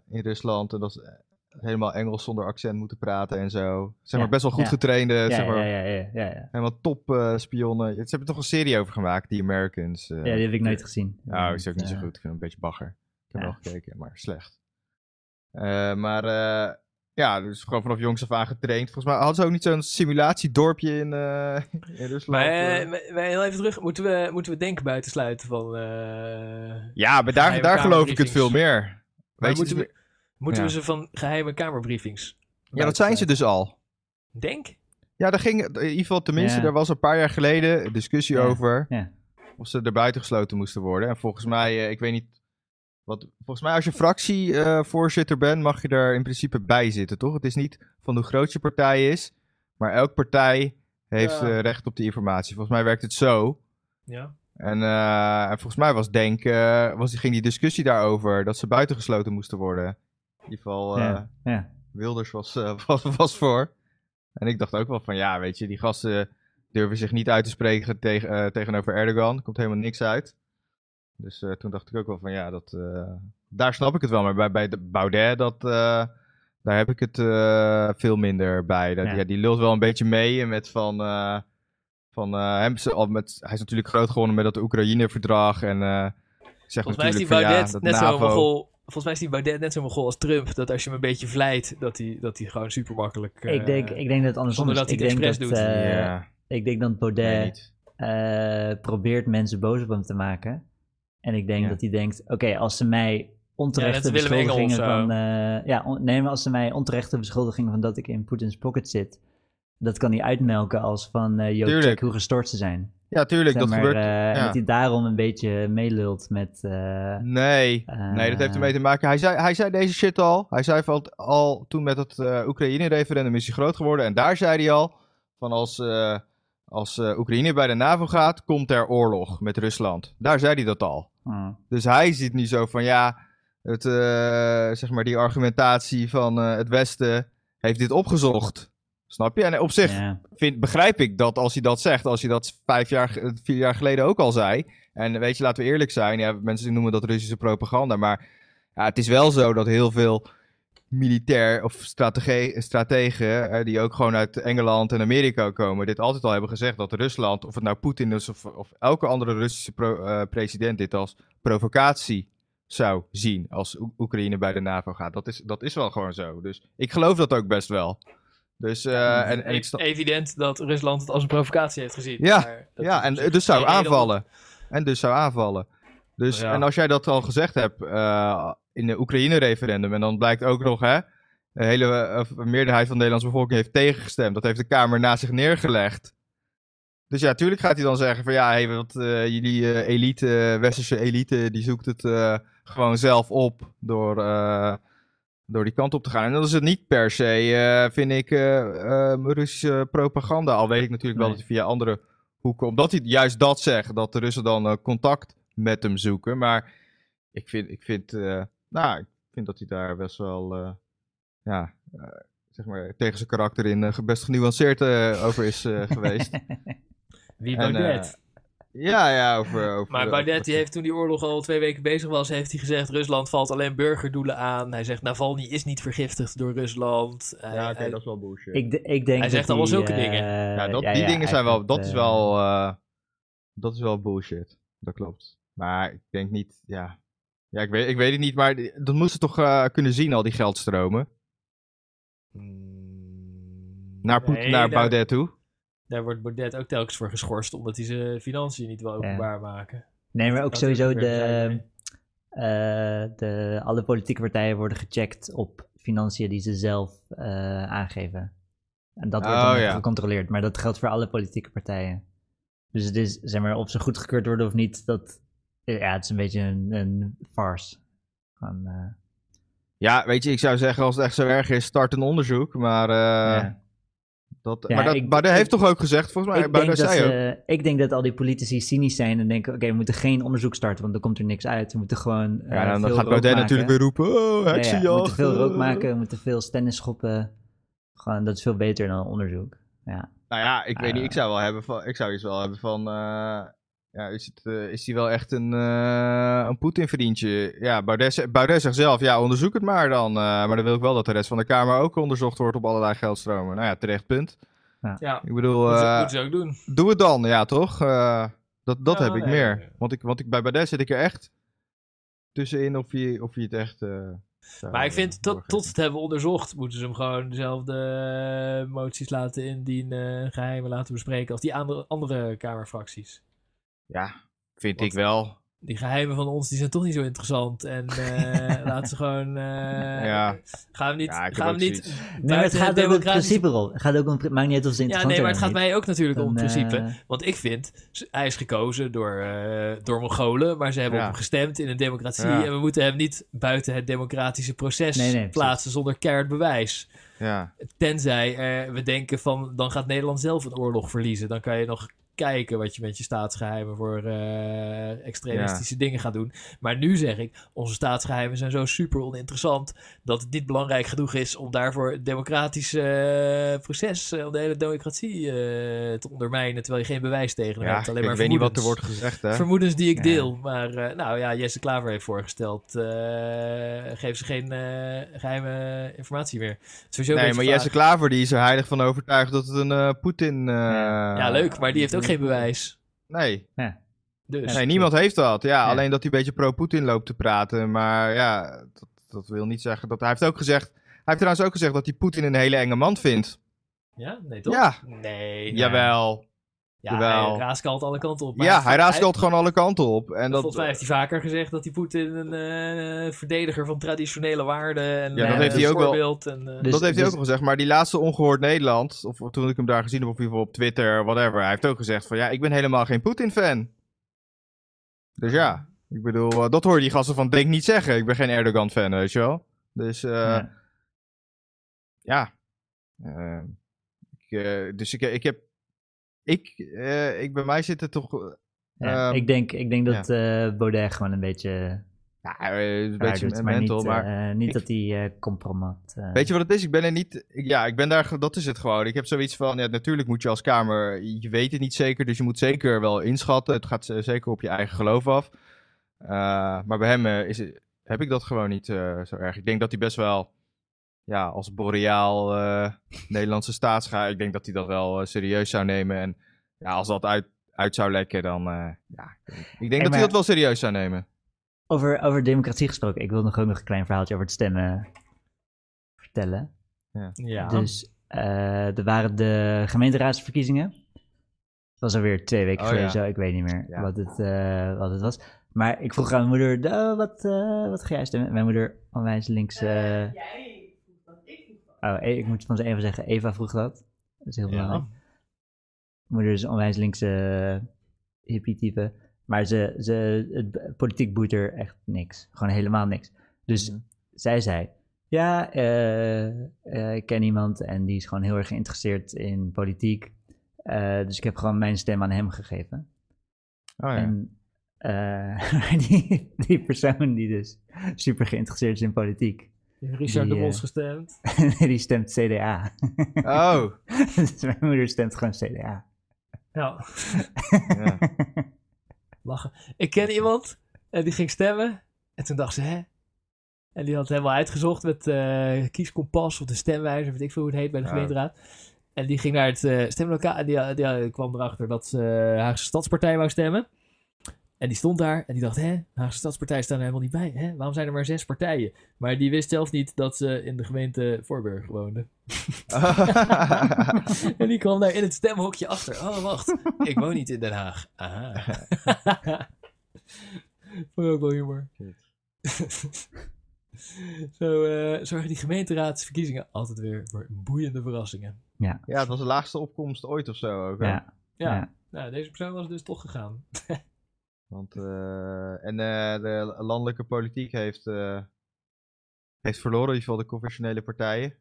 D: in Rusland en dat is, eh, helemaal Engels zonder accent moeten praten en zo. Zeg maar best wel goed
C: ja.
D: getrainde,
C: Ja,
D: zeg maar,
C: ja, ja, ja, ja, ja.
D: helemaal top spionnen. Ze hebben toch een serie over gemaakt, die Americans.
C: Ja, die heb ik nooit gezien.
D: Nou, is ook niet zo goed. Ik vind een beetje bagger. Ik heb wel gekeken, maar slecht. Maar ja, dus gewoon vanaf jongs af aan getraind. Volgens mij hadden ze ook niet zo'n simulatiedorpje in, eh in Rusland.
B: Maar, maar- maar heel even terug, moeten we, moeten we denken buitensluiten van... eh,
D: ja, maar daar, daar geloof ik het veel meer. Weet
B: moeten we, moeten we ze van geheime kamerbriefings
D: ja, dat zijn ze dus al.
B: Denk?
D: Ja, daar ging, in ieder geval tenminste,
C: Ja.
D: daar was een paar jaar geleden een discussie
C: Ja,
D: over
C: ja.
D: of ze er buiten gesloten moesten worden. En volgens mij, eh, ik weet niet, wat, volgens mij als je fractievoorzitter bent, mag je daar in principe bij zitten, toch? Het is niet van hoe groot je partij is, maar elke partij heeft
B: Ja.
D: eh, recht op die informatie. Volgens mij werkt het zo.
B: Ja.
D: En, eh, en volgens mij was Denk, eh, was, ging die discussie daarover dat ze buitengesloten moesten worden. In ieder geval, eh,
C: ja, ja.
D: Wilders was, eh, was, was voor. En ik dacht ook wel van, ja, weet je, die gasten durven zich niet uit te spreken tegen, eh, tegenover Erdogan. Er komt helemaal niks uit. Dus eh, toen dacht ik ook wel van, ja, dat, eh, daar snap ik het wel. Maar bij, bij de Baudet, dat, eh, daar heb ik het eh, veel minder bij. Dat,
C: Ja.
D: ja. die lult wel een beetje mee met van... eh, van eh, hem, ze- al met, hij is natuurlijk groot geworden met dat Oekraïne-verdrag. En eh zegt
B: Volgens mij is die
D: van, ja,
B: Baudet
D: dat
B: net zo. Volgens mij is die Baudet net zo mogol als Trump. Dat als je hem een beetje vlijt, dat hij, dat hij gewoon super makkelijk.
C: ik, denk, ik denk dat andersom
B: zonder dat hij
C: ik
B: het
C: denk
B: expres
C: dat,
B: doet.
C: eh,
D: ja,
C: Ik denk dat Baudet eh, probeert mensen boos op hem te maken. En ik denk
D: Ja.
C: dat hij denkt, oké, als ze mij onterechte
B: Ja,
C: beschuldigingen van... eh, ja, on- nee, maar als ze mij onterechte beschuldigingen van dat ik in Poetins pocket zit... Dat kan hij uitmelken als van, eh yo, check hoe gestoord ze zijn.
D: Ja, tuurlijk,
C: Zeg
D: dat
C: maar,
D: gebeurt.
C: eh,
D: ja.
C: dat hij daarom een beetje meelult met... eh,
D: Nee, nee, dat heeft ermee te maken. Hij zei, hij zei deze shit al. Hij zei van, al toen met het eh, Oekraïne-referendum is hij groot geworden. En daar zei hij al van als, eh, als eh, Oekraïne bij de NAVO gaat, komt er oorlog met Rusland. Daar zei hij dat al.
C: oh.
D: Dus hij ziet nu zo van ja, het, eh, zeg maar die argumentatie van eh, het Westen heeft dit opgezocht. Snap je? En op zich vind, begrijp ik dat als hij dat zegt, als hij dat vijf jaar, vier jaar geleden ook al zei. En weet je, laten we eerlijk zijn, ja, mensen noemen dat Russische propaganda, maar ja, het is wel zo dat heel veel militair of stratege- strategen, eh, die ook gewoon uit Engeland en Amerika komen, dit altijd al hebben gezegd dat Rusland, of het nou Poetin is of, of elke andere Russische pro- eh, president, dit als provocatie zou zien als Oe- Oekraïne bij de NAVO gaat. Dat is, dat is wel gewoon zo. Dus ik geloof dat ook best wel. Dus, eh, en, en ik sta-
B: Evident dat Rusland het als een provocatie heeft gezien.
D: Ja,
B: maar
D: ja, en dus zou aanvallen. En dus zou aanvallen. Dus,
B: Ja.
D: en als jij dat al gezegd hebt in de Oekraïne-referendum, en dan blijkt ook nog, hè, de hele eh, een meerderheid van de Nederlandse bevolking heeft tegengestemd. Dat heeft de Kamer naast zich neergelegd. Dus ja, tuurlijk gaat hij dan zeggen van ja, hey, wat, eh, jullie eh, elite, westerse elite, die zoekt het eh, gewoon zelf op door, eh, door die kant op te gaan. En dat is het niet per se, eh, vind ik, eh, eh, Russische propaganda. Al weet ik natuurlijk wel dat hij via andere hoeken, omdat hij juist dat zegt, dat de Russen dan eh, contact met hem zoeken. Maar ik vind, ik vind, eh, nou, ik vind dat hij daar best wel, eh, ja, eh, zeg maar, tegen zijn karakter in eh, best genuanceerd over is geweest.
B: Wie Baudet?
D: ja, ja, over... over
B: maar Baudet die heeft toen die oorlog al twee weken bezig was, heeft hij gezegd Rusland valt alleen burgerdoelen aan. Hij zegt Navalny is niet vergiftigd door Rusland.
D: Ja, oké, dat is wel bullshit.
C: Ik, ik denk
B: Hij zegt allemaal zulke dingen.
D: ja, dat,
C: ja,
D: die
C: ja,
D: dingen zijn wel... Dat is wel... eh, dat is wel bullshit. Dat klopt. Maar ik denk niet... Ja, ja ik, weet, ik weet het niet, maar dat moesten toch eh, kunnen zien, al die geldstromen. Naar, Poet-
B: Nee,
D: naar
B: daar-
D: Baudet toe.
B: Daar wordt Baudet ook telkens voor geschorst, omdat hij zijn financiën niet wil openbaar maken.
C: Nee, maar ook
B: Dat
C: sowieso de, eh, de... Alle politieke partijen worden gecheckt op financiën die ze zelf eh, aangeven. En dat wordt
D: Oh,
C: dan
D: ja.
C: gecontroleerd. Maar dat geldt voor alle politieke partijen. Dus het is, zeg maar, of ze goedgekeurd worden of niet, dat... Ja, het is een beetje een, een farce. Van, eh,
D: Ja, weet je, ik zou zeggen, als het echt zo erg is, start een onderzoek. Maar, eh,
C: ja.
D: dat,
C: Ja,
D: maar dat,
C: ik-
D: Baudet
C: ik-
D: heeft toch ook gezegd, volgens mij,
C: ik, denk dat
D: zei ook.
C: ik denk dat al die politici cynisch zijn en denken: oké, we moeten geen onderzoek starten, want dan komt er niks uit. We moeten gewoon. eh,
D: Ja, dan, dan gaat Baudet natuurlijk weer roepen, oh, heksenjacht.
C: we moeten veel rook
D: eh.
C: maken, we moeten veel stennis schoppen. Gewoon, dat is veel beter dan onderzoek. Ja.
D: Nou ja, ik weet niet, ik zou wel hebben van, ik zou iets wel hebben van, eh, ja, is, het, eh, is die wel echt een, eh een Poetin-vriendje? Ja, Baudet, ze- Baudet zegt zelf, ja, onderzoek het maar dan. eh, maar dan wil ik wel dat de rest van de Kamer ook onderzocht wordt op allerlei geldstromen. Nou ja, terecht punt.
B: Ja,
D: Ik bedoel,
B: ook doen.
D: doe het dan, ja toch? Eh, dat dat
B: Ja,
D: heb ik
B: nee,
D: meer.
B: nee.
D: Want, ik, want ik, bij Baudet zit ik er echt tussenin of je, of je het echt... eh,
B: Maar ik vind, tot, tot ze het hebben onderzocht, moeten ze hem gewoon dezelfde moties laten indienen, geheimen laten bespreken als die andere, andere Kamerfracties.
D: Ja, vind
B: Want-
D: ik wel.
B: Die geheimen van ons die zijn toch niet zo interessant. En eh, laten ze gewoon. eh,
D: Ja.
B: Gaan we niet.
D: Ja,
B: gaan we niet.
C: Nee, het gaat ook om principe rol. Het gaat ook om, het maakt niet uit of ze
B: Ja,
C: interessant
B: nee, maar het gaat mij ook natuurlijk om het
C: Dan,
B: principe.
C: eh,
B: Want ik vind, hij is gekozen door, eh, door Mongolen, maar ze hebben
D: Ja.
B: op hem gestemd in een democratie.
D: Ja.
B: En we moeten hem niet buiten het democratische proces
C: Nee, nee, precies.
B: plaatsen zonder keihard bewijs.
D: Ja.
B: Tenzij eh, we denken van, dan gaat Nederland zelf een oorlog verliezen. Dan kan je nog kijken wat je met je staatsgeheimen voor eh, extremistische dingen gaat doen. Maar nu zeg ik, onze staatsgeheimen zijn zo super oninteressant dat het niet belangrijk genoeg is om daarvoor het democratische eh, proces, eh, om de hele democratie te ondermijnen, terwijl je geen bewijs tegen
D: Ja,
B: hebt. Alleen
D: ik
B: maar
D: weet niet wat er wordt gezegd, hè.
B: Vermoedens die ik
C: Ja.
B: deel. Maar nou ja, Jesse Klaver heeft voorgesteld. geef ze geen eh, geheime informatie meer.
D: Nee, maar Jesse. Klaver die is er heilig van overtuigd dat het een Poetin...
B: Ja, leuk, maar die heeft ook geen bewijs.
D: Nee.
B: Dus.
D: nee, niemand heeft dat. Ja,
C: Ja.
D: alleen dat hij een beetje pro-Poetin loopt te praten. Maar ja, dat, dat wil niet zeggen dat... Hij heeft ook gezegd... Hij heeft trouwens ook gezegd dat hij Poetin een hele enge man vindt.
B: Ja, nee toch?
D: Ja.
B: Nee.
D: Jawel.
B: Ja,
D: jawel.
B: hij raaskalt alle kanten op.
D: Ja, hij
B: hij-
D: raaskalt gewoon alle kanten op. En dat,
B: Volgens mij heeft hij vaker gezegd dat hij Poetin een eh, verdediger van traditionele waarden en
D: Ja,
C: dat
B: eh,
C: heeft
D: hij ook wel.
B: voorbeeld En, eh,
C: Dus-
D: dat heeft hij
C: dus-
D: ook al gezegd. Maar die laatste ongehoord Nederland, of toen ik hem daar gezien heb, of in ieder geval op Twitter, whatever. Hij heeft ook gezegd van, ja, ik ben helemaal geen Poetin-fan. Dus ja, ik bedoel, dat hoor je die gasten van Denk niet zeggen. Ik ben geen Erdogan-fan, weet je wel. Dus eh, ja.
C: Ja.
D: Eh, ik, dus ik, ik heb, ik, eh, ik, bij mij zit het toch, eh,
C: Ja,
D: Ehm,
C: ik, denk, ik denk dat eh Baudet gewoon een beetje
D: ja, eh, een beetje
C: maar
D: mental,
C: niet,
D: maar...
C: niet
D: ik-
C: dat hij compromat.
D: Weet je wat het is? Ik ben er niet. ik- Ja, ik ben daar. Dat is het gewoon. Ik heb zoiets van. Ja, natuurlijk moet je als Kamer. Je weet het niet zeker. Dus je moet zeker wel inschatten. Het gaat zeker op je eigen geloof af. Maar bij hem is, het- heb ik dat gewoon niet zo erg. Ik denk dat hij best wel. Ja, als boreaal eh, Nederlandse staatsga. Ik denk dat hij dat wel eh, serieus zou nemen. En ja, als dat uit, uit zou lekken, dan. eh, ja, ik denk, dat
C: maar-
D: hij dat wel serieus zou nemen.
C: over, over democratie gesproken, ik wil nog ook nog een klein verhaaltje over het stemmen vertellen.
B: ja.
C: Dus eh, er waren de gemeenteraadsverkiezingen. Dat was alweer twee weken
D: Oh,
C: geleden
D: ja.
C: zo, ik weet niet meer
D: Ja.
C: wat, het, eh, wat het was. Maar ik vroeg aan mijn moeder, "Oh, wat, eh, wat ga jij stemmen? Mijn moeder onwijs links... eh, Oh, e- ik moet van ze even zeggen, Eva vroeg dat. Dat is heel
B: Ja.
C: belangrijk. Mijn moeder is een onwijs linkse eh, hippie type. Maar ze, ze, het politiek boeit er echt niks. Gewoon helemaal niks. Dus
D: Mhm.
C: zij zei, ja, eh, eh, ik ken iemand en die is gewoon heel erg geïnteresseerd in politiek. Eh, dus ik heb gewoon mijn stem aan hem gegeven.
D: Oh ja.
C: En eh, die, die persoon die dus super geïnteresseerd is in politiek,
B: Richard
C: Die,
B: de Mos
C: eh,
B: gestemd.
C: nee, die stemt CDA.
D: Oh,
C: dus mijn moeder stemt gewoon CDA.
B: Ja,
D: ja.
B: lachen. Ik ken iemand en die ging stemmen. En toen dacht ze, hè? En die had helemaal uitgezocht met eh, kieskompas of de stemwijzer, weet ik veel hoe het heet bij de gemeenteraad. En die ging naar het eh, stemlokaal en die, die kwam erachter dat ze eh, Haagse Stadspartij wou stemmen. En die stond daar en die dacht, hè, Haagse Stadspartij staan er helemaal niet bij. Hè? Waarom zijn er maar zes partijen? Maar die wist zelf niet dat ze in de gemeente Voorburg woonde. en die kwam daar in het stemhokje achter. Oh, wacht. Ik woon niet in Den Haag. Aha. Vond ik ook wel humor. Zo eh, zorgen die gemeenteraadsverkiezingen altijd weer voor boeiende verrassingen.
D: ja, het was de laagste opkomst ooit of zo ook. hè?
C: Ja,
B: Ja,
C: Ja.
B: Nou, deze persoon was dus toch gegaan.
D: Want, eh, en eh, de landelijke politiek heeft, eh, heeft verloren, in ieder geval de conventionele partijen,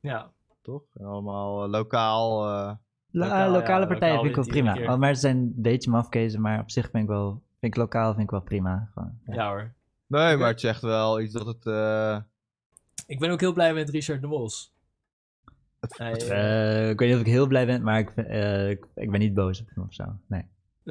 B: Ja,
D: toch? En allemaal lokaal. eh,
C: Lo-
B: Lokaal,
C: lokale
B: ja,
C: partijen
B: lokaal
C: vind ik wel prima. maar ze zijn een beetje mafkezen, maar op zich vind ik wel... Vind ik lokaal vind ik wel prima. Gewoon, ja.
B: ja hoor.
D: nee, maar het zegt wel iets dat het. eh,
B: Ik ben ook heel blij met Richard de Mos.
D: het,
B: Hij,
D: het-
C: ik weet niet of ik heel blij ben, maar ik, eh, ik, ik ben niet boos op hem of zo. Nee.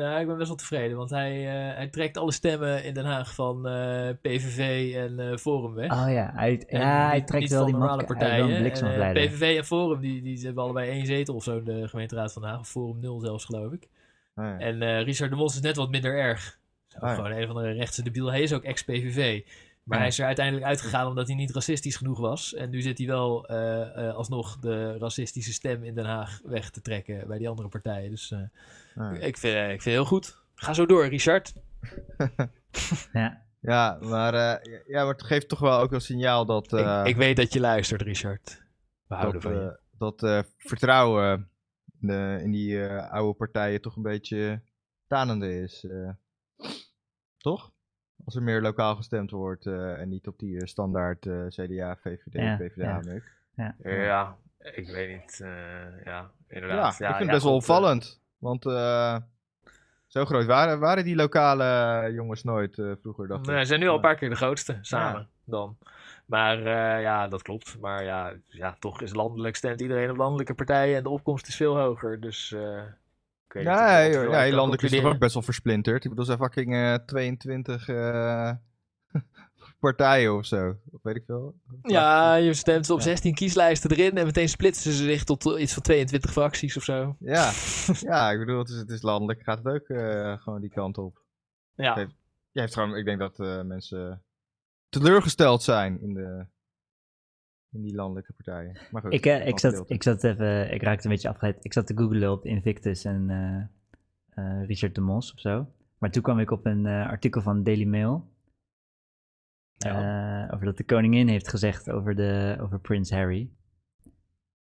B: Nou, ik ben best wel tevreden, want hij, eh, hij trekt alle stemmen in Den Haag van eh, PVV en eh, Forum weg.
C: Oh ja, hij,
B: En
C: ja, hij trekt
B: niet
C: wel
B: van
C: die
B: normale partijen. En, PVV en Forum, die, die hebben allebei één zetel of zo in de gemeenteraad van Den Haag. Of Forum 0 zelfs, geloof ik.
D: oh ja.
B: En eh, Richard de Mos is net wat minder erg.
D: Ja.
B: Gewoon een of andere rechtse debiel. Hij is ook ex-PVV. Maar
C: Ja.
B: hij is er uiteindelijk uitgegaan omdat hij niet racistisch genoeg was. En nu zit hij wel eh, eh, alsnog de racistische stem in Den Haag weg te trekken bij die andere partijen. Dus eh,
D: Ah, ja.
B: ik, vind, ik vind het heel goed. Ga zo door, Richard.
C: Ja.
D: Ja, maar, eh, ja, maar het geeft toch wel ook een signaal dat. eh,
B: ik, ik weet dat je luistert, Richard. We houden
D: dat,
B: van je.
D: eh, dat eh, vertrouwen in, de- in die eh, oude partijen toch een beetje tanende is. eh. toch? Als er meer lokaal gestemd wordt eh, en niet op die eh, standaard eh, CDA, VVD,
C: Ja,
D: PvdA
C: ja.
D: muk.
B: Ja, ik weet niet. eh, ja,
D: Ja,
B: inderdaad.
D: ik vind het best wel opvallend. Want eh, zo groot waren, waren die lokale jongens nooit eh, vroeger. Dacht ik.
B: Nee, ze zijn nu al een paar keer de grootste, samen dan. Maar eh, ja, dat klopt. Maar ja, ja, toch is landelijk stemt iedereen op landelijke partijen en de opkomst is veel hoger. Dus eh
D: Nee, ja, landelijk is toch ook best wel versplinterd. Ik bedoel, er zijn fucking eh, 22 eh, partijen of zo. Of weet ik veel.
B: Ja, je stemt op
D: Ja.
B: 16 kieslijsten erin en meteen splitsen ze zich tot iets van 22 fracties of zo.
D: Ja, ja ik bedoel, het is, het is landelijk, gaat het ook eh, gewoon die kant op.
B: Ja,
D: Heeft- Je heeft gewoon, ik denk dat eh, mensen teleurgesteld zijn in, de, in die landelijke partijen. Maar goed,
C: Ik, eh, ik, zat, ik zat even, ik raakte een beetje afgeleid. Ik zat te googlen op Invictus en eh, eh, Richard de Mos of zo. Maar toen kwam ik op een eh, artikel van Daily Mail. eh, over dat de koningin heeft gezegd over, de, over Prince Harry.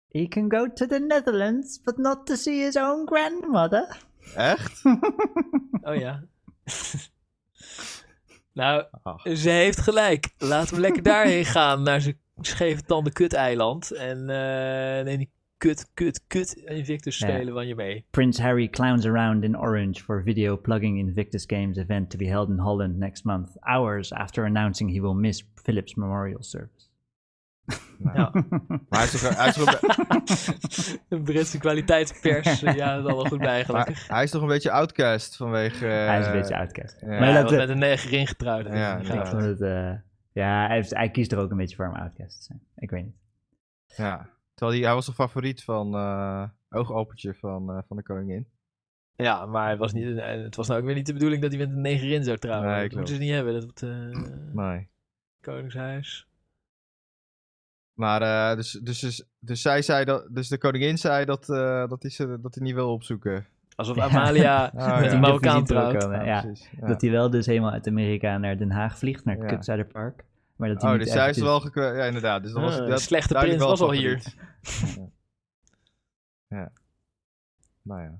C: He can go to the Netherlands, but not to see his own grandmother.
D: Echt?
B: oh ja. nou,
D: Ach.
B: ze heeft gelijk. Laten we lekker daarheen gaan, naar zijn scheve tanden kut-eiland. En eh neem die kut, kut, kut Invictus spelen van je mee.
C: Prince Harry clowns around in orange for video plugging Invictus Games event to be held in Holland next month, hours after announcing he will miss Philip's memorial service.
D: Nou,
B: Ja.
D: Maar hij is toch, hij is toch, een,
B: De Britse kwaliteitspers, ja, dat is allemaal goed bij
D: maar hij is toch een beetje outcast vanwege...
C: hij is een
D: eh,
C: beetje outcast.
D: ja.
C: Maar
B: Ja,
C: dat,
B: met een negerin getrouwd. dat
D: Ja, ja.
C: ik vond het, eh, ja, hij, heeft- hij kiest er ook een beetje voor om outcast te zijn. Ik weet niet.
D: Ja, terwijl hij, hij was de favoriet van uh, oogopertje van, eh, van de koningin.
B: Ja, maar hij was niet, eh, het was nou ook weer niet de bedoeling dat hij met een negerin zou trouwen.
D: Nee,
B: dat moeten ze niet hebben, dat het eh,
D: Nee.
B: koningshuis.
D: Maar uh, dus, dus, dus, dus, zij zei dat, dus de koningin zei dat, uh, dat, hij ze, dat hij niet wil opzoeken.
B: Alsof
C: Ja.
B: Amalia
D: Oh,
B: met
D: ja.
B: een Marokkaan trouwt.
C: Ja.
D: Ja.
C: Dat hij wel dus helemaal uit Amerika naar Den Haag vliegt, naar het
D: Ja.
C: Kutzuiderpark. Maar dat hij
D: Oh, dus zij is
C: eventjes-
D: wel gekwe... Ja, inderdaad. Dus dan was
B: Ah, slechte prins was al hier.
D: ja. ja. Nou ja.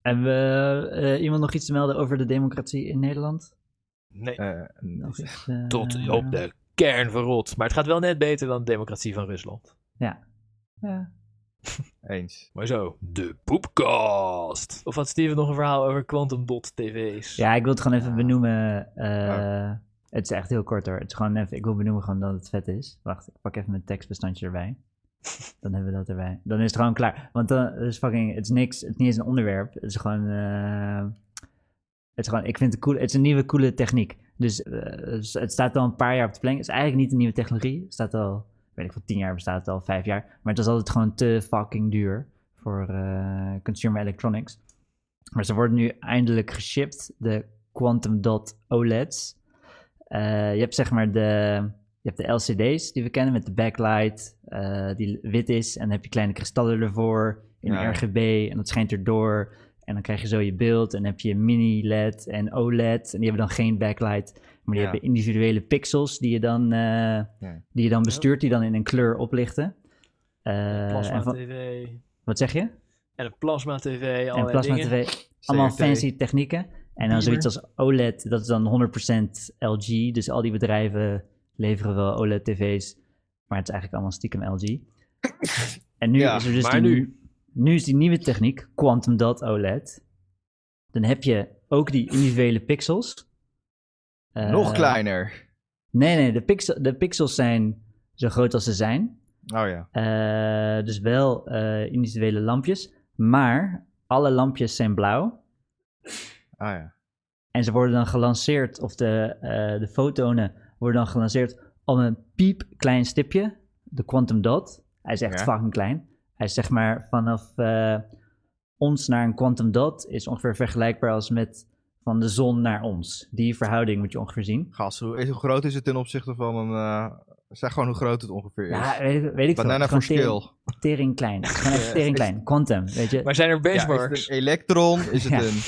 C: Hebben we eh, iemand nog iets te melden over de democratie in Nederland?
B: Nee,
D: Eh,
C: Nog iets, eh,
B: tot op de kern verrot. Maar het gaat wel net beter dan de democratie van Rusland.
C: Ja.
D: Eens.
B: Maar zo, de poepcast. Of had Steven nog een verhaal over Quantum Dot TV's?
C: ja, ik wil het gewoon even benoemen. eh, Het is echt heel kort hoor. Het is gewoon even, ik wil benoemen gewoon dat het vet is. Wacht, ik pak even mijn tekstbestandje erbij. Dan hebben we dat erbij. Dan is het gewoon klaar. Want dan is fucking, het is niks, het is niet eens een onderwerp. Het is gewoon, eh, het is gewoon, ik vind het cool, het is een nieuwe coole techniek. Dus eh, het staat al een paar jaar op de plank. Het is eigenlijk niet een nieuwe technologie. Het staat al, weet ik veel, tien jaar bestaat het al, vijf jaar. Maar het was altijd gewoon te fucking duur voor eh, consumer electronics. Maar ze worden nu eindelijk geshipped, de Quantum Dot OLEDs. Eh, je hebt zeg maar de, je hebt de LCD's die we kennen met de backlight, eh, die wit is. En dan heb je kleine kristallen ervoor in
D: ja.
C: RGB en dat schijnt erdoor. En dan krijg je zo je beeld en dan heb je mini-LED en OLED. En die hebben dan geen backlight, maar die
D: Ja.
C: hebben individuele pixels die je dan, eh, die je dan bestuurt, die dan in een kleur oplichten. Eh,
B: Plasma
C: van-
B: TV.
C: wat zeg je?
B: En een plasma TV,
C: En plasma
B: dingen.
C: TV. Allemaal
D: CRT.
C: fancy technieken. En dan zoiets als OLED, dat is dan 100% LG. Dus al die bedrijven leveren wel OLED-tv's. Maar het is eigenlijk allemaal stiekem LG. En nu
D: Ja,
C: is er dus
B: maar
C: die,
B: nu?
C: nu is die nieuwe techniek, Quantum Dot OLED. Dan heb je ook die individuele pixels. Eh,
D: Nog kleiner.
C: Nee, nee, de, pixel, de pixels zijn zo groot als ze zijn.
D: Oh ja.
C: Eh, dus wel eh, individuele lampjes. Maar alle lampjes zijn blauw.
D: Ah ja.
C: En ze worden dan gelanceerd, of de, de fotonen worden dan gelanceerd op een piepklein stipje. De quantum dot. Hij is echt
D: Ja.
C: fucking klein. Hij is zeg maar vanaf ons naar een quantum dot is ongeveer vergelijkbaar als met van de zon naar ons. Die verhouding moet je ongeveer zien.
D: Gast, hoe, is, hoe groot is het ten opzichte van een... eh, zeg gewoon hoe groot het ongeveer is.
C: Ja, weet, ik- weet ik veel.
D: Banana
C: gewoon
D: skill.
C: tering- klein. Gewoon echt tering klein. Quantum, weet je.
B: Maar zijn er
D: Ja, is
B: benchmarks?
D: het een elektron? Is het
C: Ja.
D: een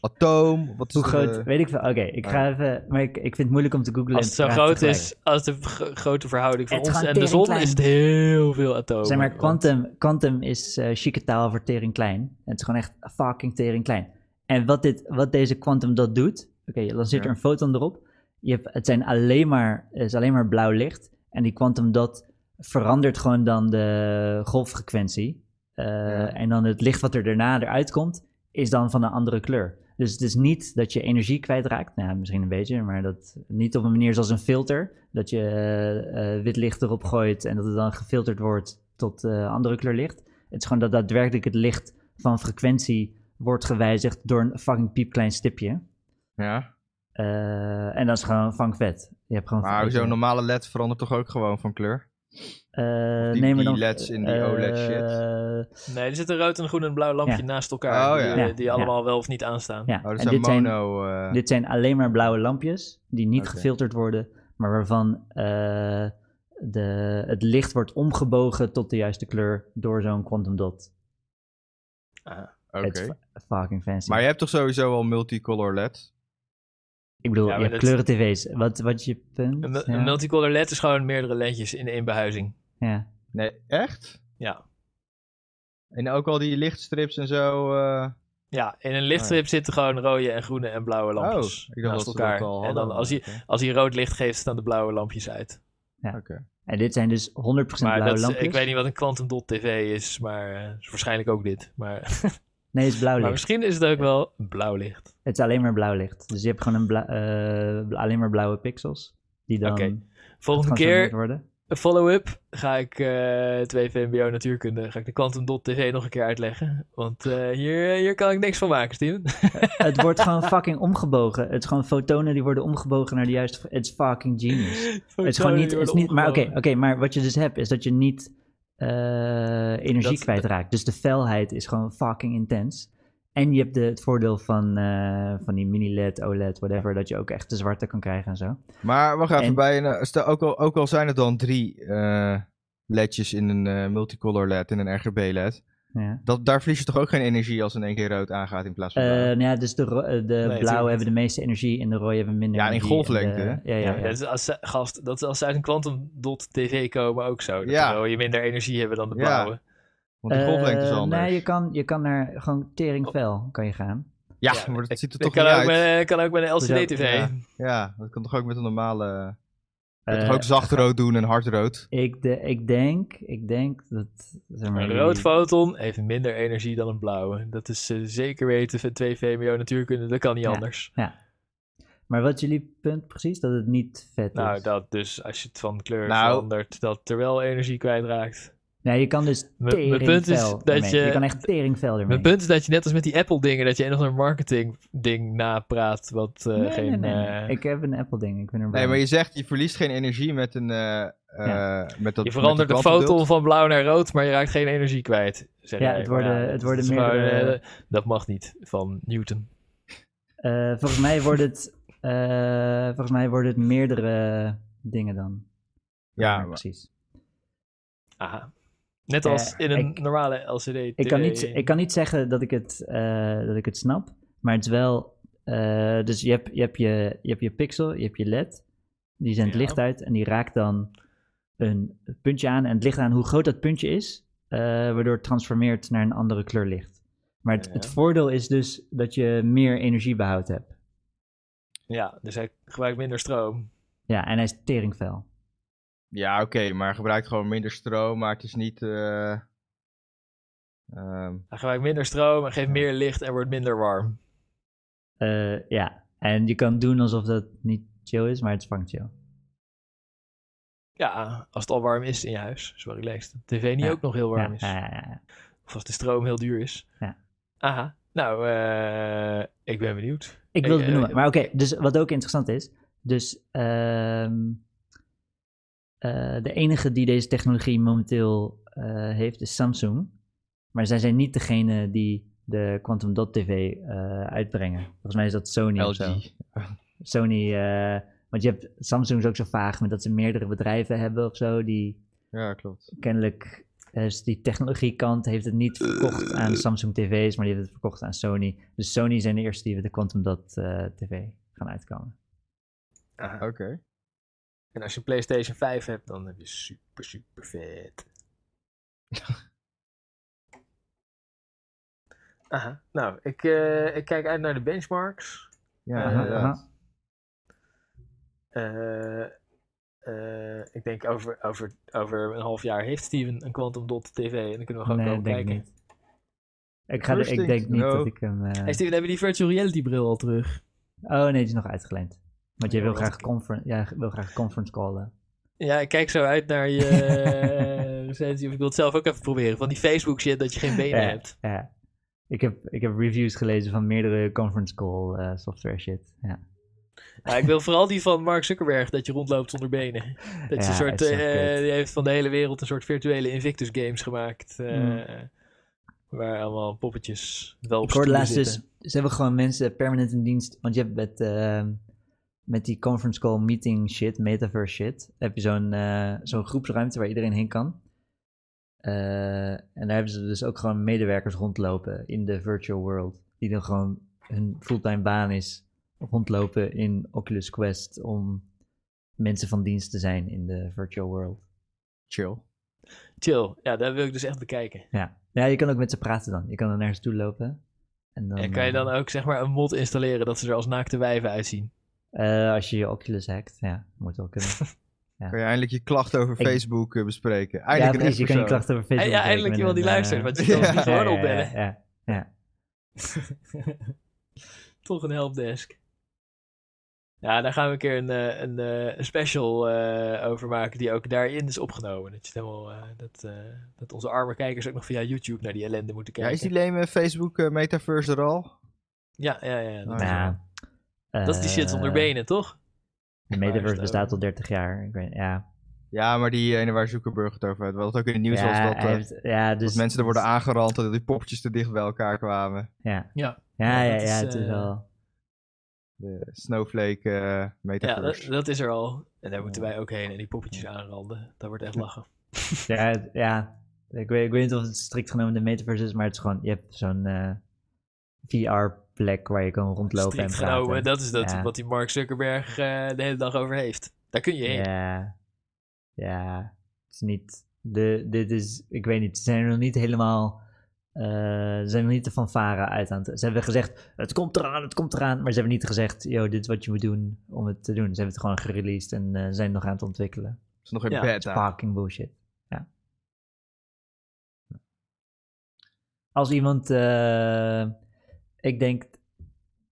D: atoom? Wat is
C: Hoe groot,
D: eh,
C: weet ik veel. Oké, ik ga even, maar ik, ik vind het moeilijk om te googlen.
B: als
C: en
B: het zo groot is, als de gro- grote verhouding van ons en de zon, is het heel veel atomen.
C: Zeg maar,
B: Want-
C: quantum, quantum is eh chique taal voor tering klein. Het is gewoon echt fucking tering klein. En wat, dit, wat deze quantum dot doet, oké, lanceert
D: Ja.
C: er een foton erop. Je hebt, het, zijn alleen maar, is alleen maar blauw licht. En die quantum dot verandert gewoon dan de golffrequentie. Eh,
D: Ja.
C: En dan het licht wat er daarna eruit komt, is dan van een andere kleur. Dus het is niet dat je energie kwijtraakt. Nou, misschien een beetje, maar dat niet op een manier zoals een filter. Dat je eh, eh, wit licht erop gooit en dat het dan gefilterd wordt tot andere kleur licht. Het is gewoon dat daadwerkelijk het licht van frequentie wordt gewijzigd door een fucking piepklein stipje.
D: Ja,
C: Eh, en dat is gewoon fucking vet. Je hebt gewoon
D: maar zo'n normale led verandert toch ook gewoon van kleur?
C: eh,
D: die-
C: maar
D: die
C: dan,
D: LEDs in die
C: eh,
D: OLED shit.
B: Nee, er zit een rood en groen en blauw lampje
C: Ja.
B: naast elkaar.
D: Oh,
B: die,
D: ja.
B: eh, die
C: ja.
B: allemaal wel of niet aanstaan.
C: Ja,
D: Oh,
C: en
D: zijn
C: dit zijn,
D: mono... eh,
C: Dit zijn alleen maar blauwe lampjes die niet
D: Oké.
C: gefilterd worden, maar waarvan eh, de, het licht wordt omgebogen tot de juiste kleur door zo'n quantum dot.
D: Oké.
C: Het is fu- fucking fancy.
D: Maar je hebt toch sowieso al multicolor LED?
C: Ik bedoel,
B: Ja,
C: je hebt
B: dat-
C: kleuren tv's. Wat, wat is je punt?
B: Een, mu-
C: ja.
B: een multicolor LED is gewoon meerdere ledjes in één behuizing.
C: ja.
D: Nee, echt?
B: Ja.
D: En ook al die lichtstrips en zo... eh,
B: Ja, in een lichtstrip zitten gewoon rode en groene en blauwe lampjes
D: Oh, ik dacht
B: naast
D: dat ze dat
B: elkaar.
D: al
B: en dan als je, als je rood licht geeft, staan de blauwe lampjes uit.
D: Oké.
C: En dit zijn dus 100%
B: Maar
C: blauwe
B: dat,
C: lampjes.
B: ik weet niet wat een quantum dot TV is, maar eh, is waarschijnlijk ook dit. Maar,
C: Nee, het is blauw
B: maar
C: licht.
B: misschien is het ook wel blauw licht.
C: Het is alleen maar blauw licht. Dus je hebt gewoon een eh, alleen maar blauwe pixels. Die dan
B: Volgende keer, follow-up, ga ik eh 2 VMBO natuurkunde, ga ik de quantum dot TV nog een keer uitleggen. Want eh, hier, hier kan ik niks van maken, Steven.
C: Het wordt gewoon fucking omgebogen. Het is gewoon fotonen die worden omgebogen naar de juiste... Is fucking genius. Het is gewoon niet... Het is niet maar oké, oké, maar wat je dus hebt is dat je niet energie
B: Dat-
C: kwijtraakt. Dus de felheid is gewoon fucking intens. En je hebt de, het voordeel van, eh, van die mini-LED, OLED, whatever, dat je ook echt de zwarte kan krijgen en zo.
D: Maar wacht even,
C: En-
D: bij eh, stel, ook, al, ook al zijn er dan drie eh, ledjes in een eh, multicolor LED, in een RGB LED,
C: Ja.
D: dat, daar verlies je toch ook geen energie als in één keer rood aangaat in plaats van
C: Eh,
D: blauw?
C: nou ja, dus de, eh, de blauwe
B: tuurlijk
C: hebben de meeste energie en de rode hebben minder
D: Ja, in golflengte,
C: En de- Ja, ja,
B: Ja,
C: ja.
B: Dat, is als, ze- gast, dat is als ze uit een quantum dot TV komen ook zo. Dat
D: Ja.
B: de rode minder energie hebben dan de
D: Ja.
B: blauwe.
D: Want die golflengte is
C: Eh,
D: anders.
C: Nee, je kan, je kan naar gewoon teringvel kan je gaan.
D: ja,
B: Ja,
D: maar dat ziet er toch
B: kan
D: niet
B: ook,
D: uit.
B: met, kan ook met een LCD-TV.
D: Ja. Ja, dat kan toch ook met een normale... Je kan
C: Eh,
D: ook zacht rood doen en hard rood?
C: Ik, de, ik denk, ik denk dat... Zeg maar,
B: Een rood foton heeft minder energie dan een blauwe. Dat is eh, zeker weten van 2 VMBO natuurkunde. Dat kan niet
C: Ja.
B: anders.
C: Maar Maar wat is jullie punt precies? Dat het niet vet
B: Nou,
C: is?
B: dat dus als je het van kleur
D: Nou-
B: verandert, dat er wel energie kwijtraakt.
C: Ja, je kan dus
B: Mijn- punt is dat
C: ermee.
B: je-
C: Je kan echt teringvel ermee.
B: Mijn punt is dat je net als met die Apple dingen, dat je een of ander marketing ding napraat, wat eh,
C: nee,
B: geen...
C: nee, nee, nee.
B: eh,
C: Ik heb een Apple ding. Ik ben er
D: Nee, maar je zegt je verliest geen energie met een. eh, eh, met dat,
B: je verandert
D: met
B: de
D: kwantumbeeld.
B: van blauw naar rood, maar je raakt geen energie kwijt. Zeg
C: Ja, het worden-
B: dat
C: het worden meerdere-
B: eh, dat mag niet van Newton.
C: Eh, volgens mij wordt het... eh, volgens mij worden het meerdere dingen dan.
D: Ja,
C: precies.
B: Aha. Net
C: Eh,
B: als in een
C: ik-
B: normale LCD.
C: Ik kan, niet, ik kan niet zeggen dat ik het, eh, dat ik het snap, maar het is wel... eh, dus je hebt, je, hebt je, je hebt je pixel, je hebt je led, die zendt
B: Ja.
C: licht uit en die raakt dan een puntje aan. En het ligt aan hoe groot dat puntje is, eh, waardoor het transformeert naar een andere kleur licht. Maar het,
B: Ja.
C: het voordeel is dus dat je meer energiebehoud hebt.
B: Ja, dus hij gebruikt minder stroom.
C: Ja, en hij is teringvel.
D: Ja, oké, maar gebruikt gewoon minder stroom, maar het is niet. eh, ehm,
B: Hij gebruikt minder stroom en geeft meer licht en wordt minder warm.
C: Eh, ja, en je kan doen alsof dat niet chill is, maar het is fucking chill.
B: Ja, als het al warm is in je huis. Sorry, leest. De tv niet
C: Ja.
B: ook nog heel warm
C: ja,
B: is.
C: ja, ja, ja.
B: Of als de stroom heel duur is.
C: Ja.
B: Aha. Nou, eh, ik ben benieuwd.
C: Ik wil het benoemen. Maar oké, dus wat ook interessant is. Dus ehm, eh, de enige die deze technologie momenteel eh, heeft is Samsung. Maar zij zijn niet degene die de Quantum Dot TV eh, uitbrengen. Volgens mij is dat Sony of zo. Sony, eh, want je hebt Samsung is ook zo vaag met dat ze meerdere bedrijven hebben of zo. Die
D: Ja, klopt.
C: kennelijk, dus die technologiekant heeft het niet verkocht aan Samsung TV's, maar die heeft het verkocht aan Sony. Dus Sony zijn de eerste die met de Quantum Dot eh, TV gaan uitkomen.
B: aha.
D: Oké.
B: En als je een PlayStation 5 hebt, dan heb je super, super vet. Aha. Nou, ik, eh, ik kijk uit naar de benchmarks.
D: Ja,
B: Eh,
C: Aha.
B: Eh, ik denk over, over, over een half jaar heeft Steven een Quantum Dot TV en dan kunnen we gewoon
C: Nee,
B: komen
C: denk ik
B: kijken.
C: niet. Ik, ga er- ik denk niet dat ik hem... eh,
B: Hey Steven, hebben die virtual reality bril al terug?
C: Oh nee, die is nog uitgeleend. Want jij wil graag,
B: ik-
C: confer ja, wil graag conference callen.
B: Ja, ik kijk zo uit naar je eh, recensie. of Ik wil het zelf ook even proberen. Van die Facebook shit dat je geen benen
C: Ja,
B: hebt.
C: ja. Ik heb, ik heb reviews gelezen van meerdere conference call eh, software shit. Ja.
B: Ja, ik wil vooral die van Mark Zuckerberg, dat je rondloopt zonder benen. Dat je
C: Ja,
B: een soort, eh,
C: kut.
B: die heeft van de hele wereld een soort virtuele Invictus games gemaakt. eh,
C: Mm.
B: Waar allemaal poppetjes wel op
C: Ik hoorde laatst dus, ze hebben gewoon mensen permanent in dienst. Want je hebt met, ehm, met die conference call meeting shit, metaverse shit, heb je zo'n eh, zo'n groepsruimte waar iedereen heen kan. Eh, en daar hebben ze dus ook gewoon medewerkers rondlopen in de virtual world. Die dan gewoon hun fulltime baan is rondlopen in Oculus Quest om mensen van dienst te zijn in de virtual world.
D: Chill.
B: Chill. Ja, dat wil ik dus echt bekijken.
C: Ja. ja, je kan ook met ze praten dan. Je kan er naar ze toe lopen. En, dan,
B: en kan je dan
C: eh,
B: ook zeg maar een mod installeren dat ze er als naakte wijven uitzien?
C: Eh, als je je Oculus hackt, ja, moet wel kunnen.
D: Kan je eindelijk je klachten over
C: Ik-
D: Facebook bespreken?
C: ja,
D: Eindelijk een
C: precies, je kan je klachten over Facebook
B: ja,
C: bespreken
B: eindelijk iemand die
C: een,
B: luistert,
C: eh,
B: want je kan niet
C: ja,
B: gewoon
C: ja,
B: opbellen.
C: Ja, ja, ja.
B: Toch een helpdesk. Ja, daar gaan we een keer een, eh, een, eh, een special eh, over maken die ook daarin is opgenomen. Dat, je helemaal, eh, dat, eh, dat onze arme kijkers ook nog via YouTube naar die ellende moeten
D: Ja,
B: kijken.
D: is die leme Facebook eh, metaverse er al?
B: Ja, ja, ja. Dat, is,
C: Ja,
B: dat is die shit zonder
C: eh,
B: benen, toch?
C: De metaverse bestaat al 30 jaar. Ik weet, ja,
D: Ja, maar die ene waar Zuckerberg het over had. Wat ook in het nieuws
C: ja,
D: was dat, eh,
C: heeft- ja, dus,
D: dat mensen er worden aangerand en dat die poppetjes te dicht bij elkaar kwamen.
C: Ja,
B: Ja.
C: ja,
B: Ja,
C: ja,
B: is,
C: het is
B: eh,
C: wel...
D: De Snowflake eh,
B: Ja, dat,
D: metaverse.
B: dat is er al. En daar moeten wij ook heen en die poppetjes aanranden. Dat wordt echt lachen.
C: Ja, ja. Ik, weet, ik weet niet of het strikt genomen de metaverse is, maar het is gewoon... Je hebt zo'n eh, VR-plek waar je kan rondlopen
B: Strikt
C: en praten.
B: genomen, dat is dat
C: Ja.
B: wat die Mark Zuckerberg eh, de hele dag over heeft. Daar kun je heen.
C: Ja, ja, het is niet. De, dit is, ik weet niet, ze zijn er nog niet helemaal. eh, ze zijn nog niet de fanfare uit aan het. Ze hebben gezegd: het komt eraan, het komt eraan. Maar ze hebben niet gezegd: yo, dit is wat je moet doen om het te doen. Ze hebben het gewoon gereleased en eh, zijn nog aan het ontwikkelen.
D: Het is nog in
B: Ja,
D: beta.
C: Fucking bullshit. Ja. Als iemand, eh, ik denk,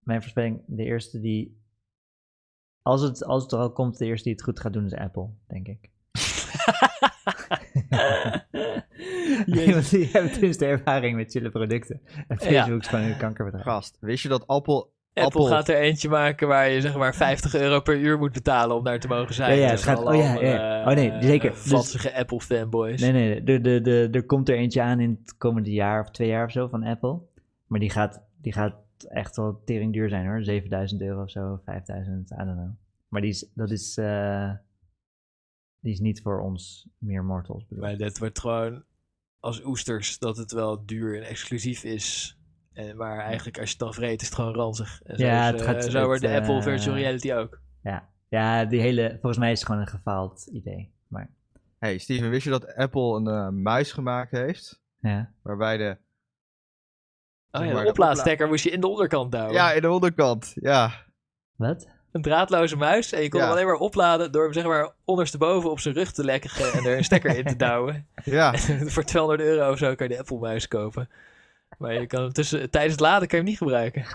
C: mijn voorspelling, de eerste die Als het, als het er al komt, de eerste die het goed gaat doen is Apple, denk ik. Want die hebben dus de ervaring met chille producten. En Facebook is gewoon een kankerbedrijf.
D: Gast, wist je dat Apple...
B: Apple,
D: Apple-
B: gaat er eentje maken waar je zeg maar 50 euro per uur moet betalen om daar te mogen zijn.
C: Ja, ja, het gaat- oh ja, ja. Oh nee,
B: eh,
C: zeker.
B: eh,
C: Dus-
B: Vatsige Apple fanboys.
C: Nee, nee, de, er komt er eentje aan in het komende jaar of twee jaar of zo van Apple. Maar die gaat, die gaat echt wel tering duur zijn hoor. 7000 euro of zo, 5000, I don't know. Maar die is, dat is, eh, die is niet voor ons meer mortals bedoeld.
B: Maar dit wordt gewoon als oesters dat het wel duur en exclusief is. En, maar eigenlijk als je het dan vreet is het gewoon ranzig. En zo,
C: Ja,
B: is,
C: het
B: eh,
C: gaat-
B: zo
C: het,
B: wordt de Apple
C: eh,
B: virtual reality ook.
C: Ja. ja, die hele, volgens mij is het gewoon een gefaald idee. Maar
D: Hey Steven, wist je dat Apple een eh, muis gemaakt heeft?
C: ja,
D: Waarbij de...
B: Oh ja, de oplaadstekker moest je in de onderkant houden.
D: Ja, in de onderkant. Ja.
C: wat?
B: Een draadloze muis. En je kon
D: Ja.
B: hem alleen maar opladen door hem zeg maar ondersteboven op zijn rug te lekken en er een stekker in te douwen.
D: Ja.
B: Voor 200 euro of zo kan je de Apple muis kopen. Maar je kan hem tussen, tijdens het laden kan je hem niet gebruiken.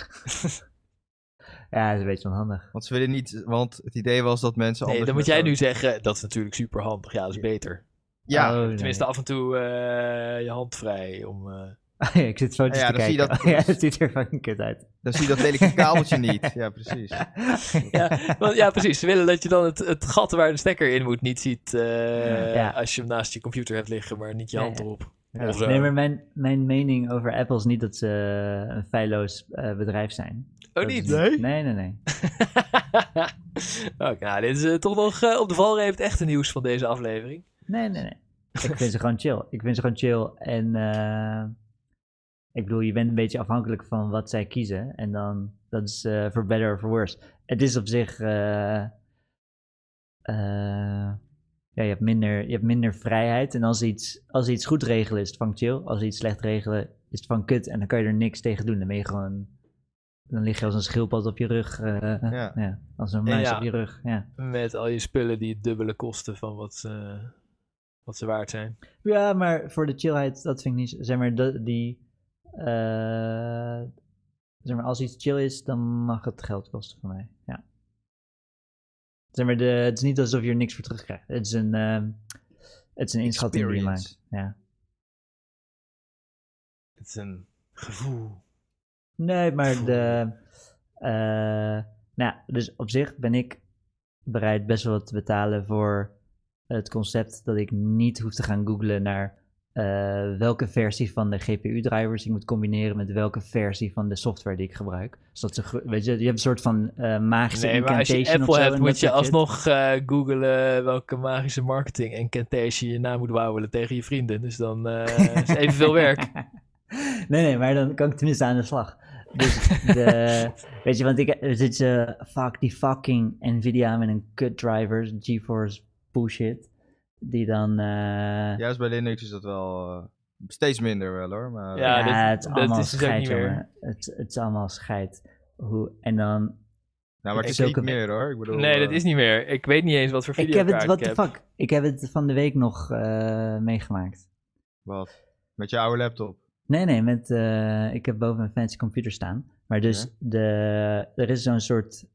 C: Ja, dat is een beetje onhandig.
D: Want ze willen niet... Want het idee was dat mensen
B: Nee,
D: anders...
B: dan moet jij nu zeggen, dat is natuurlijk super handig. Ja, dat is beter.
D: Ja.
C: Oh, nee.
B: Tenminste, af en toe eh, je hand vrij om... eh,
C: ja, ik zit
D: Ja,
C: te
D: dan zie je dat-
C: ja, het ziet er fucking kut uit.
D: Dan zie je dat lelijke kabeltje niet. Ja, precies.
B: ja, want- ja, precies. Ze willen dat je dan het, het gat waar de stekker in moet niet ziet eh,
C: Ja.
B: als je hem naast je computer hebt liggen, maar niet je hand erop. Zo.
C: Nee, maar mijn, mijn mening over Apple is niet dat ze een feilloos eh, bedrijf zijn.
B: Oh,
C: Dat
B: niet?
C: Nee, nee, nee.
B: Oké, nou, dit is eh, toch nog eh, op de valreep het echte nieuws van deze aflevering.
C: Nee, nee, nee. Ik vind ze gewoon chill. Ik vind ze gewoon chill. En eh, ik bedoel, je bent een beetje afhankelijk van wat zij kiezen. En dan, dat is eh for better or for worse. Het is op zich, eh, eh, ja, je hebt, minder, je hebt minder vrijheid. En als iets, als iets goed regelen, is het van chill. Als iets slecht regelen, is het van kut. En dan kan je er niks tegen doen. Dan ben je gewoon, dan lig je als een schildpad op je rug. eh,
D: Ja.
C: ja. als een
B: En
C: muis
B: ja.
C: op je rug, ja.
B: Met al je spullen die het dubbele kosten van wat ze, wat ze waard zijn.
C: Ja, maar voor de chillheid, dat vind ik niet... Zeg maar, de, die... eh, zeg maar, als iets chill is, dan mag het geld kosten voor mij. Ja. Zeg maar, de, het is niet alsof je er niks voor terugkrijgt. Het is een, ehm, het is een inschatting die je maakt. Ja.
B: Het is een gevoel.
C: Nee, maar
B: Gevoel.
C: de... eh, nou, dus op zich ben ik bereid best wel wat te betalen voor het concept dat ik niet hoef te gaan googlen naar eh, welke versie van de GPU-drivers ik moet combineren met welke versie van de software die ik gebruik. Dus dat ze, weet je, je hebt een soort van eh, magische
B: Nee, maar als je Apple hebt, moet je alsnog eh googlen welke magische marketing incantation je na moet wauwelen tegen je vrienden. Dus dan is het evenveel werk.
C: nee, nee, maar dan kan ik tenminste aan de slag. Dus de, weet je, want ik zit ze fuck die fucking Nvidia met een kut drivers, GeForce bullshit, die dan eh,
D: Juist bij Linux is dat wel eh, steeds minder wel hoor. Maar,
B: Ja,
C: Ja,
B: dit-
C: het is
B: dat
C: allemaal
B: is dus ook
C: scheid,
B: niet meer.
C: jongen. Het, het is allemaal scheid. Hoe, en dan...
D: nou, maar het is niet meer hoor. Ik bedoel,
B: Nee, dat
D: eh,
B: is niet meer. Ik weet niet eens wat voor
C: Ik
B: video
C: heb het, what
B: ik
C: the
B: heb.
C: fuck? Ik heb het van de week nog eh, meegemaakt.
D: Wat? Met je oude laptop.
C: Nee, nee, met, eh, ik heb boven een fancy computer staan. Maar dus
D: Ja.
C: de, er is zo'n soort...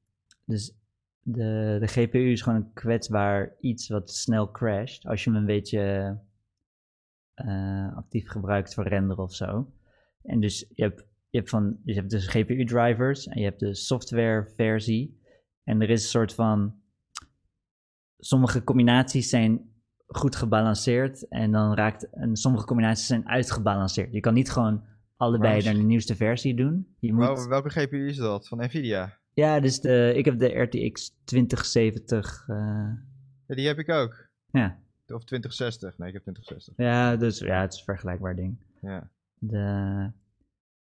C: Dus de, de GPU is gewoon een kwetsbaar iets wat snel crasht. Als je hem een beetje eh, actief gebruikt voor renderen of zo. En dus je hebt, je hebt, van, dus je hebt dus GPU-drivers en je hebt de software-versie. En er is een soort van... Sommige combinaties zijn goed gebalanceerd en dan raakt... En sommige combinaties zijn uitgebalanceerd. Je kan niet gewoon allebei naar de nieuwste versie doen. Je moet...
D: Wel- welke GPU is dat? Van Nvidia?
C: Ja, dus de, ik heb de RTX 2070. eh,
D: Ja, die heb ik ook.
C: ja.
D: Of 2060. Nee, ik heb 2060.
C: ja, dus ja, het is een vergelijkbaar ding.
D: Ja.
C: De,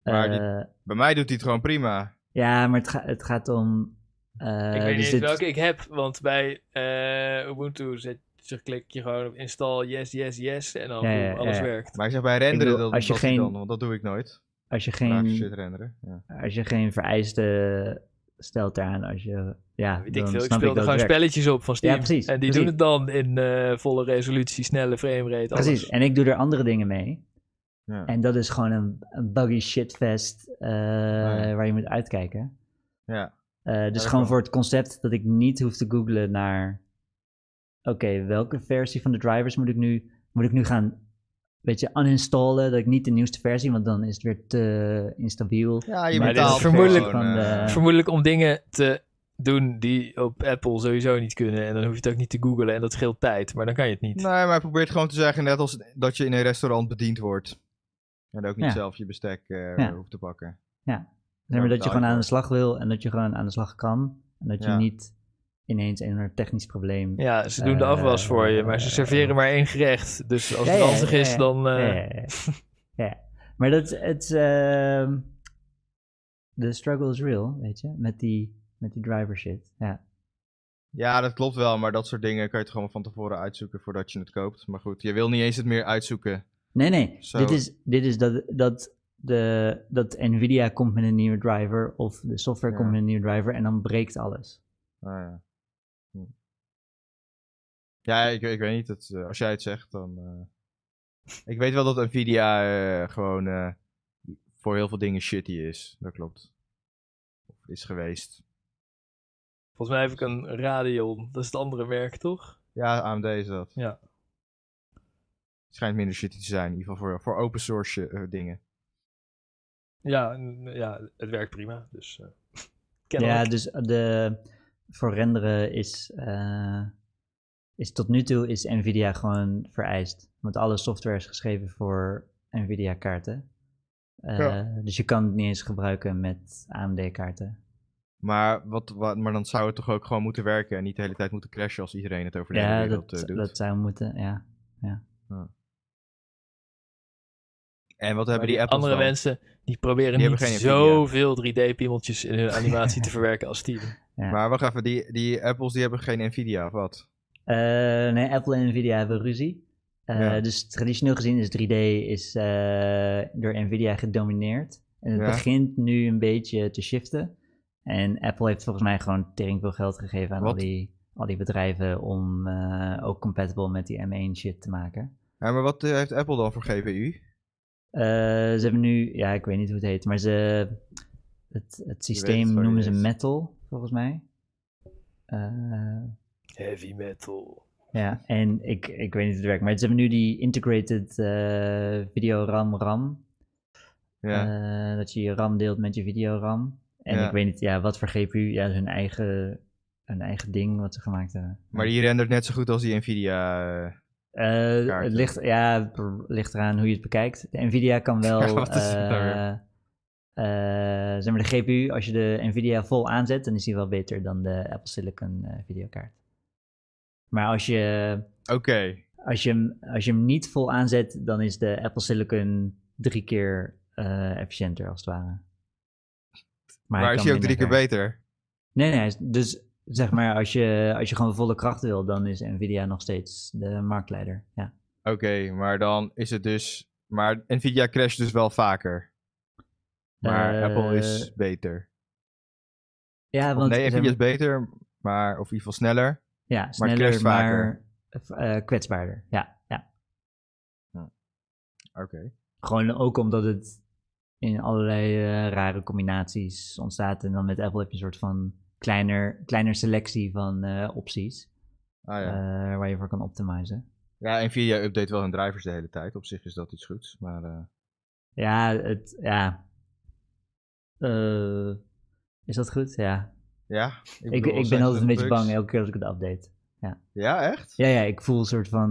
D: Maar die-
C: eh,
D: Bij mij doet hij het gewoon prima.
C: ja, maar het, ga, het gaat om. eh,
B: Ik weet niet
C: dus
B: welke ik heb, want bij eh, Ubuntu zet, je klik je gewoon op install, yes, yes, yes, en dan
C: Ja, ja,
B: boem, alles
C: ja.
B: werkt.
D: Maar ik zeg bij renderen,
C: bedoel,
D: dat,
C: als je
D: dat
C: geen-
D: dan, want dat doe ik nooit.
C: Als je geen,
D: shit renderen. Ja.
C: als je geen vereiste stelt eraan, als je. Ja,
B: Weet ik
C: dan
B: veel, ik er gewoon spelletjes op van Steam.
C: Ja, precies,
B: En die
C: precies.
B: doen het dan in eh, volle resolutie, snelle framerate, alles.
C: Precies, en ik doe er andere dingen mee.
D: Ja.
C: En dat is gewoon een, een buggy shitfest eh,
D: ja.
C: waar je moet uitkijken.
D: ja.
C: Eh, dus gewoon
D: kan.
C: voor het concept dat ik niet hoef te googlen naar... Oké, welke versie van de drivers moet ik nu, moet ik nu gaan... Weet je, uninstallen, dat ik niet de nieuwste versie, want dan is het weer te instabiel.
D: Ja, je
B: Maar
D: betaalt
B: vermoedelijk
C: van de-
D: eh,
B: Vermoedelijk om dingen te doen die op Apple sowieso niet kunnen. En dan hoef je het ook niet te googlen en dat scheelt tijd. Maar dan kan je het niet.
D: Nee, maar hij probeert gewoon te zeggen, net als dat je in een restaurant bediend wordt. En ook niet
C: Ja.
D: zelf je bestek eh,
C: Ja.
D: hoeft te pakken.
C: Zeg maar
D: Ja,
C: dat je gewoon aan de slag wil en dat je gewoon aan de slag kan. En dat je
D: Ja.
C: niet ineens een technisch probleem...
B: Ja, ze doen de
C: Eh,
B: afwas voor je, maar ze serveren maar één gerecht. Dus als het
C: ja,
B: is, dan... eh,
C: Ja, ja, ja. Ja. Maar dat, het, ehm, de struggle is real, weet je, met die, met die driver shit. Ja.
D: Ja, dat klopt wel, maar dat soort dingen kan je toch gewoon van tevoren uitzoeken voordat je het koopt. Maar goed, je wil niet eens het meer uitzoeken.
C: Nee, nee, dit is, dit is dat, dat, de, dat Nvidia komt met een nieuwe driver of de software
D: Ja.
C: komt met een nieuwe driver en dan breekt alles.
D: Ah, ja. Ja, ik, ik weet niet. Het, eh, als jij het zegt, dan... eh, Ik weet wel dat Nvidia eh, gewoon eh, voor heel veel dingen shitty is. Dat klopt. Of is geweest.
B: Volgens mij heb ik een Radeon. Dat is het andere merk, toch?
D: Ja, AMD is dat.
B: Ja.
D: Schijnt minder shitty te zijn, in ieder geval voor, voor open source eh, dingen.
B: Ja, ja, het werkt prima. Dus eh
C: Ja, dus de, voor renderen is, eh, is tot nu toe is Nvidia gewoon vereist. Want alle software is geschreven voor Nvidia kaarten. Eh,
D: Ja.
C: Dus je kan het niet eens gebruiken met AMD kaarten.
D: Maar, wat, wat, maar dan zou het toch ook gewoon moeten werken en niet de hele tijd moeten crashen als iedereen het over de hele
C: Ja,
D: wereld
C: dat,
D: eh, doet.
C: dat zou moeten, ja.
D: En wat hebben die, Apples
B: andere
D: dan?
B: mensen die proberen
D: Die
B: niet zoveel 3D-piemeltjes in hun animatie te verwerken als Steven.
C: ja.
D: Maar wacht even, die, die Apples die hebben geen Nvidia of wat?
C: Eh, nee, Apple en Nvidia hebben ruzie. Eh,
D: Ja.
C: Dus traditioneel gezien is 3D is, eh, door Nvidia gedomineerd. En het
D: Ja.
C: begint nu een beetje te shiften. En Apple heeft volgens mij gewoon tering veel geld gegeven aan al die, al die bedrijven om ook compatible met die M1 shit te maken.
D: Ja, maar wat heeft Apple dan voor GPU?
C: Ze hebben nu, ja, ik weet niet hoe het heet, maar ze, het, het systeem noemen ze. Metal, volgens mij.
B: Heavy metal.
C: Ja, en ik, ik weet niet hoe het werkt, maar ze hebben nu die integrated eh video RAM RAM.
D: Ja.
C: Eh, dat je je RAM deelt met je video RAM. En
D: Ja.
C: ik weet niet, ja, wat voor GPU, ja, hun eigen, hun eigen ding wat ze gemaakt hebben.
D: maar die rendert net zo goed als die Nvidia. kaarten.
C: het ligt, ja, ligt eraan hoe je het bekijkt. De Nvidia kan wel,
D: Ja, wat is het weer?
C: eh, eh, zeg maar de GPU, als je de Nvidia vol aanzet, dan is die wel beter dan de Apple Silicon eh, videokaart. Maar als je,
D: Oké.
C: als, je hem, als je hem niet vol aanzet, dan is de Apple Silicon drie keer eh, efficiënter als het ware.
D: Maar,
C: hij
D: is
C: kan
D: hij ook drie keer beter?
C: Nee, nee, hij is- dus zeg maar als je, als je gewoon volle kracht wil, dan is Nvidia nog steeds de marktleider. Ja.
D: Oké, maar dan is het dus... Maar Nvidia crasht dus wel vaker. Maar
C: Eh,
D: Apple is beter.
C: Ja,
D: Of
C: want
D: nee,
C: zeg
D: Nvidia is beter, maar, of in ieder geval sneller.
C: Ja, sneller,
D: crasht
C: maar, eh, kwetsbaarder. Ja, ja.
D: Oké.
C: Gewoon ook omdat het in allerlei eh, rare combinaties ontstaat. En dan met Apple heb je een soort van kleiner, kleiner selectie van eh, opties.
D: Ah ja.
C: waar je voor kan optimizen.
D: ja, Nvidia update wel hun drivers de hele tijd. Op zich is dat iets goeds. Maar
C: Ja, het, ja. Is dat goed? Ja.
D: Ja.
C: Ik,
D: bedoel,
C: ik ben altijd een beetje
D: bugs?
C: bang elke keer als ik het update.
D: Ja, echt?
C: Ja, ja, ik voel een soort van...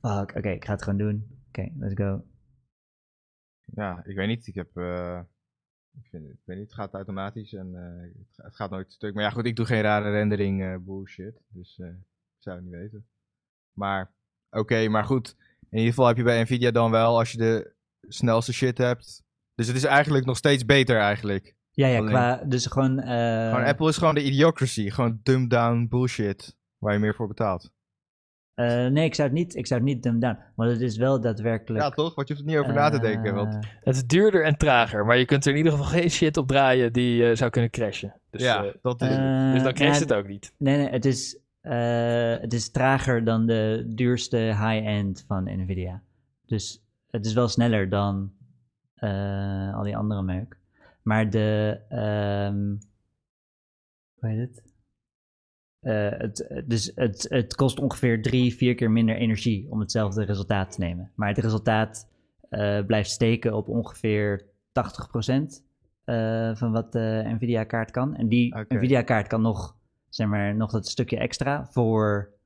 C: fuck, oké, ik ga het gewoon doen. Oké, let's go.
D: Ja, ik weet niet. Ik heb. eh, ik, vind, ik weet niet, het gaat automatisch en eh, het, ga- het gaat nooit stuk. Maar ja, goed, ik doe geen rare rendering bullshit. Dus ik zou het niet weten. Maar, oké, maar goed. In ieder geval heb je bij Nvidia dan wel als je de snelste shit hebt. Dus het is eigenlijk nog steeds beter eigenlijk.
C: Ja, ja,
D: Alleen-
C: qua... Dus gewoon... eh,
D: Gewoon Apple is gewoon de idiocracy. Gewoon dumbed down bullshit. Waar je meer voor betaalt.
C: eh, nee, ik zou het niet, ik zou het niet dumb down. Maar het is wel daadwerkelijk...
D: Ja, toch? Want je hoeft er niet over na te denken.
C: eh,
D: Want,
B: Het is duurder en trager, maar je kunt er in ieder geval geen shit op draaien die eh, zou kunnen crashen. Dus,
D: ja,
B: eh,
D: dat is.
C: eh,
B: dus dan crasht
C: ja,
B: het ook niet.
C: Nee, nee, het is, eh, het is trager dan de duurste high-end van Nvidia. Dus het is wel sneller dan eh, al die andere meuk. Maar de, ehm hoe heet het? Eh, het, dus het, het kost ongeveer drie, vier keer minder energie om hetzelfde resultaat te nemen. Maar het resultaat eh, blijft steken op ongeveer 80% eh, van wat de Nvidia-kaart kan. En die. Nvidia-kaart kan nog, zeg maar, nog dat stukje extra voor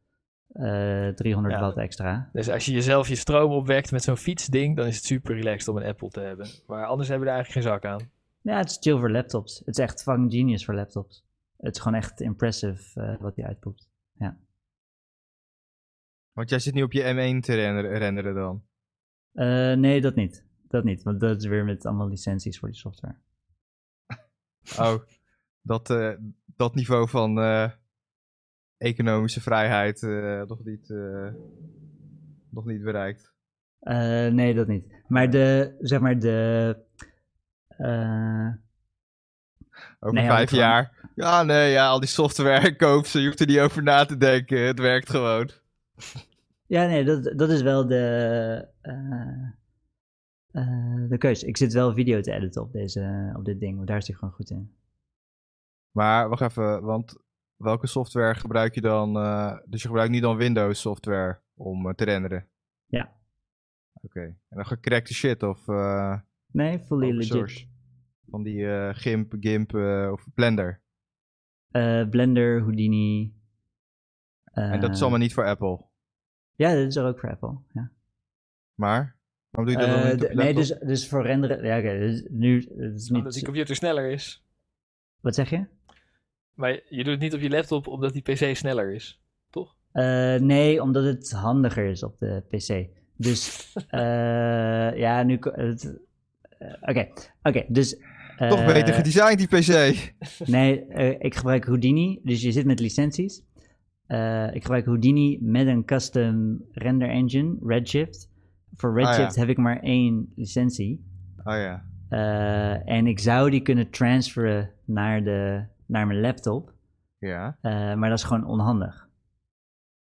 C: eh 300
B: Ja.
C: watt extra.
B: Dus als je jezelf je stroom opwekt met zo'n fietsding, dan is het super relaxed om een Apple te hebben. Maar anders hebben we er eigenlijk geen zak aan.
C: Ja, het is chill voor laptops. Het is echt fucking genius voor laptops. Het is gewoon echt impressive eh, wat die uitpoept.
D: Want jij zit nu op je M1 te renderen, dan.
C: Eh, nee, dat niet. Dat niet, want dat is weer met allemaal licenties voor die software.
D: Oh, dat, eh, dat niveau van economische vrijheid nog, niet, nog niet bereikt.
C: Nee, dat niet. Maar de, zeg maar, de... eh,
D: Over
C: Nee,
D: vijf jaar. Ja, nee, ja, al die software koop ze. Je hoeft er niet over na te denken. Het werkt gewoon.
C: ja, nee, dat, dat is wel de, eh, eh, de keuze. Ik zit wel video te editen op, deze, op dit ding, want daar is hij gewoon goed in.
D: Maar wacht even, want welke software gebruik je dan? dus je gebruikt nu dan Windows software om te renderen?
C: Ja.
D: Oké. En dan gecrackte shit of
C: Nee, fully
D: open
C: legit.
D: source? Van die eh, GIMP, GIMP eh, of Blender.
C: Eh, Blender, Houdini.
D: en dat is allemaal niet voor Apple.
C: Ja, dat is er ook voor Apple, ja.
D: Maar, waarom doe je dat dan niet
C: de-
D: op je
C: nee, dus, dus voor renderen. Ja, oké. dus nu. Het is
B: Omdat die
C: niet,
B: computer sneller is.
C: wat zeg je?
B: Maar je doet het niet op je laptop omdat die PC sneller is. Toch?
C: Eh, nee, omdat het handiger is op de PC. Dus eh, ja, nu. ko- eh, Oké, oké. dus.
D: Toch
C: eh,
D: beter gedesigned die PC.
C: Nee, eh, ik gebruik Houdini. Dus je zit met licenties. Ik gebruik Houdini met een custom render engine, Redshift. Voor
D: Ah, ja.
C: Redshift heb ik maar één licentie.
D: Oh ja.
C: En ik zou die kunnen transferen naar, de, naar mijn laptop.
D: Ja.
C: Maar dat is gewoon onhandig.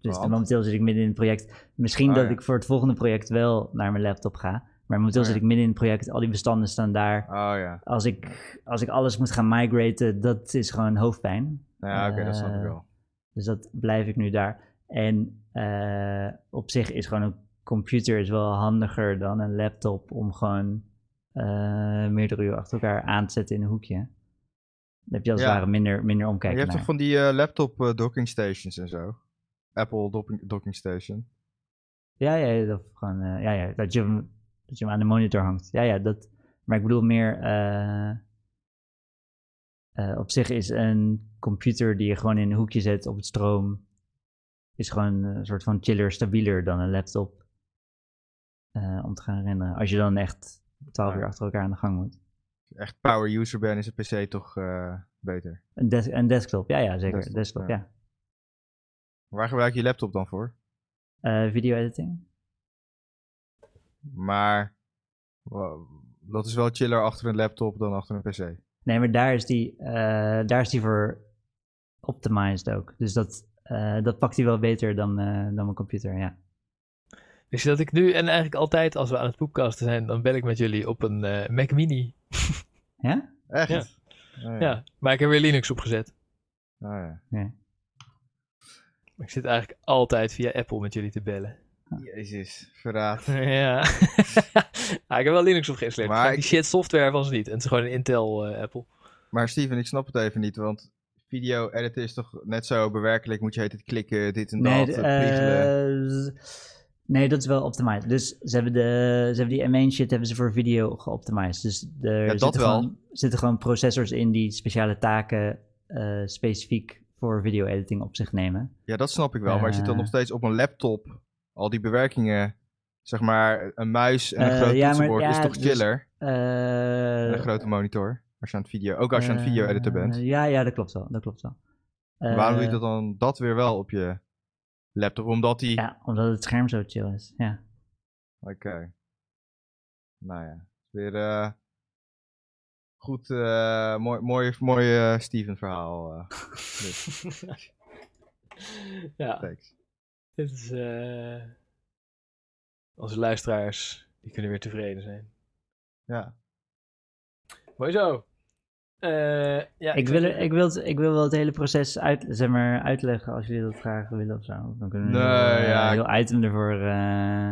C: Dus momenteel zit ik midden in het project. Misschien
D: Oh,
C: dat
D: ja.
C: ik voor het volgende project wel naar mijn laptop ga. Maar momenteel
D: Oh,
C: zit ik midden in het project. Al die bestanden staan daar.
D: Oh ja.
C: Als ik, als ik alles moet gaan migraten, dat is gewoon hoofdpijn.
D: Ja, oké, dat snap ik
C: Eh,
D: wel.
C: Dus dat blijf ik nu daar. En eh, op zich is gewoon een computer is wel handiger dan een laptop om gewoon eh, meerdere uur achter elkaar aan te zetten in een hoekje. Dan heb je als het
D: Ja.
C: ware minder, minder
D: Maar je
C: omkijken
D: hebt toch van die laptop docking stations en zo? Apple docking, docking station.
C: Ja, ja, dat, gewoon, ja, ja dat, je hem, dat je hem aan de monitor hangt. Ja, ja, dat. Maar ik bedoel meer. eh, eh, op zich is een computer die je gewoon in een hoekje zet op het stroom. Is gewoon een soort van chiller, stabieler dan een laptop. eh, om te gaan rennen. Als je dan echt 12
D: Ja.
C: uur achter elkaar aan de gang moet.
D: Als je echt power user bent, is een PC toch beter.
C: Een, des- een desktop, ja, ja, zeker.
D: Desktop,
C: Desktop,
D: ja.
C: ja.
D: Waar gebruik je je laptop dan voor?
C: Video editing.
D: Maar dat is wel chiller achter een laptop dan achter een PC.
C: Nee, maar daar is die, eh, daar is die voor optimized ook. Dus dat, eh, dat pakt hij wel beter dan, eh, dan mijn computer, ja.
B: Dus dat ik nu en eigenlijk altijd als we aan het podcasten zijn, dan bel ik met jullie op een eh, Mac Mini.
C: Ja?
D: Echt?
B: Ja.
D: Oh,
B: Ja, maar ik heb weer Linux opgezet.
D: Oh, ja.
C: Ja.
B: Ik zit eigenlijk altijd via Apple met jullie te bellen.
D: Jezus, verraad.
B: ja. ah, ik heb wel Linux opgeïnstalleerd.
D: Maar ik-
B: die shit software was het niet. En het is gewoon een Intel eh, Apple.
D: Maar Steven, ik snap het even niet, want video editen is toch net zo bewerkelijk? Moet je het klikken, dit en
C: Nee,
D: dat,
C: z- nee, dat is wel optimized. Dus ze hebben, de, ze hebben die M1 shit hebben ze voor video geoptimized. Dus er zitten,
D: wel.
C: Gewoon, zitten gewoon processors in die speciale taken eh, specifiek voor video editing op zich nemen.
D: Ja, dat snap ik wel, maar je zit dan nog steeds op een laptop. Al die bewerkingen, zeg maar, een muis en een
C: Eh,
D: groot
C: ja, maar-
D: toetsenbord is
C: ja,
D: toch
C: dus-
D: chiller?
C: Eh,
D: En een grote monitor, als je aan het video, ook als je aan het video editor bent.
C: eh, ja, ja, dat klopt wel. Dat klopt wel.
D: Waarom doe je
C: Eh,
D: dat dan dat weer wel op je laptop? Omdat die...
C: Ja, omdat het scherm zo chill is. Ja.
D: Oké. Nou ja, weer eh, goed, eh, mooi, mooi, mooi eh, Steven verhaal. eh.
B: ja,
D: Thanks.
B: Dit is... eh, onze luisteraars, die kunnen weer tevreden zijn.
D: Ja.
B: Mooi zo. Eh, ja,
C: Ik wil, ik, wil, ik wil wel het hele proces uit, zeg maar, uitleggen als jullie dat graag willen of zo. Dan kunnen we
D: Nee,
C: een
D: ja,
C: heel item ervoor eh,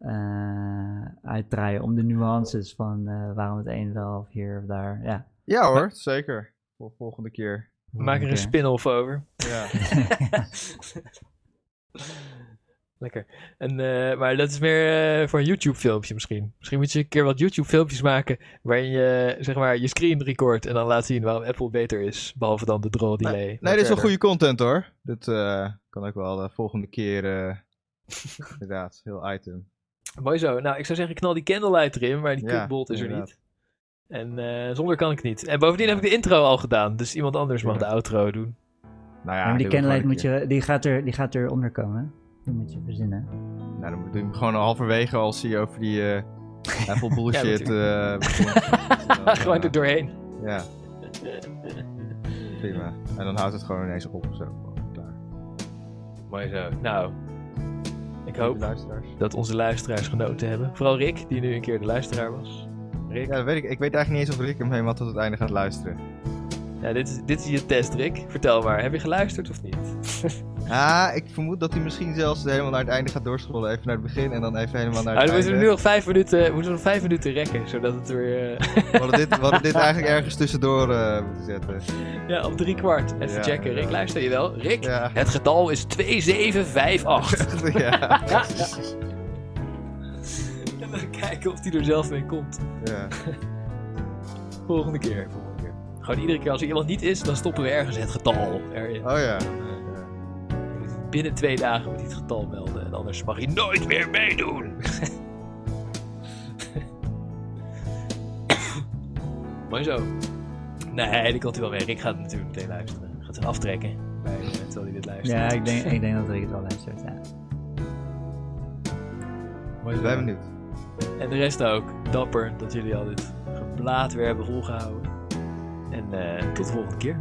C: eh, uitdraaien om de nuances van eh, waarom het een wel of hier of daar. Ja.
D: Ja hoor, zeker. Voor volgende keer.
B: We maken er een spin-off over.
D: Ja.
B: Lekker. En, eh, maar dat is meer eh, voor een YouTube-filmpje misschien. Misschien moet je een keer wat YouTube-filmpjes maken waarin je zeg maar je screen record en dan laat zien waarom Apple beter is, behalve dan de draw delay.
D: Nee, dit is wel goede content hoor. Dit eh, kan ook wel de volgende keer. inderdaad, heel item.
B: Mooi zo. Nou, ik zou zeggen, knal die candlelight erin, maar die
D: Ja,
B: is er niet. En zonder kan ik niet. En bovendien heb ik de intro al gedaan, dus iemand anders mag
D: Ja.
B: de outro doen.
D: Nou ja,
C: maar die candlelight moet je, die gaat, er, die gaat er onder komen. Die moet je verzinnen.
D: Nou, dan doe je hem gewoon halverwege als hij over die eh, Apple bullshit eh begint. Dan,
B: Gewoon
D: eh,
B: er doorheen.
D: Ja. Prima. En dan houdt het gewoon ineens op of zo. Klaar.
B: Mooi zo. Nou, ik hoop
D: luisteraars.
B: dat onze luisteraars genoten hebben. Vooral Rick, die nu een keer de luisteraar was. Rick,
D: Ja, dat weet ik. Ik weet eigenlijk niet eens of Rick hem helemaal tot het einde gaat luisteren.
B: Ja, dit, is, dit is je test, Rick. Vertel maar, heb je geluisterd of niet?
D: Ah, ik vermoed dat hij misschien zelfs helemaal naar het einde gaat doorscrollen. Even naar het begin en dan even helemaal naar
B: Ah,
D: het
B: dan moeten we
D: einde.
B: nu nog vijf minuten, we moeten nog vijf minuten rekken, zodat het weer... eh,
D: We hadden dit, we hadden dit eigenlijk ergens tussendoor eh, moeten zetten.
B: ja, op drie kwart. Even
D: Ja,
B: checken. Rick,
D: ja.
B: luister je wel? Rick,
D: Ja.
B: het getal is 2758.
D: ja.
B: en dan kijken of hij er zelf mee komt.
D: ja.
B: Volgende keer. Gewoon iedere keer als er iemand niet is, dan stoppen we ergens het getal erin.
D: Oh ja.
B: Binnen twee dagen moet hij het getal melden. En anders mag hij nooit meer meedoen. Mooi zo. Nee, die komt hij wel mee. Ik ga het natuurlijk meteen luisteren. Ik ga het aftrekken. Bij het moment terwijl hij dit luistert.
C: Ja, ik denk, ik denk dat Rick het wel luistert. Ja.
B: Mooi zo.
D: Ik ben benieuwd.
B: En de rest ook. Dapper dat jullie al dit geblaad weer hebben volgehouden. En eh, tot de volgende keer.